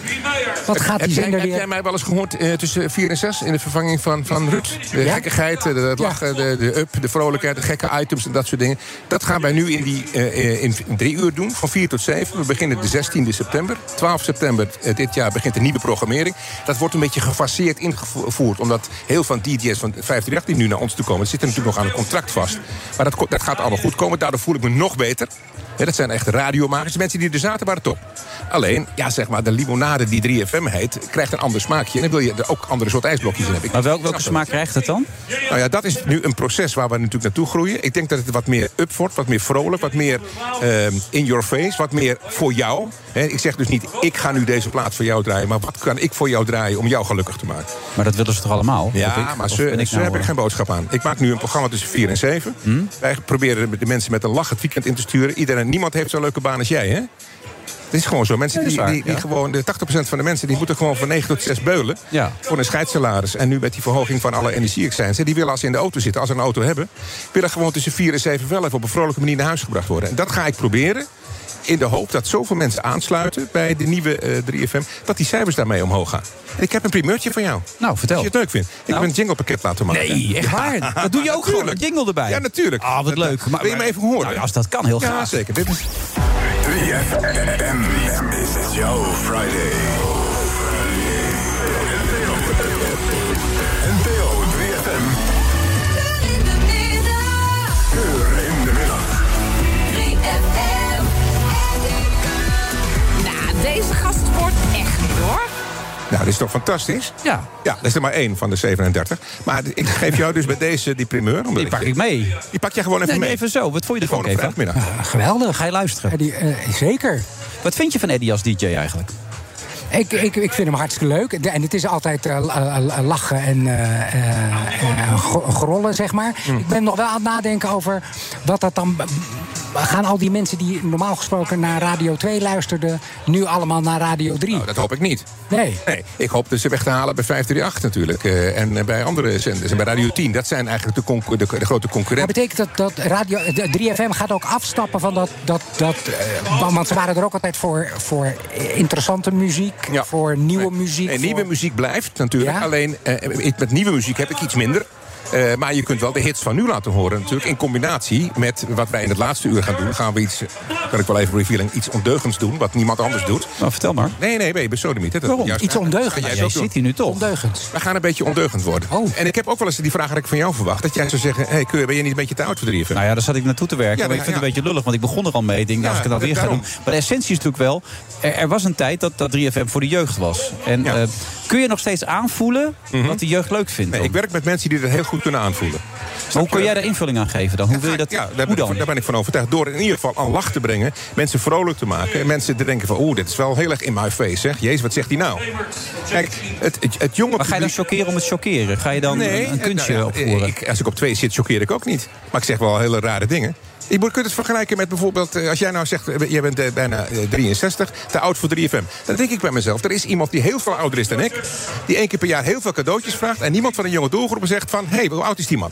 wat gaat die zender heb jij weer... mij wel eens gehoord eh, tussen 4 en 6 in de vervanging van, van Ruud? De Ja? gekkigheid, de, het lachen, de, de up, de vrolijkheid, de gekke items en dat soort dingen. Dat gaan wij nu in die, eh, in drie uur doen, van 4 tot 7. We beginnen de 16e september. 12 september eh, dit jaar begint de nieuwe programmering. Dat wordt een beetje gefaseerd ingevoerd. Omdat heel veel DJ's van 538 die nu naar ons toe komen... zitten natuurlijk nog aan een contract vast. Maar dat, dat gaat allemaal goed komen. Daardoor voel ik me nog beter. Ja, dat zijn echt radiomakers. De mensen die er zaten waren top. Alleen, ja, zeg maar, de limonade die 3FM heet... krijgt een ander smaakje. En dan wil je er ook andere soort ijsblokjes in hebben. Maar welk, welke smaak krijgt het dan? Nou ja, dat is nu een proces waar we natuurlijk naartoe groeien. Ik denk dat het wat meer up wordt, wat meer vrolijk, wat meer ehm, in your face, wat meer voor jou. Ik zeg dus niet, ik ga nu deze plaat voor jou draaien... maar wat kan ik voor jou draaien om jou gelukkig te maken? Maar dat willen ze toch allemaal? Ja, ik? maar ze, ben ik ze nou, heb ik eh, geen boodschap aan. Ik maak nu een programma tussen 4 en 7. Wij proberen de mensen met een lach het weekend in te sturen. Iedereen, niemand heeft zo'n leuke baan als jij, hè? Het is gewoon zo. Mensen die, is waar, die, die ja. gewoon, de 80% van de mensen die moeten gewoon van 9 tot 6 beulen. Ja. Voor een scheidssalaris. En nu met die verhoging van alle energieexcijns. Die willen als ze in de auto zitten, als ze een auto hebben. willen gewoon tussen 4 en 7 wel even op een vrolijke manier naar huis gebracht worden. En dat ga ik proberen. In de hoop dat zoveel mensen aansluiten bij de nieuwe eh, 3FM. dat die cijfers daarmee omhoog gaan. En ik heb een primeurtje van jou. Nou, vertel. Als je het leuk vindt. Ik heb een jinglepakket laten maken. Nee, echt waar? Dat doe je ook gewoon, een jingle erbij? Ja, natuurlijk. Ah, wat leuk. Wil je me even horen? Nou ja, als dat kan, heel Ja, graag. zeker. Dit is... 3FM is jouw Friday. Nou, dat is toch fantastisch? Ja. Ja, dat is er maar één van de 37. Maar ik geef jou dus bij deze die primeur. omdat Die pak ik mee. Die pak jij gewoon even Nee, mee. even zo. Wat vond je ervan, Eva? geweldig. Ga je luisteren? die, eh, zeker. Wat vind je van Eddie als DJ eigenlijk? Ik, ik, ik vind hem hartstikke leuk. En het is altijd eh, la- la- lachen en eh, eh, gro- grollen, zeg maar. Hmm. Ik ben nog wel aan het nadenken over wat dat dan... Gaan al die mensen die normaal gesproken naar Radio 2 luisterden... nu allemaal naar Radio 3? Nou, dat hoop ik niet. Nee. Nee, ik hoop dat ze weg te halen bij 538 natuurlijk. en bij andere zenders. En bij Radio 10. Dat zijn eigenlijk de, de, de grote Maar concurrenten. betekent dat dat radio, de 3FM gaat ook afstappen van dat... dat, dat want- want ze waren er ook altijd voor, voor interessante muziek, voor nieuwe muziek. En voor- nieuwe muziek blijft natuurlijk. Ja? Alleen eh, ik- met nieuwe muziek heb ik iets minder. Eh, maar je kunt wel de hits van nu laten horen natuurlijk. In combinatie met wat wij in het laatste uur gaan doen. Gaan we iets, kan ik wel even revealen, iets ondeugends doen. Wat niemand anders doet. Nou, vertel maar. Nee, nee, nee, besodemiet. Dat Waarom? juist- Iets ondeugends. Jij zit hier nu toch? Ondeugends. We gaan een beetje ondeugend worden. Oh. En ik heb ook wel eens die vraag had ik van jou verwacht. Dat jij zou zeggen, hey, Keur, ben je niet een beetje te oud voor 3FM? Nou ja, daar zat ik naartoe te werken. Ja, maar ik ja, vind het een beetje lullig, want ik begon er al mee. Ik denk, nou, als ik het nou weer ga doen. Maar de essentie is natuurlijk wel... Er, er was een tijd dat, dat 3FM voor de jeugd was. En eh, kun je nog steeds aanvoelen wat de jeugd leuk vindt? Mhm. Nee, ik werk met mensen die dat heel goed kunnen aanvoelen. Maar hoe kun jij daar invulling aan geven dan? Hoe wil je dat? Ja, daar ben, ik, dan? van- daar ben ik van overtuigd. Door in ieder geval een lach te brengen. Mensen vrolijk te maken. En mensen te denken van, oeh, dit is wel heel erg in my face. Zeg. Jezus, wat zegt hij nou? Kijk, het, het, het jonge Maar ga je dan chockeren om het chockeren? Ga je dan een, een kunstje nou ja, opvoeren? ik- als ik op twee zit, choqueer ik ook niet. Maar ik zeg wel hele rare dingen. Je moet- kunt het vergelijken met bijvoorbeeld... eh, als jij nou zegt, eh, jij bent eh, bijna eh, 63, te oud voor 3FM. Dan denk ik bij mezelf, er is iemand die heel veel ouder is dan ik... die één keer per jaar heel veel cadeautjes vraagt... en niemand van de jonge doelgroep zegt van... hé, hey, hoe oud is die man?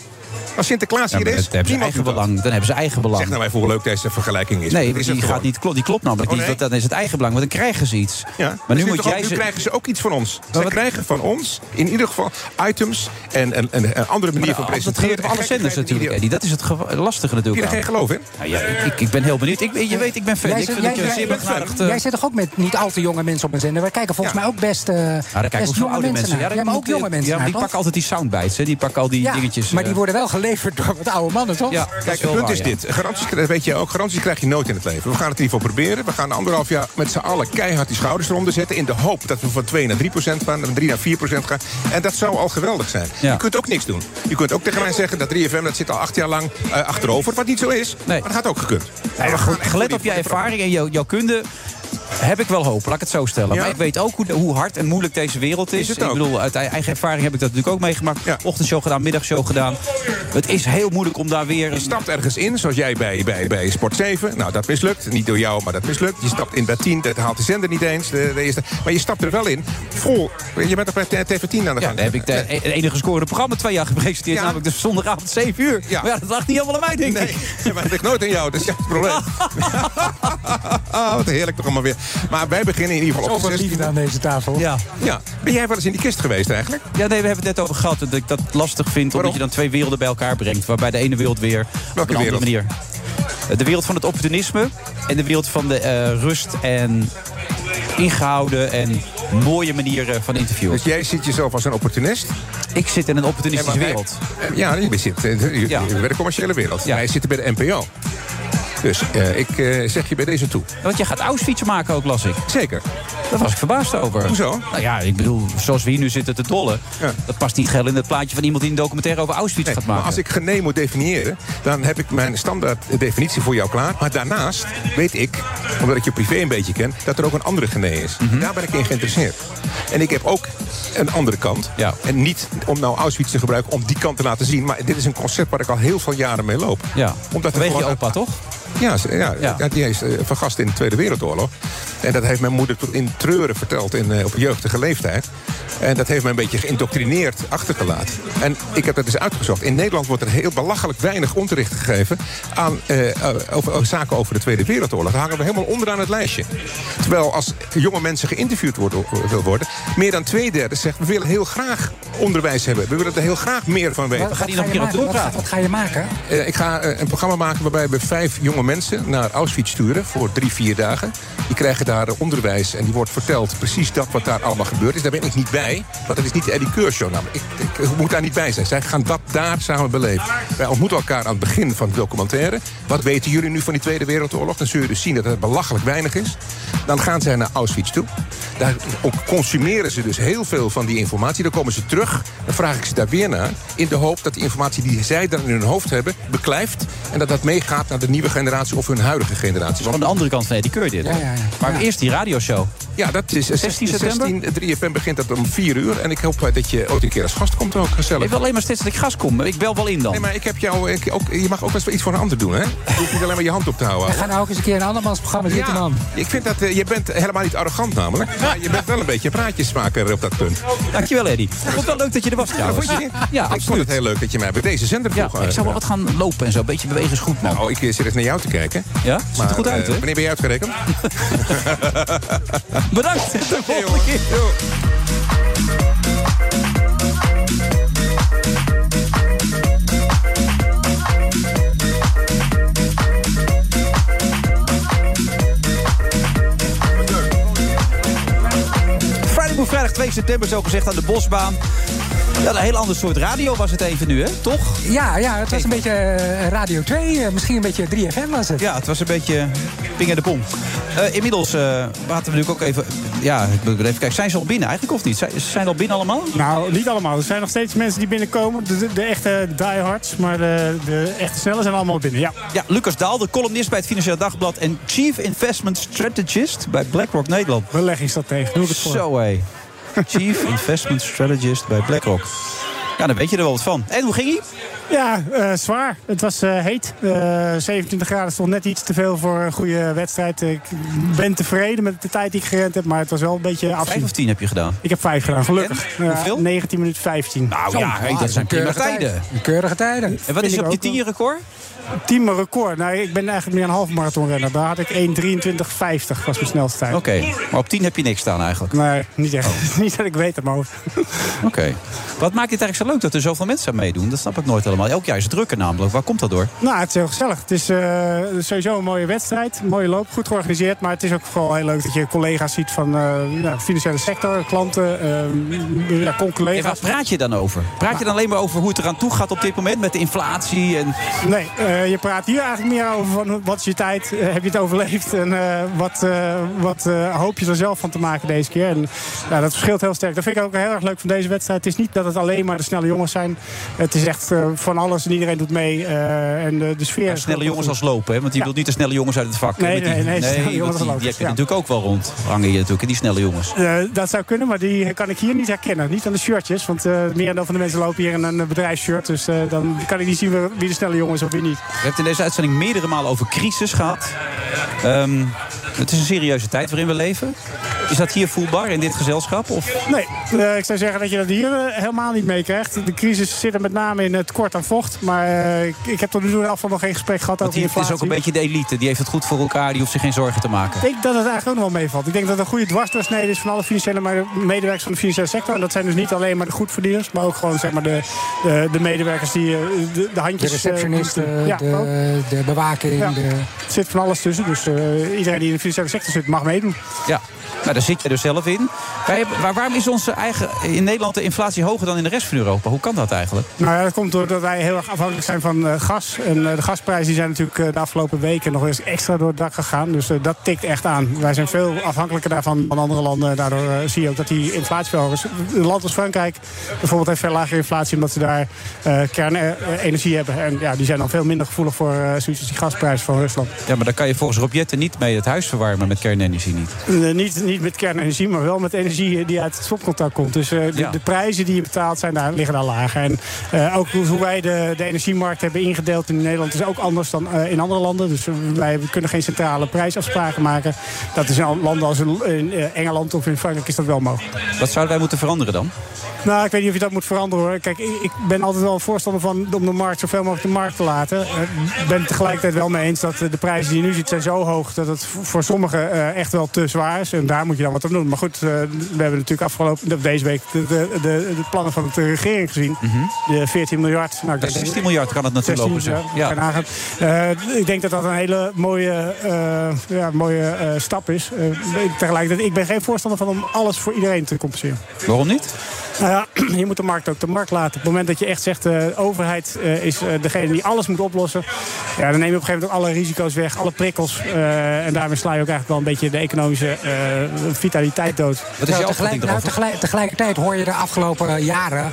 Als Sinterklaas Ja, hier is, hebben ze niemand eigen belang. Dan hebben ze eigen belang. Zeg nou even hoe leuk deze vergelijking is. Nee, is die, gewoon. gaat niet, klopt, die klopt namelijk Oh, niet. Want dan is het eigen belang, want dan krijgen ze iets. Ja, maar dus nu moet jij nu ze... krijgen ze ook iets van ons. Ze wat- krijgen van ons in ieder geval items en een, een, een andere manier van Maar dat presenteren. gebeurt op alle zenders natuurlijk, Eddie. Dat is het ge- lastige natuurlijk. Nou ja, ik, ik, ik ben heel benieuwd. Ik, je weet, ik ben fan. Jij ik zit- vind jij- jij- jij- eh, Jij zit toch ook met niet al te jonge mensen op een zender? Wij kijken volgens mij ook best, eh Nou, best kijken ook zo jonge oude mensen. Ja, maar ook jonge mensen Ja, naar, die pakken altijd die soundbites. Hè. Die pakken al die Ja, dingetjes. maar die eh, worden wel geleverd door wat oude mannen, toch? Ja, Kijk, het punt waar, is ja. dit. Garanties, weet je ook. Garanties krijg je nooit in het leven. We gaan het in ieder geval proberen. We gaan anderhalf jaar met z'n allen keihard die schouders eronder zetten. In de hoop dat we van 2 naar 3 procent gaan. Van 3 naar 4 procent gaan. En dat zou al geweldig zijn. Je kunt ook niks doen. Je kunt ook tegen mij zeggen dat 3FM dat zit al acht jaar lang eh, achterover. Wat niet zo is. Maar dat had ook gekund. Nee, maar goed, gelet op jouw ervaring en jouw, jouw kunde heb ik wel hoop, laat ik het zo stellen. Ja. Maar ik weet ook hoe, hoe hard en moeilijk deze wereld is. Ik bedoel, uit eigen ervaring heb ik dat natuurlijk ook meegemaakt. Ochtendshow gedaan, middagshow gedaan. Het is heel moeilijk om daar weer... Je stapt ergens in, zoals jij bij, bij, bij Sport 7. Nou, dat mislukt. Niet door jou, maar dat mislukt. Je stapt in bij 10, dat haalt de zender niet eens. De, de eerste. Maar je stapt er wel in. Vol. Je bent toch bij TV10 aan de Ja, gang. daar heb ik de, het enige scorende programma twee jaar gepresenteerd. Ja. Namelijk de zondagavond 7 uur. Ja. Maar ja, dat lag niet allemaal aan mij, denk Nee, ik. maar het ligt nooit aan jou, dat is juist het probleem. Ah, wat heerlijk toch allemaal weer. Maar wij beginnen in ieder geval op de 16e. liefde aan deze tafel. Ja. Ja. Ben jij wel eens in die kist geweest eigenlijk? Ja, nee, we hebben het net over gehad. Dat ik dat lastig vind, omdat je dan twee werelden bij elkaar brengt. Waarbij de ene wereld weer op een andere manier. De wereld van het opportunisme en de wereld van de eh, rust en ingehouden en mooie manieren van interviewen. Dus jij ziet jezelf als een opportunist? Ik zit in een opportunistische wereld. Ja, je zit in de, Ja. bij de commerciële wereld. Wij zitten bij de NPO. Dus eh, ik eh, zeg je bij deze toe. Want jij gaat Auschwitz maken ook, las ik. Zeker. Daar was ik verbaasd over. Hoezo? Nou ja, ik bedoel, zoals we hier nu zitten te dollen... dat past niet geheel in het plaatje van iemand die een documentaire over Auschwitz gaat maken. Maar als ik genee moet definiëren, dan heb ik mijn standaard definitie voor jou klaar. Maar daarnaast weet ik, omdat ik je privé een beetje ken, dat er ook een andere genee is. Mhm. Daar ben ik in geïnteresseerd. En ik heb ook een andere kant. En niet om nou Auschwitz te gebruiken om die kant te laten zien. Maar dit is een concept waar ik al heel veel jaren mee loop. Ja. Omdat gewoon- je opa, toch? Ja, ja, ja. die is eh, vergast in de Tweede Wereldoorlog. En dat heeft mijn moeder tot in treuren verteld in, eh, op jeugdige leeftijd. En dat heeft me een beetje geïndoctrineerd achtergelaten. En ik heb dat eens uitgezocht. In Nederland wordt er heel belachelijk weinig onderricht gegeven... aan eh, eh, over, over zaken over de Tweede Wereldoorlog. Daar hangen we helemaal onderaan het lijstje. Terwijl als jonge mensen geïnterviewd worden, wil worden... meer dan twee derde zegt, we willen heel graag onderwijs hebben. We willen er heel graag meer van weten. Wat ga je maken? Wat, wat ga je maken? Eh, ik ga een programma maken waarbij we vijf jonge mensen naar Auschwitz sturen voor drie, vier dagen. Die krijgen daar onderwijs en die wordt verteld precies dat wat daar allemaal gebeurd is. Daar ben ik niet bij, want dat is niet de Eddie Keur show namelijk. Ik, ik, ik moet daar niet bij zijn. Zij gaan dat daar samen beleven. Wij ontmoeten elkaar aan het begin van de documentaire. Wat weten jullie nu van die Tweede Wereldoorlog? Dan zul je dus zien dat het belachelijk weinig is. Dan gaan zij naar Auschwitz toe. Daar consumeren ze dus heel veel van die informatie. Dan komen ze terug, dan vraag ik ze daar weer naar. In de hoop dat die informatie die zij dan in hun hoofd hebben... beklijft en dat dat meegaat naar de nieuwe generatie of hun huidige generatie. Van de andere kant van Eddie Keur dit. Ja, ja, ja. Maar eerst die radioshow. Ja, dat is eh, 16 16 september? 16, 3FM begint dat om 4 uur. En ik hoop eh, dat je ook een keer als gast komt ook gezellig. Ik wil alleen maar steeds dat ik gas kom. Ik bel wel in dan. Nee, maar ik heb jou, ik, ook, je mag ook best wel iets voor een ander doen, hè? Je hoeft niet alleen maar je hand op te houden. We gaan nou ook eens een keer een andermans programma zitten, man. Ik vind dat, eh, je bent helemaal niet arrogant namelijk. Maar je bent wel een beetje een praatjesmaker op dat punt. Dankjewel, Eddie. Ik vond het wel leuk dat je er was trouwens. Vond je niet? Ja, ik vond absoluut. het heel leuk dat je mij bij deze zender Ja, vroeg. ik zou wel wat gaan lopen en zo. Een beetje bewegen is goed, man. Nou, ik eh, zit even naar jou te kijken. Ja? Ziet er goed uit, hè? Wanneer ben je uitgerekend? Bedankt. De volgende keer. Vrijdag 2 september, zo gezegd, aan de Bosbaan. Ja, een heel ander soort radio was het even nu, hè? Toch? Ja, ja het was een beetje eh, Radio 2. eh, misschien een beetje 3FM was het. Ja, het was een beetje ping en de pong. Eh, inmiddels uh, laten we natuurlijk ook even... Ja, ik moet even kijken. Zijn ze al binnen eigenlijk of niet? Zijn, zijn al binnen allemaal? Nou, niet allemaal. Er zijn nog steeds mensen die binnenkomen. De, de, de echte diehards. Maar de, de echte snelle zijn allemaal binnen, ja. Ja, Lucas Daal, de columnist bij het Financieel Dagblad... en Chief Investment Strategist bij BlackRock Nederland. Beleggingsstratege, doe ik het voor. Zo, hé. Chief Investment Strategist bij BlackRock. Ja, dan weet je er wel wat van. En hoe ging hij? Ja, uh, zwaar. Het was uh, heet. Uh, 27 graden stond net iets te veel voor een goede wedstrijd. Ik ben tevreden met de tijd die ik gerend heb, maar het was wel een beetje afzien. Vijf of tien heb je gedaan? Ik heb vijf gedaan, gelukkig. Hoeveel? 19 minuten 15. Nou ja, hey, dat zijn prima tijden. Keurige tijden. En wat is op je tien record? Team record. Nou, ik ben eigenlijk meer een half marathon renner. Daar had ik 1.23.50 was mijn snelste tijd. Oké, okay. maar op 10 heb je niks staan eigenlijk? Nee, niet echt. Oh. niet dat ik weet het maar Oké. Okay. Wat maakt het eigenlijk zo leuk dat er zoveel mensen aan meedoen? Dat snap ik nooit helemaal. Elk jaar is het drukker namelijk. Waar komt dat door? Nou, het is heel gezellig. Het is uh, sowieso een mooie wedstrijd. Een mooie loop, goed georganiseerd. Maar het is ook vooral heel leuk dat je collega's ziet van uh, ja, financiële sector, klanten, uh, ja, collega's. En waar praat je dan over? Praat je dan alleen maar over hoe het eraan toe gaat op dit moment met de inflatie? En... Nee, uh, je praat hier eigenlijk meer over van wat is je tijd, uh, heb je het overleefd en uh, wat, wat hoop je er zelf van te maken deze keer. En ja, dat verschilt heel sterk. Dat vind ik ook heel erg leuk van deze wedstrijd. Het is niet dat het alleen maar de snelle jongens zijn. Het is echt van alles en iedereen doet mee. en de, de sfeer ja, snelle jongens als lopen, hè? want je ja. wilt niet de snelle jongens uit het vak. Nee, die, nee, nee, nee, nee jongens die, die, die heb je ja. natuurlijk ook wel rond. Hangen je natuurlijk, die snelle jongens. dat zou kunnen, maar die kan ik hier niet herkennen. Niet aan de shirtjes, want merendeel van de mensen lopen hier in een bedrijfsshirt. Dus dan kan ik niet zien wie de snelle jongens is of wie niet. Je hebt in deze uitzending meerdere malen over crisis gehad. Um, het is een serieuze tijd waarin we leven. Is dat hier voelbaar in dit gezelschap? Of? Nee, eh, ik zou zeggen dat je dat hier eh, helemaal niet meekrijgt. De crisis zit er met name in het tekort aan vocht. Maar eh, ik, ik heb tot nu toe in geval nog geen gesprek gehad Want over die, het inflatie. is ook een beetje de elite. Die heeft het goed voor elkaar. Die hoeft zich geen zorgen te maken. Ik denk dat het eigenlijk ook nog wel meevalt. Ik denk dat het een goede dwarsdoorsnede is van alle financiële me- medewerkers van de financiële sector. En dat zijn dus niet alleen maar de goedverdieners, maar ook gewoon zeg maar, de, de, de medewerkers die de, de handjes... receptionisten, ja, de, de bewaking. Ja. De... Er zit van alles tussen. Dus eh, iedereen die in de financiële sector zit, mag meedoen. Ja, nou, daar zit je dus zelf in. Wij maar waarom is onze eigen, in Nederland de inflatie hoger dan in de rest van Europa? Hoe kan dat eigenlijk? Nou ja, dat komt doordat wij heel erg afhankelijk zijn van eh, gas. En eh, de gasprijzen die zijn natuurlijk eh, de afgelopen weken nog eens extra door het dak gegaan. Dus dat tikt echt aan. Wij zijn veel afhankelijker daarvan dan andere landen. Daardoor zie je ook dat die inflatie veel hoger is. Een land als Frankrijk bijvoorbeeld heeft veel lagere inflatie... omdat ze daar kernenergie hebben. En ja, die zijn dan veel minder gevoelig voor zoiets als die gasprijs van Rusland. Ja, maar dan kan je volgens Robjetten niet mee het huis verwarmen met kernenergie niet. Niet, niet met kernenergie, maar wel met energie die uit het stopcontact komt. Dus eh, de, Ja. de prijzen die je betaalt zijn daar, liggen daar lager. En eh, ook hoe wij de, de energiemarkt hebben ingedeeld in Nederland is ook anders dan eh, in andere landen. Dus wij kunnen geen centrale prijsafspraken maken. Dat is in landen als in, in, Engeland of in Frankrijk is dat wel mogelijk. Wat zouden wij moeten veranderen dan? Nou, ik weet niet of je dat moet veranderen hoor. Kijk, ik, ik ben altijd wel voorstander van om de markt zoveel mogelijk de markt te laten. Ik ben het tegelijkertijd wel mee eens dat de prijzen die je nu ziet zijn zo hoog dat het voor sommigen echt wel te zwaar is. En daar moet je dan wat aan doen. Maar goed, eh, we hebben natuurlijk afgelopen deze week de, de, de, de plannen van de regering gezien. De 14 miljard. Nou, ik denk- 16 miljard kan het natuurlijk 16, lopen. zeg. ja. Eh, ik denk dat dat een hele mooie, eh, ja, mooie eh, stap is. Eh, tegelijkertijd, ik ben geen voorstander van om alles voor iedereen te compenseren. Waarom niet? Nou ja, je moet de markt ook de markt laten. Op het moment dat je echt zegt, de overheid eh, is eh, degene die alles moet oplossen... Ja, dan neem je op een gegeven moment ook alle risico's weg, alle prikkels. eh, en daarmee sla je ook eigenlijk wel een beetje de economische eh, vitaliteit dood. Terwijl tegelijk, nou, tegelijk- tegelijkertijd hoor je de afgelopen jaren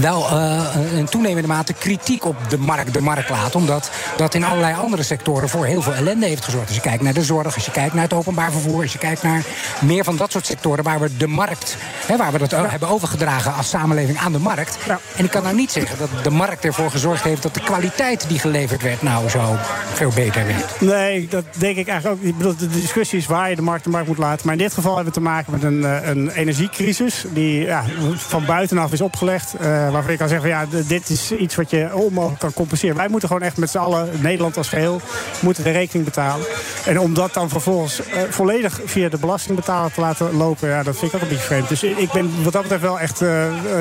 wel eh, in toenemende mate kritiek op de markt, de markt laten. Omdat dat in allerlei andere sectoren voor heel veel ellende heeft gezorgd. Als je kijkt naar de zorg, als je kijkt naar het openbaar vervoer, als je kijkt naar meer van dat soort sectoren waar we de markt, hè, waar we dat o- hebben overgedragen als samenleving aan de markt. En ik kan nou niet zeggen dat de markt ervoor gezorgd heeft dat de kwaliteit die geleverd werd nou zo veel beter werd. Nee, dat denk ik eigenlijk ook. Ik bedoel, de discussie is waar je de markt de markt moet laten. Maar in dit geval hebben we te maken met een, eh, een energiecrisis... die ja, van buitenaf is opgelegd. eh, waarvan je kan zeggen, van, ja, dit is iets wat je onmogelijk kan compenseren. Wij moeten gewoon echt met z'n allen, Nederland als geheel... moeten de rekening betalen. En om dat dan vervolgens eh, volledig via de belastingbetaler te laten lopen... Ja, dat vind ik ook een beetje vreemd. Dus ik ben wat dat betreft wel echt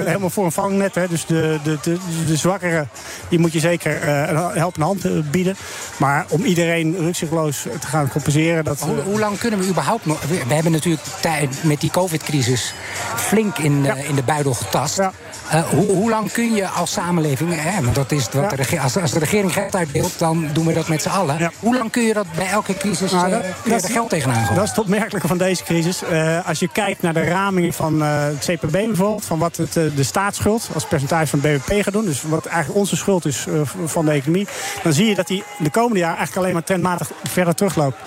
helemaal voor een vangnet. Hè. Dus de, de, de, de zwakkeren, die moet je zeker een helpende hand bieden. Maar om iedereen rukzichtloos te gaan compenseren... Dat, Hoe, hoe lang kunnen we überhaupt nog... We we hebben natuurlijk tijd met die covid-crisis flink in, in de buidel getast. Hoe, hoe lang kun je als samenleving... Hè, want dat is wat de als, als de regering geld uitdeelt, dan doen we dat met z'n allen. Hoe lang kun je dat bij elke crisis Nou, eh, dat- geld tegenaan gooien? Dat is het opmerkelijke van deze crisis. Eh, als je kijkt naar de raming van eh, het CPB bijvoorbeeld... van wat het, de staatsschuld als percentage van het BBP gaat doen... dus wat eigenlijk onze schuld is van de economie... dan zie je dat die de komende jaar eigenlijk alleen maar trendmatig verder terugloopt.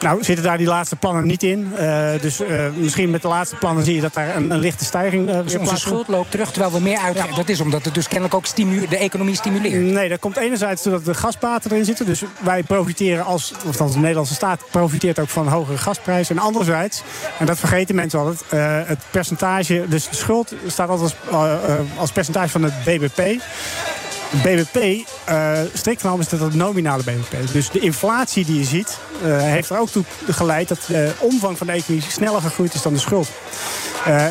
Nou zitten daar die laatste plannen niet in. Dus misschien met de laatste plannen zie je dat daar een, een lichte stijging eh, Dus onze schuld loopt terug terwijl we meer uitgeven. Dat is omdat het dus kennelijk ook de economie stimuleert. Nee, dat komt enerzijds doordat de gasbaten erin zitten. Dus wij profiteren als, of dan de Nederlandse staat profiteert ook van hogere gasprijzen. En anderzijds, en dat vergeten mensen altijd, eh, het percentage, dus de schuld staat altijd als, eh, eh, als percentage van het BBP. BBP, eh strikt genomen is dat het nominale BBP. Dus de inflatie die je ziet, eh, heeft er ook toe geleid dat de omvang van de economie sneller gegroeid is dan de schuld. Eh,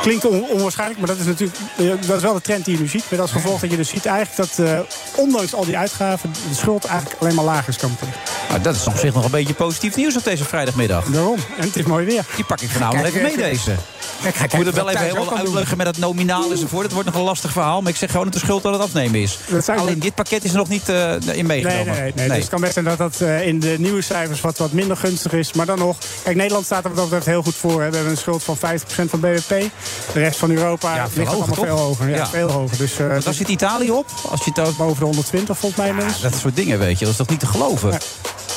klinkt on- onwaarschijnlijk, maar dat is natuurlijk eh, dat is wel de trend die je nu ziet. Met als gevolg dat je dus ziet eigenlijk dat eh, ondanks al die uitgaven de schuld eigenlijk alleen maar lager is komen te liggen. Nou, dat is op zich nog een beetje positief nieuws op deze vrijdagmiddag. Daarom. En het is mooi weer. Die pak ik vanavond even mee deze. Kijk, ik moet het wel even helemaal uitleggen met het nominaal enzovoort. Het wordt nog een lastig verhaal. Maar ik zeg gewoon dat de schuld aan het afnemen is. Alleen dit pakket is er nog niet eh, in meegenomen. nee, nee, nee. Dus het kan best zijn dat dat eh, in de nieuwe cijfers wat, wat minder gunstig is. Maar dan nog, kijk, Nederland staat er wat dat betreft heel goed voor. Hè. We hebben een schuld van 50% van BBP. De rest van Europa Ja, ligt veel hoger, allemaal veel toch? hoger. Ja, Ja. veel hoger. Dus, eh, Want waar zit Italië op? Als je het ook... Boven de 120 volgens mij. inmiddels. Dat soort dingen, weet je. Dat is toch niet te geloven?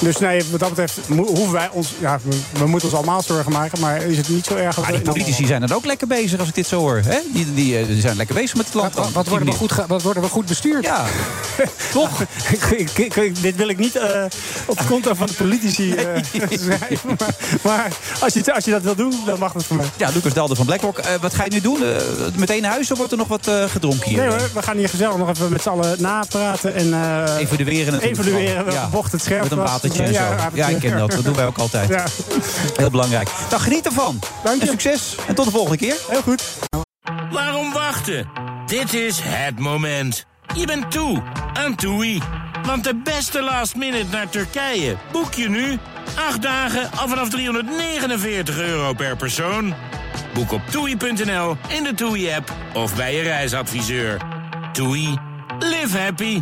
Dus nee, wat dat betreft hoeven wij ons... Ja, we, we moeten ons allemaal zorgen maken, maar is het niet zo erg... als Maar die in politici zijn dan ook lekker bezig als ik dit zo hoor. Hè? Die, die, eh, die zijn lekker bezig met het land. Wat, wat, worden we goed, wat worden we goed bestuurd? Ja, toch? ik, ik- ik- dit wil ik niet eh, op de konto van de politici eh, schrijven. Maar, maar als, je, als je dat wil doen, dan mag dat voor mij. Ja, Lucas Daalder van Blackrock. Eh, wat ga je nu doen? Eh, meteen naar huis of wordt er nog wat eh, gedronken hier? Nee hoor, we gaan hier gezellig nog even met z'n allen napraten. En, eh, Evalueren natuurlijk. Evalueren Ja, bocht het scherp Met een en zo. Ja, ik ken dat. Dat doen wij ook altijd. Ja. Heel belangrijk. Nou, geniet ervan. Dank En succes. En tot de volgende keer. Heel goed. Waarom wachten? Dit is het moment. Je bent toe aan TUI. Want de beste last minute naar Turkije boek je nu. Acht dagen al vanaf 349 euro per persoon. Boek op toei.nl, in de TUI-app of bij je reisadviseur. TUI. Live happy.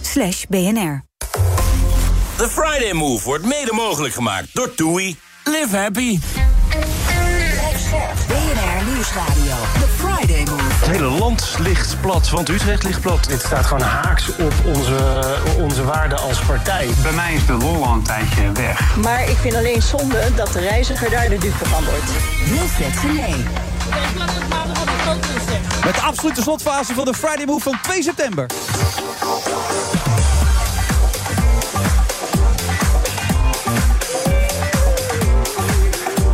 Slash BNR. The Friday Move wordt mede mogelijk gemaakt door TUI. Live happy. BNR Nieuwsradio. The Friday Move. Het hele land ligt plat, want Utrecht ligt plat. Dit staat gewoon haaks op onze, onze waarde als partij. Bij mij is de lol al een tijdje weg. Maar ik vind alleen zonde dat de reiziger daar de dupe van wordt. Wilfred Genee. Met de absolute slotfase van de Friday Move van 2 september.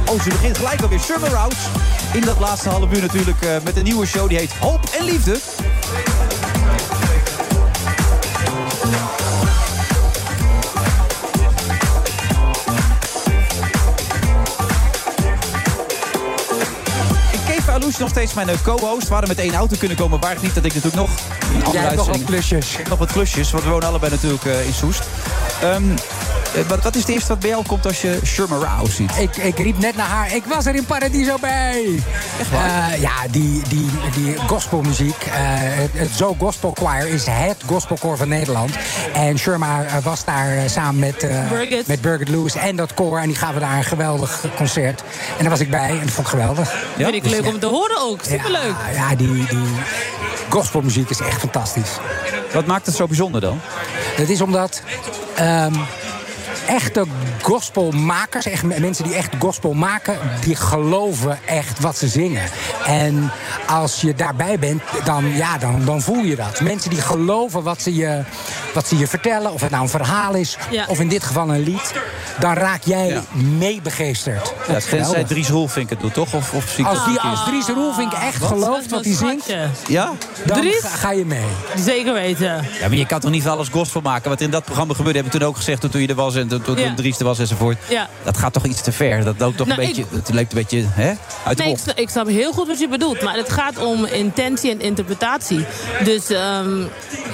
Oh, ze begint gelijk alweer Summer House. In dat laatste half uur natuurlijk eh, met een nieuwe show die heet Hoop en Liefde. Alouche nog steeds mijn eh, co-host. We hadden met één auto kunnen komen. Waar het niet dat ik natuurlijk nog... een andere Jij hebt nog wat klusjes. nog wat klusjes, want we wonen allebei natuurlijk eh, in Soest. Ehm, eh, wat, wat is het eerste wat bij jou komt als je Sherma House ziet? Ik, ik riep net naar haar, ik was er in Paradiso bij. Echt waar? Eh, ja, die, die, die gospelmuziek, eh, het, het Zo Gospel Choir is het gospelkoor van Nederland. En Sherma was daar samen met, Birgit. met Birgit Lewis en dat koor. En die gaven daar een geweldig concert. En daar was ik bij en dat vond ik geweldig. Vind ik Dus leuk ja. om te horen ook. Superleuk. Ja, ja, die, die gospelmuziek is echt fantastisch. Wat maakt het zo bijzonder dan? Dat is omdat ehm, echte gospelmakers, echt mensen die echt gospel maken, die geloven echt wat ze zingen. En als je daarbij bent, dan, ja, dan, dan voel je dat. Mensen die geloven wat ze, je, wat ze je vertellen, of het nou een verhaal is, Ja. of in dit geval een lied, dan raak jij Ja. meebegeesterd. Ja, tenzij. Dries Roelvink het doet, toch? Of, of zie ik Als, dat die, als Dries Roelvink echt Wat? gelooft wat hij zingt, Ja? dan Dries? ga, je mee. Zeker weten. Ja, maar je kan toch niet van alles gospel maken? Wat in dat programma gebeurde, hebben we toen ook gezegd toen je er was en toen, toen Ja. Dries er was enzovoort. Ja. Dat gaat toch iets te ver? Dat loopt toch Nou, een ik- beetje, het lijkt een beetje hè, uit de Nee, ik, bocht. snap- ik snap heel goed wat je bedoelt. Maar het gaat om intentie en interpretatie. Dus ehm,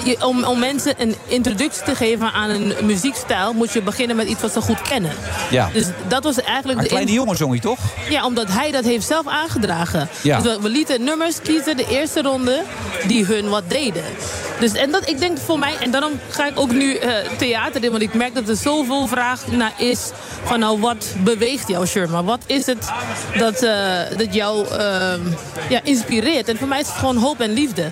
je- om, om mensen een introductie te geven aan een muziekstijl... moet je beginnen met iets wat ze goed kennen. Ja. Dus dat was eigenlijk Maar de kleine in- jongen zong je toch? Ja, omdat hij dat heeft zelf aangedragen. Ja. Dus we, lieten nummers kiezen de eerste ronde die hun wat deden. Dus en dat, ik denk voor mij, en daarom ga ik ook nu eh, theater in, want ik merk dat er zoveel vraag naar is van nou wat beweegt jou, Sherma? Wat is het dat, eh, dat jou ehm, ja, inspireert? En voor mij is het gewoon hoop en liefde.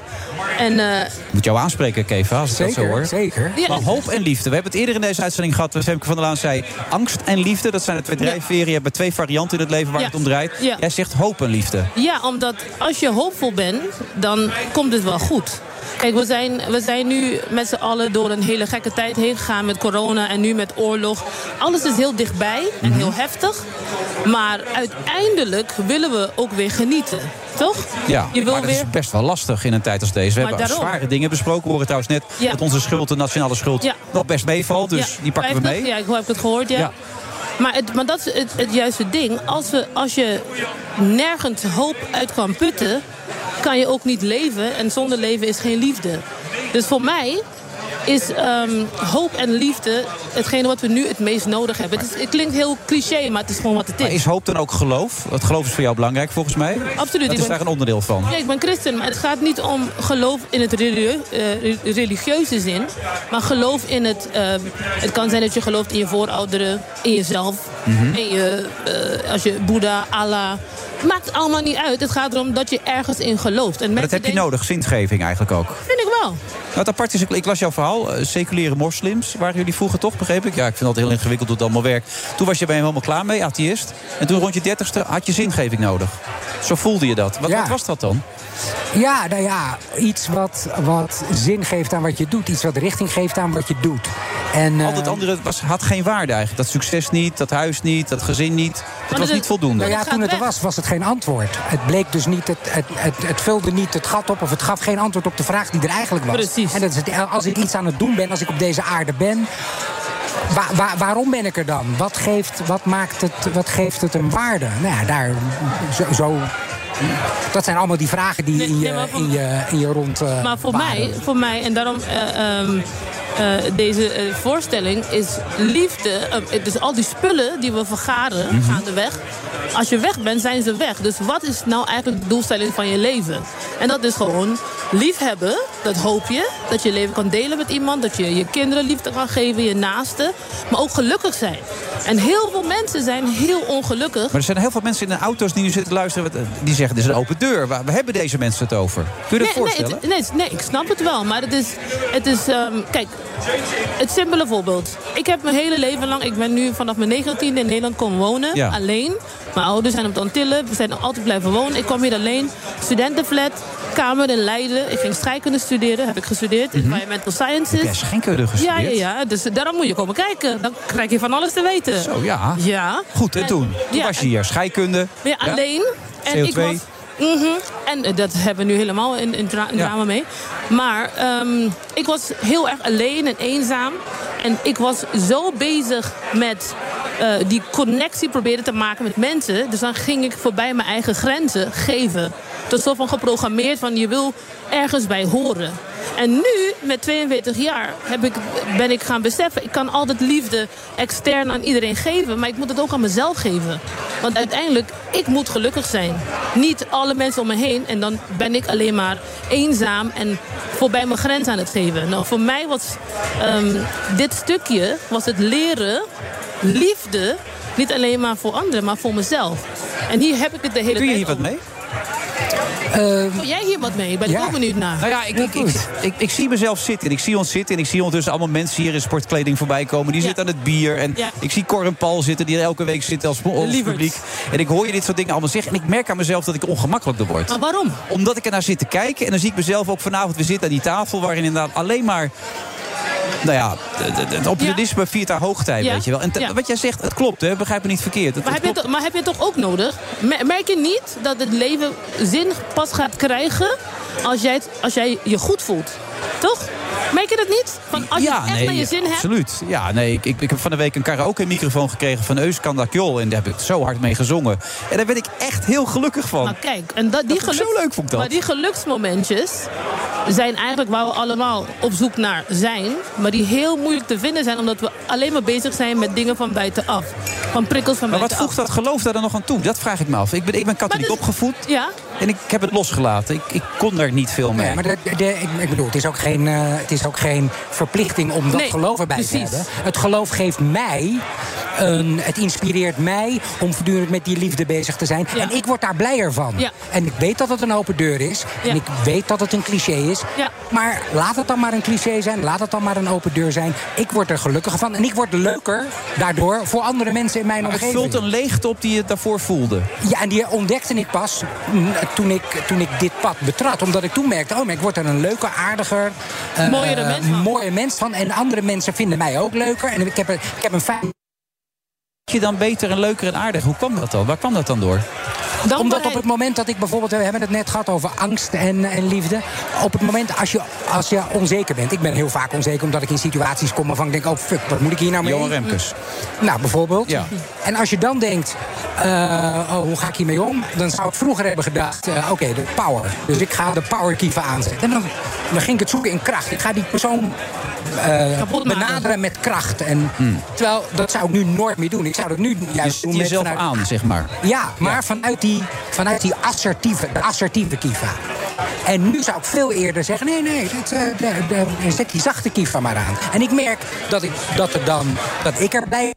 En eh, Ik moet jou aanspreken, Keva, als ik dat zo Zeker, hoor. zeker. Ja. Maar hoop en liefde. We hebben het eerder in deze uitzending gehad. Femke van der Laan zei angst en liefde. Dat zijn de twee drijfveren. Je hebt twee varianten in het leven waar het om draait. Jij zegt hoop en liefde. Ja, omdat als je hoopvol bent, dan komt het wel goed. Kijk, we zijn, we zijn nu met z'n allen door een hele gekke tijd heen gegaan met corona en nu met oorlog. Alles is heel dichtbij en Mhm. heel heftig. Maar uiteindelijk willen we ook weer genieten. Toch? Ja, Je wil maar dat weer... is best wel lastig in een tijd als deze. We Maar hebben daarom. zware dingen besproken. We horen trouwens net Ja. dat onze schuld, de nationale schuld, Ja. nog best meevalt. Dus Ja, die pakken we 50, mee. Ja, ik heb het gehoord, ja. Ja. Maar, het, maar dat is het, het juiste ding. Als, we, als je nergens hoop uit kan putten... kan je ook niet leven. En zonder leven is geen liefde. Dus voor mij is ehm, hoop en liefde hetgene wat we nu het meest nodig hebben. Het, is- het klinkt heel cliché, maar het is gewoon wat het Maar is. is hoop dan ook geloof? Want geloof is voor jou belangrijk volgens mij. Absoluut, Dat is ben- daar een onderdeel van. Ja, ik ben christen, maar het gaat niet om geloof in het religie- eh, re- religieuze zin. Maar geloof in het... eh, het kan zijn dat je gelooft in je voorouderen, in jezelf. Mhm. in je, eh, als je Boeddha, Allah... Maakt allemaal niet uit. Het gaat erom dat je ergens in gelooft. En Maar dat heb je denken- nodig, zintgeving eigenlijk ook. Vind ik wel. Nou, het apart is, ik- las jouw verhaal. eh, seculiere moslims waren jullie vroeger toch, begreep ik? Ja, ik vind het altijd heel ingewikkeld hoe het allemaal werkt. Toen was je bij hem helemaal klaar mee, atheïst. En toen rond je dertigste had je zingeving nodig. Zo voelde je dat. Wat, Ja. wat was dat dan? Ja, nou ja, iets wat, wat zin geeft aan wat je doet. Iets wat richting geeft aan wat je doet. En, Al het andere was, had geen waarde eigenlijk. Dat succes niet, dat huis niet, dat gezin niet. Het was niet voldoende. Nou ja, toen het er was, was het geen antwoord. Het bleek dus niet, het, het, het, het vulde niet het gat op... of het gaf geen antwoord op de vraag die er eigenlijk was. Precies. En dat is het, als ik iets aan het doen ben, als ik op deze aarde ben... Wa- wa- waarom ben ik er dan? Wat geeft, wat maakt het, wat geeft het een waarde? Nou ja, daar zo, zo... Dat zijn allemaal die vragen die in je, in je, in je rond. eh, Maar voor waren. mij, voor mij, en daarom eh, ehm, eh, deze voorstelling is liefde. dus al die spullen die we vergaren, Mhm. gaandeweg. Als je weg bent, zijn ze weg. Dus wat is nou eigenlijk de doelstelling van je leven? En dat is gewoon liefhebben. Dat hoop je. Dat je leven kan delen met iemand. Dat je je kinderen liefde kan geven, je naasten. Maar ook gelukkig zijn. En heel veel mensen zijn heel ongelukkig. Maar er zijn heel veel mensen in de auto's die nu zitten luisteren... wat- die zeggen, dit is een open deur. Waar waar hebben deze mensen het over? Kun je dat voorstellen? Nee, het- nee, nee, ik snap het wel. Maar het is, het is ehm, kijk, het simpele voorbeeld. Ik heb mijn hele leven lang, ik ben nu vanaf mijn 19e in Nederland komen wonen. Ja. Alleen. Mijn ouders zijn op de Antillen. We zijn altijd blijven wonen. Ik kwam hier alleen. Studentenflat, kamer in Leiden. Ik ging scheikunde studeren, heb ik gestudeerd. Environmental Sciences. Heb scheikunde gestudeerd? Ja, ja, ja. Dus daarom moet je komen kijken. Dan krijg je van alles te weten. Zo, ja. Ja. Goed, en toen? Toen ja, was je hier, scheikunde. ja, Ja? alleen. En ik CO2. was. Mhm. En eh, dat hebben we nu helemaal in, in, dra- in Ja. drama mee. Maar ehm, ik was heel erg alleen en eenzaam. En ik was zo bezig met eh, die connectie proberen te maken met mensen. Dus dan ging ik voorbij mijn eigen grenzen geven. Dat is zo van geprogrammeerd van je wil ergens bij horen. En nu, met 42 jaar, heb ik, ben ik gaan beseffen... ik kan altijd liefde extern aan iedereen geven... maar ik moet het ook aan mezelf geven. Want uiteindelijk, ik moet gelukkig zijn. Niet alle mensen om me heen. En dan ben ik alleen maar eenzaam en voorbij mijn grens aan het geven. Nou, voor mij was ehm, dit stukje was het leren liefde... niet alleen maar voor anderen, maar voor mezelf. En hier heb ik het de hele Kun je tijd hier wat mee? Doe jij hier wat mee? Ben ik ook benieuwd naar. Nou ja, ik, ik, ik, ik, ik zie mezelf zitten. En ik zie ons zitten. En ik zie ondertussen allemaal mensen hier in sportkleding voorbij komen. Die zitten aan het bier. En Ja. ik zie Cor en Paul zitten. Die elke week zitten als, Lieverds. publiek. En ik hoor je dit soort dingen allemaal zeggen. En ik merk aan mezelf dat ik ongemakkelijker word. Maar waarom? Omdat ik er naar zit te kijken. En dan zie ik mezelf ook vanavond weer zitten aan die tafel. Waarin inderdaad alleen maar... Nou ja, het- opportunisme viert haar hoogtij, Ja. weet je wel. En Ja. wat jij zegt, het klopt, hè. Begrijp me niet verkeerd. Het, Maar het heb, je klopt. het, maar heb je het toch ook nodig? Me- Merk je niet dat het leven zin pas gaat krijgen als jij, het- als jij je goed voelt? Toch? Merk je dat niet? Van als je ja, het echt nee, naar je zin hebt. absoluut. Ja, nee, ik, ik, ik heb van de week een karaoke-microfoon gekregen van Euskanda Kjol. En daar heb ik zo hard mee gezongen. En daar ben ik echt heel gelukkig van. Maar kijk, en dat, die ik zo leuk, vond ik dat. Maar die geluksmomentjes zijn eigenlijk waar we allemaal op zoek naar zijn. Maar die heel moeilijk te vinden zijn, omdat we alleen maar bezig zijn met dingen van buitenaf. Van prikkels van Maar wat buitenaf. voegt dat geloof daar dan nog aan toe? Dat vraag ik me af. Ik ben, ik ben katholiek opgevoed. Ja. En ik heb het losgelaten. Ik, ik kon er niet veel mee. Nee, maar de, de- ik, ik bedoel, het is, ook geen, eh, het is ook geen verplichting om dat Nee, geloof erbij te hebben. Het geloof geeft mij, een, het inspireert mij om voortdurend met die liefde bezig te zijn. En ik word daar blijer van. Ja. En ik weet dat het een open deur is. Ja. En ik weet dat het een cliché is. Ja. Maar laat het dan maar een cliché zijn. Laat het dan maar een open deur zijn. Ik word er gelukkiger van. En ik word leuker daardoor voor andere mensen in mijn Maar het omgeving. vult een leegte op die je daarvoor voelde. Ja, en die ontdekte ik pas toen ik, toen ik dit pad betrad. Omdat ik toen merkte, oh, maar ik word er een leuker, aardiger... eh, Mooiere eh, mens van. mooie mens van. En andere mensen vinden mij ook leuker. En ik heb, een- ik heb een fijn... je dan beter en leuker en aardig? Hoe kwam dat dan? Waar kwam dat dan door? Omdat op het moment dat ik bijvoorbeeld, we hebben het net gehad over angst en, en liefde. Op het moment als je, als je onzeker bent. Ik ben heel vaak onzeker omdat ik in situaties kom waarvan ik denk, oh fuck, wat moet ik hier nou mee? Johan Remkes. Nou, bijvoorbeeld. Ja. En als je dan denkt, eh, oh, hoe ga ik hiermee om? Dan zou ik vroeger hebben gedacht, eh, oké, de power. Dus ik ga de power kieven aanzetten. En dan, dan ging ik het zoeken in kracht. Ik ga die persoon eh, benaderen met kracht. En, Terwijl, dat zou ik nu nooit meer doen. Ik zou dat nu juist Je doen jezelf vanuit- aan, zeg maar. Ja, maar Vanuit, die, vanuit die assertieve, de assertieve kiva. En nu zou ik veel eerder zeggen: nee, nee, dat, eh, de- de- zet die zachte kiva maar aan. En ik merk dat ik, dat er dan, dat ik erbij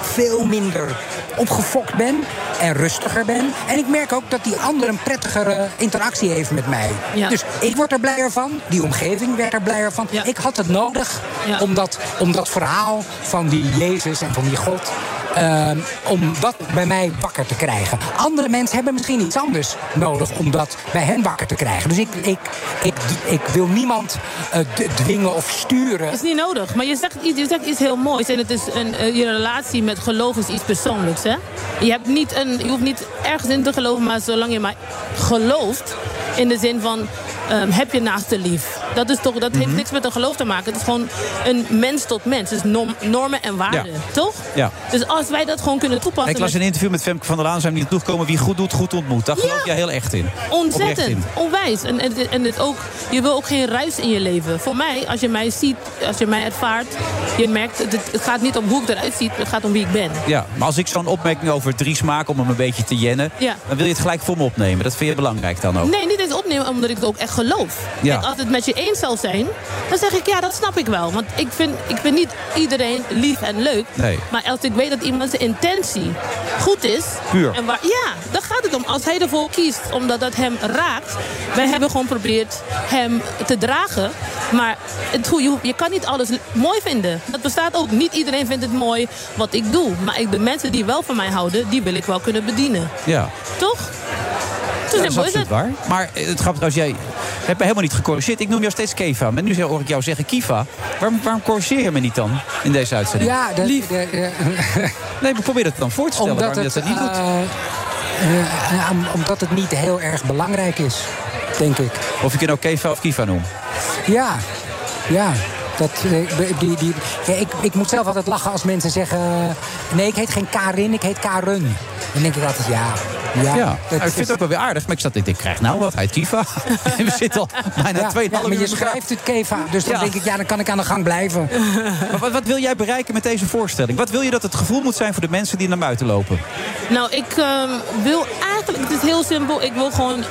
veel minder opgefokt ben en rustiger ben. En ik merk ook dat die ander een prettigere interactie heeft met mij. Ja. Dus ik word er blijer van, die omgeving werd er blijer van. Ik had het nodig om, dat, om dat verhaal van die Jezus en van die God... ehm, om dat bij mij wakker te krijgen. Andere mensen hebben misschien iets anders nodig om dat bij hen wakker te krijgen. Dus ik, ik, ik, ik wil niemand eh, dwingen of sturen. is niet nodig. Maar je zegt, iets- je zegt iets heel moois. En het is een, eh, je relatie met geloof is iets persoonlijks. Hè? Je, hebt niet een, je hoeft niet ergens in te geloven, maar zolang je maar gelooft. In de zin van, ehm, heb je naaste lief. Dat, is toch, dat heeft niks met een geloof te maken. Het is gewoon een mens tot mens. Is norm- normen en waarden. Ja. Toch? Ja. Dus als wij dat gewoon kunnen toepassen... Ik las een interview met Femke van der Laan. Zijn niet toegekomen. Wie goed doet, goed ontmoet. Daar geloof jij heel echt in. Ontzettend, in. onwijs. En, en, en het ook, je wil ook geen ruis in je leven. Voor mij, als je mij ziet, als je mij ervaart... je merkt, het, het gaat niet om hoe ik eruit zie, het gaat om wie ik ben. Ja, maar als ik zo'n opmerking over Dries maak om hem een beetje te jennen... Ja. dan wil je het gelijk voor me opnemen. Dat vind je belangrijk dan ook. Nee, niet eens omdat ik het ook echt geloof. Ja. En als het met je eens zal zijn, dan zeg ik ja, dat snap ik wel. Want ik vind, ik vind niet iedereen lief en leuk. Nee. Maar als ik weet dat iemand zijn intentie goed is. Puur. En waar, ja, daar gaat het om. Als hij ervoor kiest, omdat dat hem raakt. Wij hebben gewoon geprobeerd hem te dragen. Maar het, je, je kan niet alles mooi vinden. Dat bestaat ook. Niet iedereen vindt het mooi wat ik doe. Maar ik, de mensen die wel van mij houden, die wil ik wel kunnen bedienen. Ja. Toch? Ja, dat is het. waar. Maar eh, het grappige, als jij hebt me helemaal niet gecorrigeerd. Ik noem jou steeds Keva. Maar nu hoor ik jou zeggen Kiva. Waarom, waarom corrigeer je me niet dan in deze uitzending? Ja, de, Lief. de- de- Nee, maar probeer het dan voor te stellen Omdat waarom je het, dat niet doet. eh, eh, om- omdat het niet heel erg belangrijk is, denk ik. Of ik je nou Keva of Kiva noem. Ja, ja. Dat, eh, die, die, ja, ik, ik moet zelf altijd lachen als mensen zeggen... nee, ik heet geen Karin, ik heet Karen. Dan denk ik altijd, ja... Ja, Ja, dat ik vind is- het ook wel weer aardig. Maar ik zat, ik denk, krijg nou wat. Hij heet Kiva. We zitten al bijna ja, 2,5 ja, maar uur je schrijft het Keva, dus dan Ja. denk ik, ja, dan kan ik aan de gang blijven. Maar wat, wat wil jij bereiken met deze voorstelling? Wat wil je dat het gevoel moet zijn voor de mensen die naar buiten lopen? Nou, ik ehm, wil eigenlijk, het is heel simpel, ik wil gewoon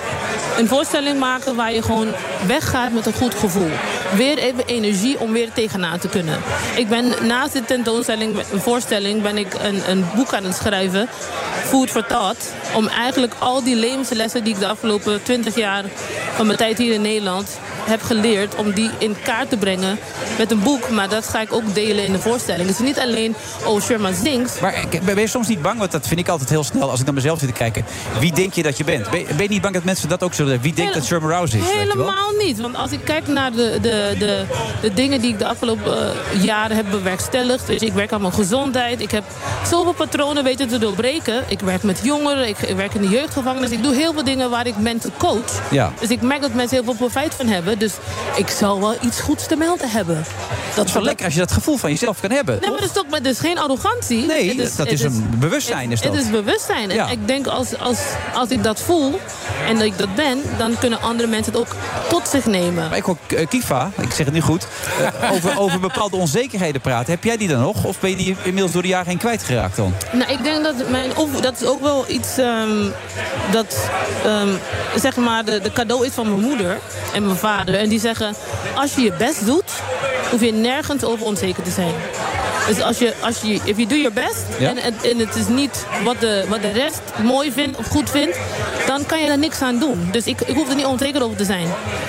een voorstelling maken waar je gewoon weggaat met een goed gevoel. Weer even energie om weer tegenaan te kunnen. Ik ben naast de tentoonstelling, een voorstelling, ben ik een, een boek aan het schrijven, Food for Thought. Om eigenlijk al die levenslessen die ik de afgelopen 20 jaar van mijn tijd hier in Nederland heb geleerd, om die in kaart te brengen met een boek. Maar dat ga ik ook delen in de voorstelling. Is niet alleen, oh, Sherma zingt. Maar ik- ben je soms niet bang? Want dat vind ik altijd heel snel als ik naar mezelf zit te kijken. Wie denk je dat je bent? Ben, ben je niet bang dat mensen dat ook zullen? Wie denkt dat Sherman Rouse is? Helemaal niet. Want als ik kijk naar de, de, de, de dingen die ik de afgelopen eh, jaren heb bewerkstelligd. Dus ik werk aan mijn gezondheid. Ik heb zoveel patronen weten te doorbreken. Ik werk met jongeren. Ik, werk in de jeugdgevangenis. Ik doe heel veel dingen waar ik mensen coach. Ja. Dus ik merk dat mensen heel veel profijt van hebben. Dus ik zou wel iets goeds te melden hebben. Dat is wel lekker als je dat gevoel van jezelf kan hebben. Nee, maar dat is toch maar dat is geen arrogantie. Nee, Het dat- dat is een bewustzijn, is Het, dat. het is bewustzijn. En Ja. ik denk als, als, als ik dat voel en dat ik dat ben, dan kunnen andere mensen het ook tot zich nemen. Maar ik hoor eh, Kiva, ik zeg het nu goed, eh, over, over bepaalde onzekerheden praten. Heb jij die dan nog? Of ben je die inmiddels door de jaren heen kwijtgeraakt dan? Nou, ik denk dat mijn of, dat is ook wel iets ehm, dat ehm, zeg maar de, de cadeau is van mijn moeder en mijn vader. En die zeggen: als je je best doet, hoef je nergens over onzeker te zijn. Dus als je, als je, if you do your best Ja. en, het- en het is niet wat de, wat de rest mooi vindt of goed vindt, dan kan je daar niks aan doen. Dus ik, ik hoef er niet onzeker over te zijn.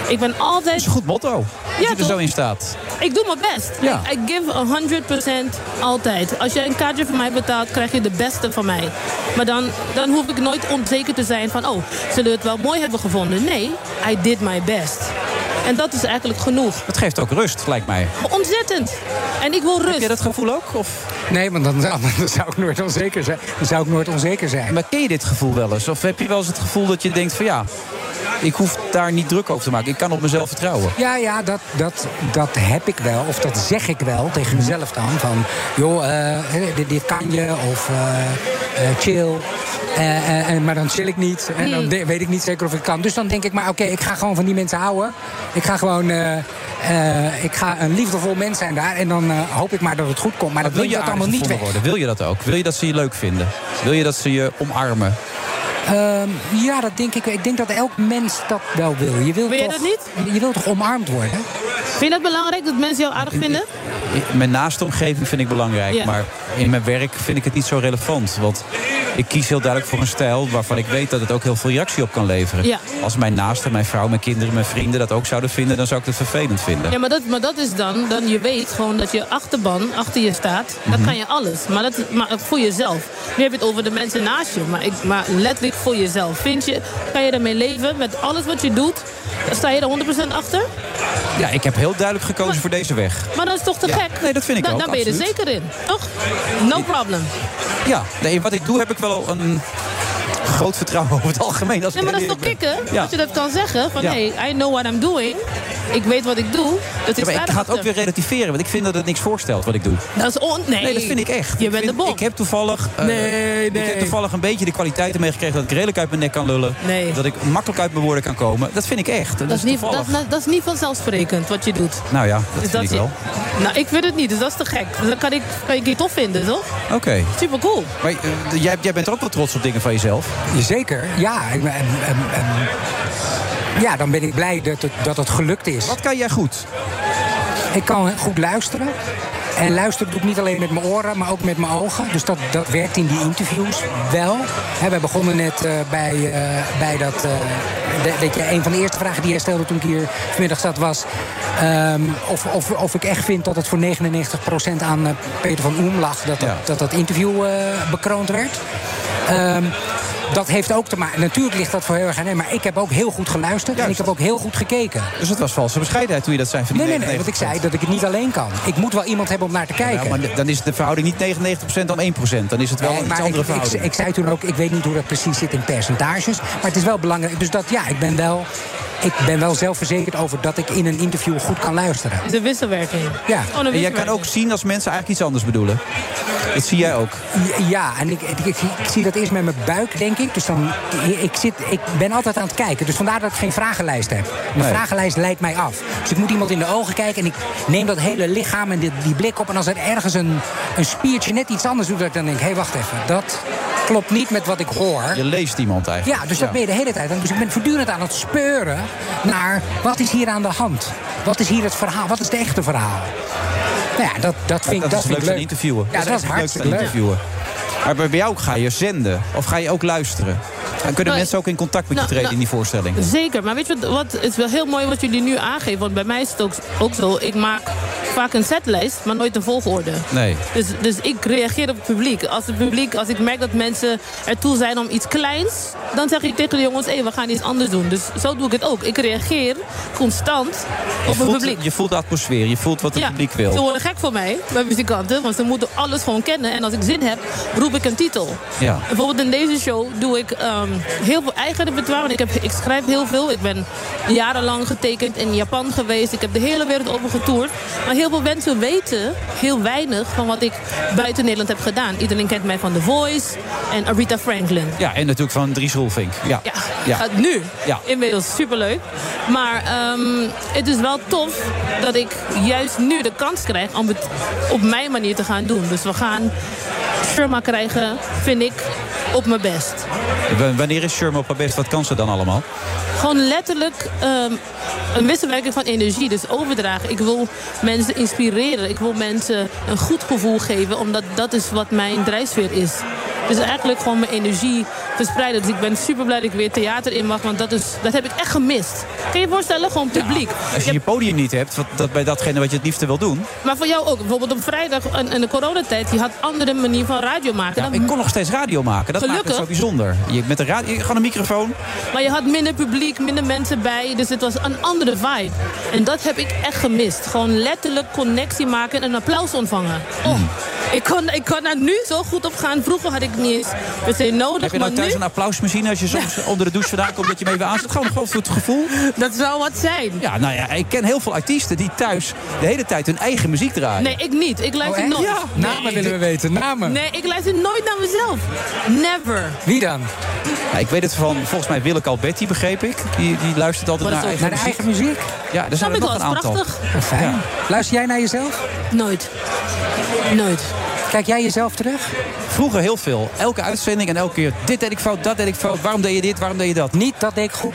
Ik ben altijd. Dat is een goed motto. Ja, je er toch? zo in staat. Ik doe mijn best. Ja. I, I give 100% altijd. Als je een kaartje van mij betaalt, krijg je de beste van mij. Maar dan, dan hoef ik nooit onzeker te zijn van... oh, zullen we het wel mooi hebben gevonden? Nee, I did my best. En dat is eigenlijk genoeg. Dat geeft ook rust, lijkt mij. Ontzettend. En ik wil rust. Heb je dat gevoel ook? Of? Nee, want dan, zou- dan zou ik nooit onzeker zijn. Dan zou ik nooit onzeker zijn. Maar ken je dit gevoel wel eens? Of heb je wel eens het gevoel dat je denkt van ja, ik hoef daar niet druk over te maken. Ik kan op mezelf vertrouwen. Ja, ja, dat, dat, dat heb ik wel. Of dat zeg ik wel tegen mezelf dan. Van, joh, eh, dit, dit kan je. Of eh, eh, chill. En- maar dan chill ik niet. En dan de- weet ik niet zeker of ik kan. Dus dan denk ik maar, oké, ik ga gewoon van die mensen houden. Ik ga gewoon... eh, eh, ik ga een liefdevol mens zijn daar. En dan eh, hoop ik maar dat het goed komt. Maar dat Wil wil je dat allemaal niet weg. worden? Wil je dat ook? Wil je dat ze je leuk vinden? Wil je dat ze je omarmen? Ehm, ja, dat denk ik. Ik denk dat elk mens dat wel wil. Je wil, Wil jij toch, dat niet? Je wilt toch omarmd worden? Vind je dat belangrijk, dat mensen jou aardig vinden? In Mijn naaste omgeving vind ik belangrijk. Ja. Maar in mijn werk vind ik het niet zo relevant. Want ik kies heel duidelijk voor een stijl waarvan ik weet dat het ook heel veel reactie op kan leveren. Ja. Als mijn naasten, mijn vrouw, mijn kinderen, mijn vrienden dat ook zouden vinden, dan zou ik het vervelend vinden. Ja, maar dat, maar dat is dan, dan je weet gewoon dat je achterban achter je staat. Dan Mhm. kan je alles. Maar, dat, maar voor jezelf. Nu heb je het over de mensen naast je. Maar, ik, maar letterlijk voor jezelf. Vind je, kan je ermee leven met alles wat je doet? Sta je er 100% achter? Ja, ik heb heel duidelijk gekozen voor deze weg. Maar dat is toch te Ja, gek? nee, dat vind ik dan, ook, Dan ben je er zeker in, toch? No problem. Ja, nee, wat ik doe heb ik wel een groot vertrouwen over het algemeen. Als Nee, maar dat is toch kicken? Ja. Dat je dat kan zeggen. Van, Ja. hey, I know what I'm doing. Ik weet wat ik doe. Dus Ja, ik maar sta ik ga het ook weer relativeren, want ik vind dat het niks voorstelt wat ik doe. Dat is on... Nee. Nee, dat vind ik echt. Je Ik bent vind- de bom. Ik heb toevallig, eh, Nee, Ik nee. heb toevallig een beetje de kwaliteiten meegekregen dat ik redelijk uit mijn nek kan lullen. Nee. Dat ik makkelijk uit mijn woorden kan komen. Dat vind ik echt. Dat, Dat is is, niet, dat, dat, dat is niet vanzelfsprekend wat je doet. Nou ja, dat Dus vind dat ik je- wel. Nou, ik vind het niet, dus dat is te gek. Dan kan ik, kan ik je tof vinden, toch? Oké. Super cool. Maar eh, jij, jij bent er ook wel trots op dingen van jezelf. Zeker, ja. En, en, en- ja, dan ben ik blij dat het, dat het gelukt is. Wat kan jij goed? Ik kan goed luisteren. En luisteren doe ik niet alleen met mijn oren, maar ook met mijn ogen. Dus dat, dat werkt in die interviews wel. Hè, we begonnen net eh, bij, eh, bij dat... eh, de- weet je, een van de eerste vragen die jij stelde toen ik hier vanmiddag zat was... ehm, of, of, of ik echt vind dat het voor 99% aan Peter van Oem lag... dat dat, dat, dat interview bekroond werd. Ehm, dat heeft ook te maken... Natuurlijk ligt dat voor heel erg aan hem, maar ik heb ook heel goed geluisterd... en ik heb ook heel goed gekeken. Dus het was valse bescheidenheid toen je dat zei van die Nee, nee, nee, 99%. want ik zei dat ik het niet alleen kan. Ik moet wel iemand hebben om naar te kijken. Ja, maar dan is de verhouding niet 99% dan 1%. Dan is het wel Nee, een iets andere ik, ik, verhouding. ik zei toen ook, ik weet niet hoe dat precies zit in percentages. Maar het is wel belangrijk. Dus dat ja, ik ben wel, ik ben wel zelfverzekerd over dat ik in een interview goed kan luisteren. Een wisselwerking. Ja. Een en jij kan ook zien als mensen eigenlijk iets anders bedoelen. Dat zie jij ook. Ja, en ik, ik, ik- ik zie dat eerst met mijn buik, denk ik. Dus dan, ik, zit, ik ben altijd aan het kijken. Dus vandaar dat ik geen vragenlijst heb. Mijn Nee. vragenlijst leidt mij af. Dus ik moet iemand in de ogen kijken en ik neem dat hele lichaam en die, die blik op. En als er ergens een, een spiertje net iets anders doet, dat ik dan denk hé, hey, wacht even. Dat klopt niet met wat ik hoor. Je leest iemand eigenlijk. Ja, dus dat ben je de hele tijd. Dus ik ben voortdurend aan het speuren naar wat is hier aan de hand? Wat is hier het verhaal? Wat is het echte verhaal? Nou ja, dat, dat vind, dat dat is vind leuk interviewen. Ja, dat, echt is hartstikke leuk. interviewen. Maar bij jou ga je zenden. Of ga je ook luisteren. Dan kunnen Nou, mensen ook in contact met je nou, treden nou, in die voorstelling. Zeker, maar weet je wat, wat het is wel heel mooi wat jullie nu aangeven. Want bij mij is het ook, ook zo. Ik maak vaak een setlijst, maar nooit een volgorde. Nee. Dus, dus ik reageer op het publiek. Als het publiek, als ik merk dat mensen ertoe zijn om iets kleins, dan zeg ik tegen de jongens, hé, we gaan iets anders doen. Dus zo doe ik het ook. Ik reageer constant Je op het voelt, publiek. je voelt de atmosfeer. Je voelt wat het publiek Ze wil. worden gek voor mij, bij muzikanten, want ze moeten alles gewoon kennen. En als ik zin heb, roep ik een titel. Ja. Bijvoorbeeld in deze show doe ik ehm, heel veel eigen repertoire. Want ik, heb, ik schrijf heel veel. Ik ben jarenlang getekend in Japan geweest. Ik heb de hele wereld over getoerd. Maar heel veel mensen weten heel weinig van wat ik buiten Nederland heb gedaan. Iedereen kent mij van The Voice en Aretha Franklin. Ja, en natuurlijk van Dries Roelvink. Ja. Ja, Ja. gaat nu. Ja. Inmiddels superleuk. Maar ehm, het is wel tof dat ik juist nu de kans krijg om het op mijn manier te gaan doen. Dus we gaan Sherma krijgen, vind ik, op mijn best. W- Wanneer is Sherma op haar best? Wat kan ze dan allemaal? Gewoon letterlijk ehm, een wisselwerking van energie. Dus overdragen. Ik wil mensen inspireren. Ik wil mensen een goed gevoel geven. Omdat dat is wat mijn drijfveer is. Dus eigenlijk gewoon mijn energie verspreiden. Dus ik ben super blij dat ik weer theater in mag. Want dat, is, dat heb ik echt gemist. Kan je je voorstellen? Gewoon publiek. Als je je podium niet hebt, wat, dat bij datgene wat je het liefste wil doen. Maar voor jou ook. Bijvoorbeeld op vrijdag in, de coronatijd. Je had andere manier van radio maken. Ja, ik kon nog steeds radio maken. Dat maakt het Gelukkig. zo bijzonder. Je, met de radio, je- gewoon een microfoon. Maar je had minder publiek, minder mensen bij. Dus het was een andere vibe. En dat heb ik echt gemist. Gewoon letterlijk connectie maken en een applaus ontvangen. Oh, Ik kan, ik kan daar nu zo goed op gaan. Vroeger had ik niet eens per se nodig. Heb je nou thuis nu, een applausmachine als je soms onder de douche vandaan komt... dat je hem even aanzet? Gewoon, gewoon voor het gevoel. dat zou wat zijn. Ja, nou ja, ik ken heel veel artiesten die thuis de hele tijd hun eigen muziek draaien. Nee, ik niet. Ik luister Oh, nooit. Ja, namen willen we weten, namen. Nee, ik luister nooit naar mezelf. Never. Wie dan? Ja, ik weet het van, volgens mij Willeke Alberti, begreep ik. Die, die luistert altijd Maar naar eigen Naar eigen muziek? Ja, er zijn er nog een is aantal. prachtig. Fijn. Luister jij naar jezelf? Nooit. Nooit. Kijk jij jezelf terug? Vroeger heel veel. Elke uitzending en elke keer. Dit deed ik fout, dat deed ik fout. Waarom deed je dit, waarom deed je dat? Niet dat deed ik goed.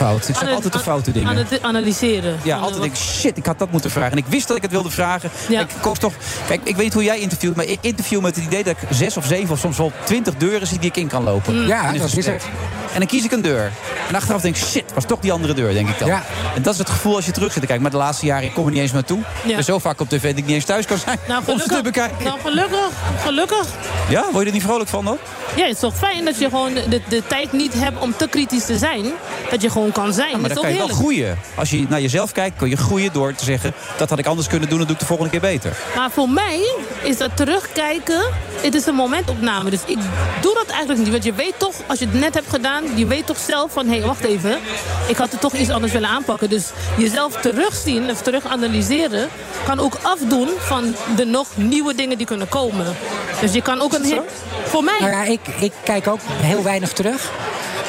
Fout. Het zijn Ana- altijd de foute Aan dingen. het analyseren. Ja, altijd denk ik, shit, ik had dat moeten vragen. En ik wist dat ik het wilde vragen. Ja. Ik koop toch, kijk, ik weet niet hoe jij interviewt, maar ik interview met het idee dat ik zes of zeven of soms wel twintig deuren zie die ik in kan lopen. Mm. Ja, dat is het. En dan kies ik een deur. En achteraf denk ik, shit, was toch die andere deur, denk ik dan. Ja. En dat is het gevoel als je terug zit te kijken. Maar de laatste jaren, ik kom er niet eens naartoe. Ja. Ik ben zo vaak op tv dat ik niet eens thuis kan zijn Nou, om ze te bekijken. Nou, gelukkig. Gelukkig. Ja, word je er niet vrolijk van dan? Ja, het is toch fijn dat je gewoon de, de tijd niet hebt om te kritisch te zijn. Dat je gewoon kan zijn. Maar dat dan is kan je wel groeien. Als je naar jezelf kijkt, kun je groeien door te zeggen... dat had ik anders kunnen doen, dat doe ik de volgende keer beter. Maar voor mij is dat terugkijken, het is een momentopname. Dus ik doe dat eigenlijk niet. Want je weet toch, als je het net hebt gedaan, je weet toch zelf van... hé, hey, wacht even, ik had het toch iets anders willen aanpakken. Dus jezelf terugzien of terug analyseren... kan ook afdoen van de nog nieuwe dingen die kunnen komen. Dus je kan ook een... hit- Voor mij. Nou ja, ik, ik kijk ook heel weinig terug.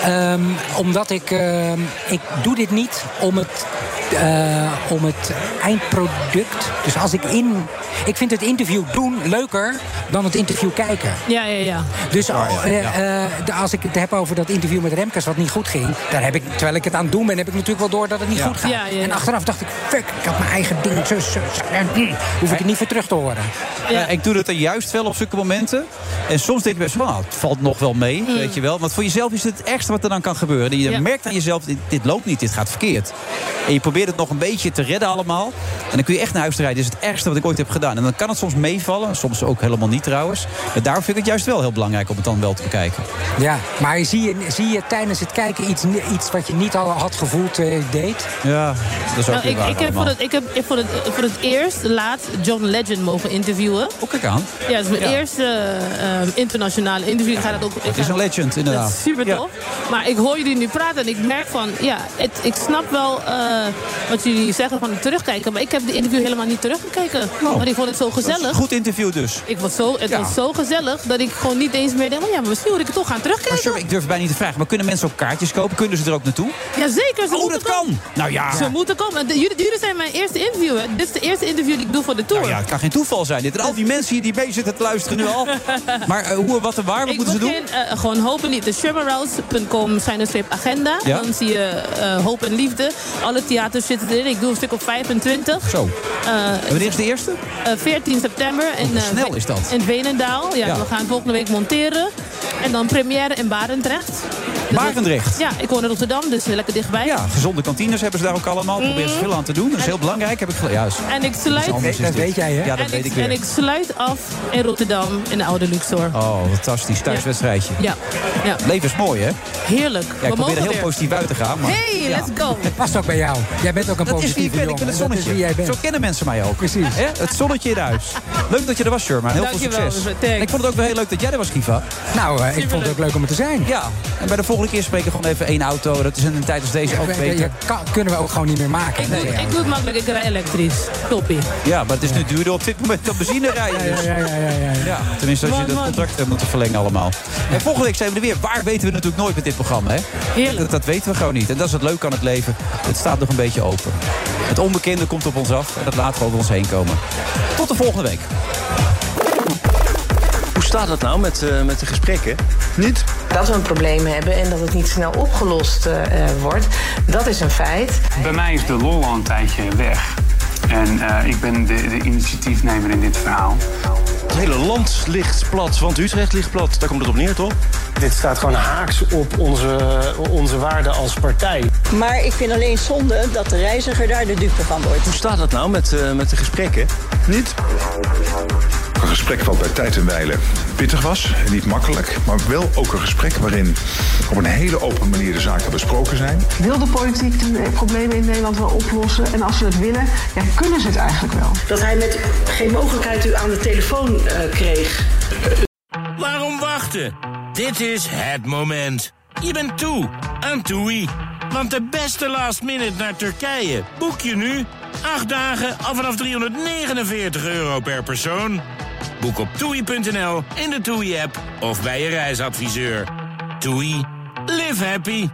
Ehm, omdat ik, ehm, ik doe dit niet om het, eh, om het eindproduct. Dus als ik in. Ik vind het interview doen leuker dan het interview kijken. Ja, ja, ja. Dus eh, eh, als ik het heb over dat interview met Remkes wat niet goed ging, daar heb ik, terwijl ik het aan het doen ben, heb ik natuurlijk wel door dat het niet Ja. goed gaat. Ja, ja, ja. En achteraf dacht ik, fuck, ik had mijn eigen ding, zo, zo, zo, en, hm, hoef ik het niet voor terug te horen. Ja. ik doe het er juist wel op zulke momenten. En soms denk ik best van, nou, het valt nog wel mee, weet je wel. Want voor jezelf is het het ergste wat er dan kan gebeuren. Je Ja. merkt aan jezelf, dit, dit loopt niet, dit gaat verkeerd. En je probeert het nog een beetje te redden allemaal. En dan kun je echt naar huis rijden. Dit is het ergste wat ik ooit heb gedaan. En dan kan het soms meevallen, soms ook helemaal niet trouwens. Maar daarom vind ik het juist wel heel belangrijk om het dan wel te bekijken. Ja, maar zie je, zie je tijdens het kijken iets, iets wat je niet al had gevoeld eh, deed? Ja, dat is ook Nou, weer ik, waar ik heb, voor het, ik heb voor het, voor het eerst laatst John Legend mogen interviewen. Oh, kijk aan. Ja, het is mijn Ja. eerste eh, internationale interview. Ik ga dat ook, ik Het is ga- een legend, inderdaad. Dat is super Ja. tof. Maar ik hoor jullie nu praten en ik merk van... Ja, het, ik snap wel eh, wat jullie zeggen van terugkijken. Maar ik heb de interview helemaal niet teruggekeken. Want ik vond het zo gezellig. goed interview dus. Ik was zo, het Ja. was zo gezellig dat ik gewoon niet eens meer denk... Oh ja, maar misschien moet ik het toch gaan Maar terugkijken. sorry, ik durf bijna niet te vragen. Maar kunnen mensen ook kaartjes kopen? Kunnen ze er ook naartoe? Jazeker, ze Oh, moeten dat kan. Nou ja. Ze moeten komen. En de- jullie, jullie zijn mijn eerste interview. Hè. Dit is de eerste interview die ik doe voor de tour. Nou ja, het kan geen toeval zijn. Dit. En al die mensen hier die bezig zitten te luisteren nu al. Maar eh, hoe, wat en waar, wat ik moeten ze doen? begin eh, gewoon hoop en liefde. Shermanrouse.com zijn een streep agenda. Ja. Dan zie je eh, hoop en liefde. Alle theaters zitten erin. Ik doe een stuk op 25. Zo. Eh, En wanneer is de eerste? eh, 14 september. In, eh, snel is dat. In Venendaal. Ja, Ja. We gaan volgende week monteren. En dan première in Barendrecht. Barendrecht? Ja, ik woon in Rotterdam, dus lekker dichtbij. Ja, gezonde kantines hebben ze daar ook allemaal. Proberen ze veel aan te doen. Dat is heel belangrijk, heb ik Juist. En ik sluit, anders Dat weet jij, hè? Ja, dat en, weet ik, ik weer. en ik sluit af in Rotterdam in de oude Luxor. Oh, fantastisch. Thuiswedstrijdje. Ja, ja. Leven is mooi, hè? Ja, heerlijk. ik We probeer er heel weer. positief uit te gaan. Maar Hey, ja. let's go. Past ook bij jou. Jij bent ook een Dat is wie ik positieve ben, ik jongen. ben het Dat is zonnetje. wie jij bent. Zo kennen mensen mij ook. Precies. Hè? Het zonnetje in huis. Leuk dat je er was, Sherman. Heel veel succes. En ik vond het ook wel heel leuk dat jij er was, Kiva. Nou, eh, ik vond het ook leuk om er te zijn. Ja, en bij de volgende keer spreken we gewoon even één auto. Dat is in een tijd als deze ook beter. ja, kan- kunnen we ook gewoon niet meer maken. Ik, doe, ik doe het makkelijk, ik rij elektrisch. Toppie. Ja, maar het is nu duurder op dit moment dan benzine rijden. Dus. Ja, ja, ja, ja, ja. Ja, tenminste als je dat contract hebt moeten verlengen allemaal. En volgende week zijn we er weer. Waar weten we natuurlijk nooit met dit programma, hè? Heerlijk. Dat, dat weten we gewoon niet. En dat is het leuke aan het leven. Het staat nog een beetje open. Het onbekende komt op ons af en dat laten we over ons heen komen. Tot de volgende week. Hoe staat het nou met, eh, met de gesprekken? Niet? Dat we een probleem hebben en dat het niet snel opgelost eh, eh, wordt, dat is een feit. Bij mij is de lol al een tijdje weg. En eh, ik ben de, de initiatiefnemer in dit verhaal. Het hele land ligt plat, want Utrecht ligt plat. Daar komt het op neer, toch? Dit staat gewoon haaks op onze, onze waarde als partij. Maar ik vind alleen zonde dat de reiziger daar de dupe van wordt. Hoe staat dat nou met, eh, met de gesprekken? Niet. Een gesprek wat bij tijd en wijle pittig was, niet makkelijk, maar wel ook een gesprek waarin op een hele open manier de zaken besproken zijn. Wil de politiek de problemen in Nederland wel oplossen? En als ze het willen, ja, kunnen ze het eigenlijk wel? Dat hij met geen mogelijkheid u aan de telefoon eh, kreeg. Waarom wachten? Dit is het moment. Je bent toe aan TUI. Want de beste last minute naar Turkije boek je nu. 8 dagen al vanaf 349 euro per persoon. Boek op toei.nl, in de TUI-app of bij je reisadviseur. TUI, live happy.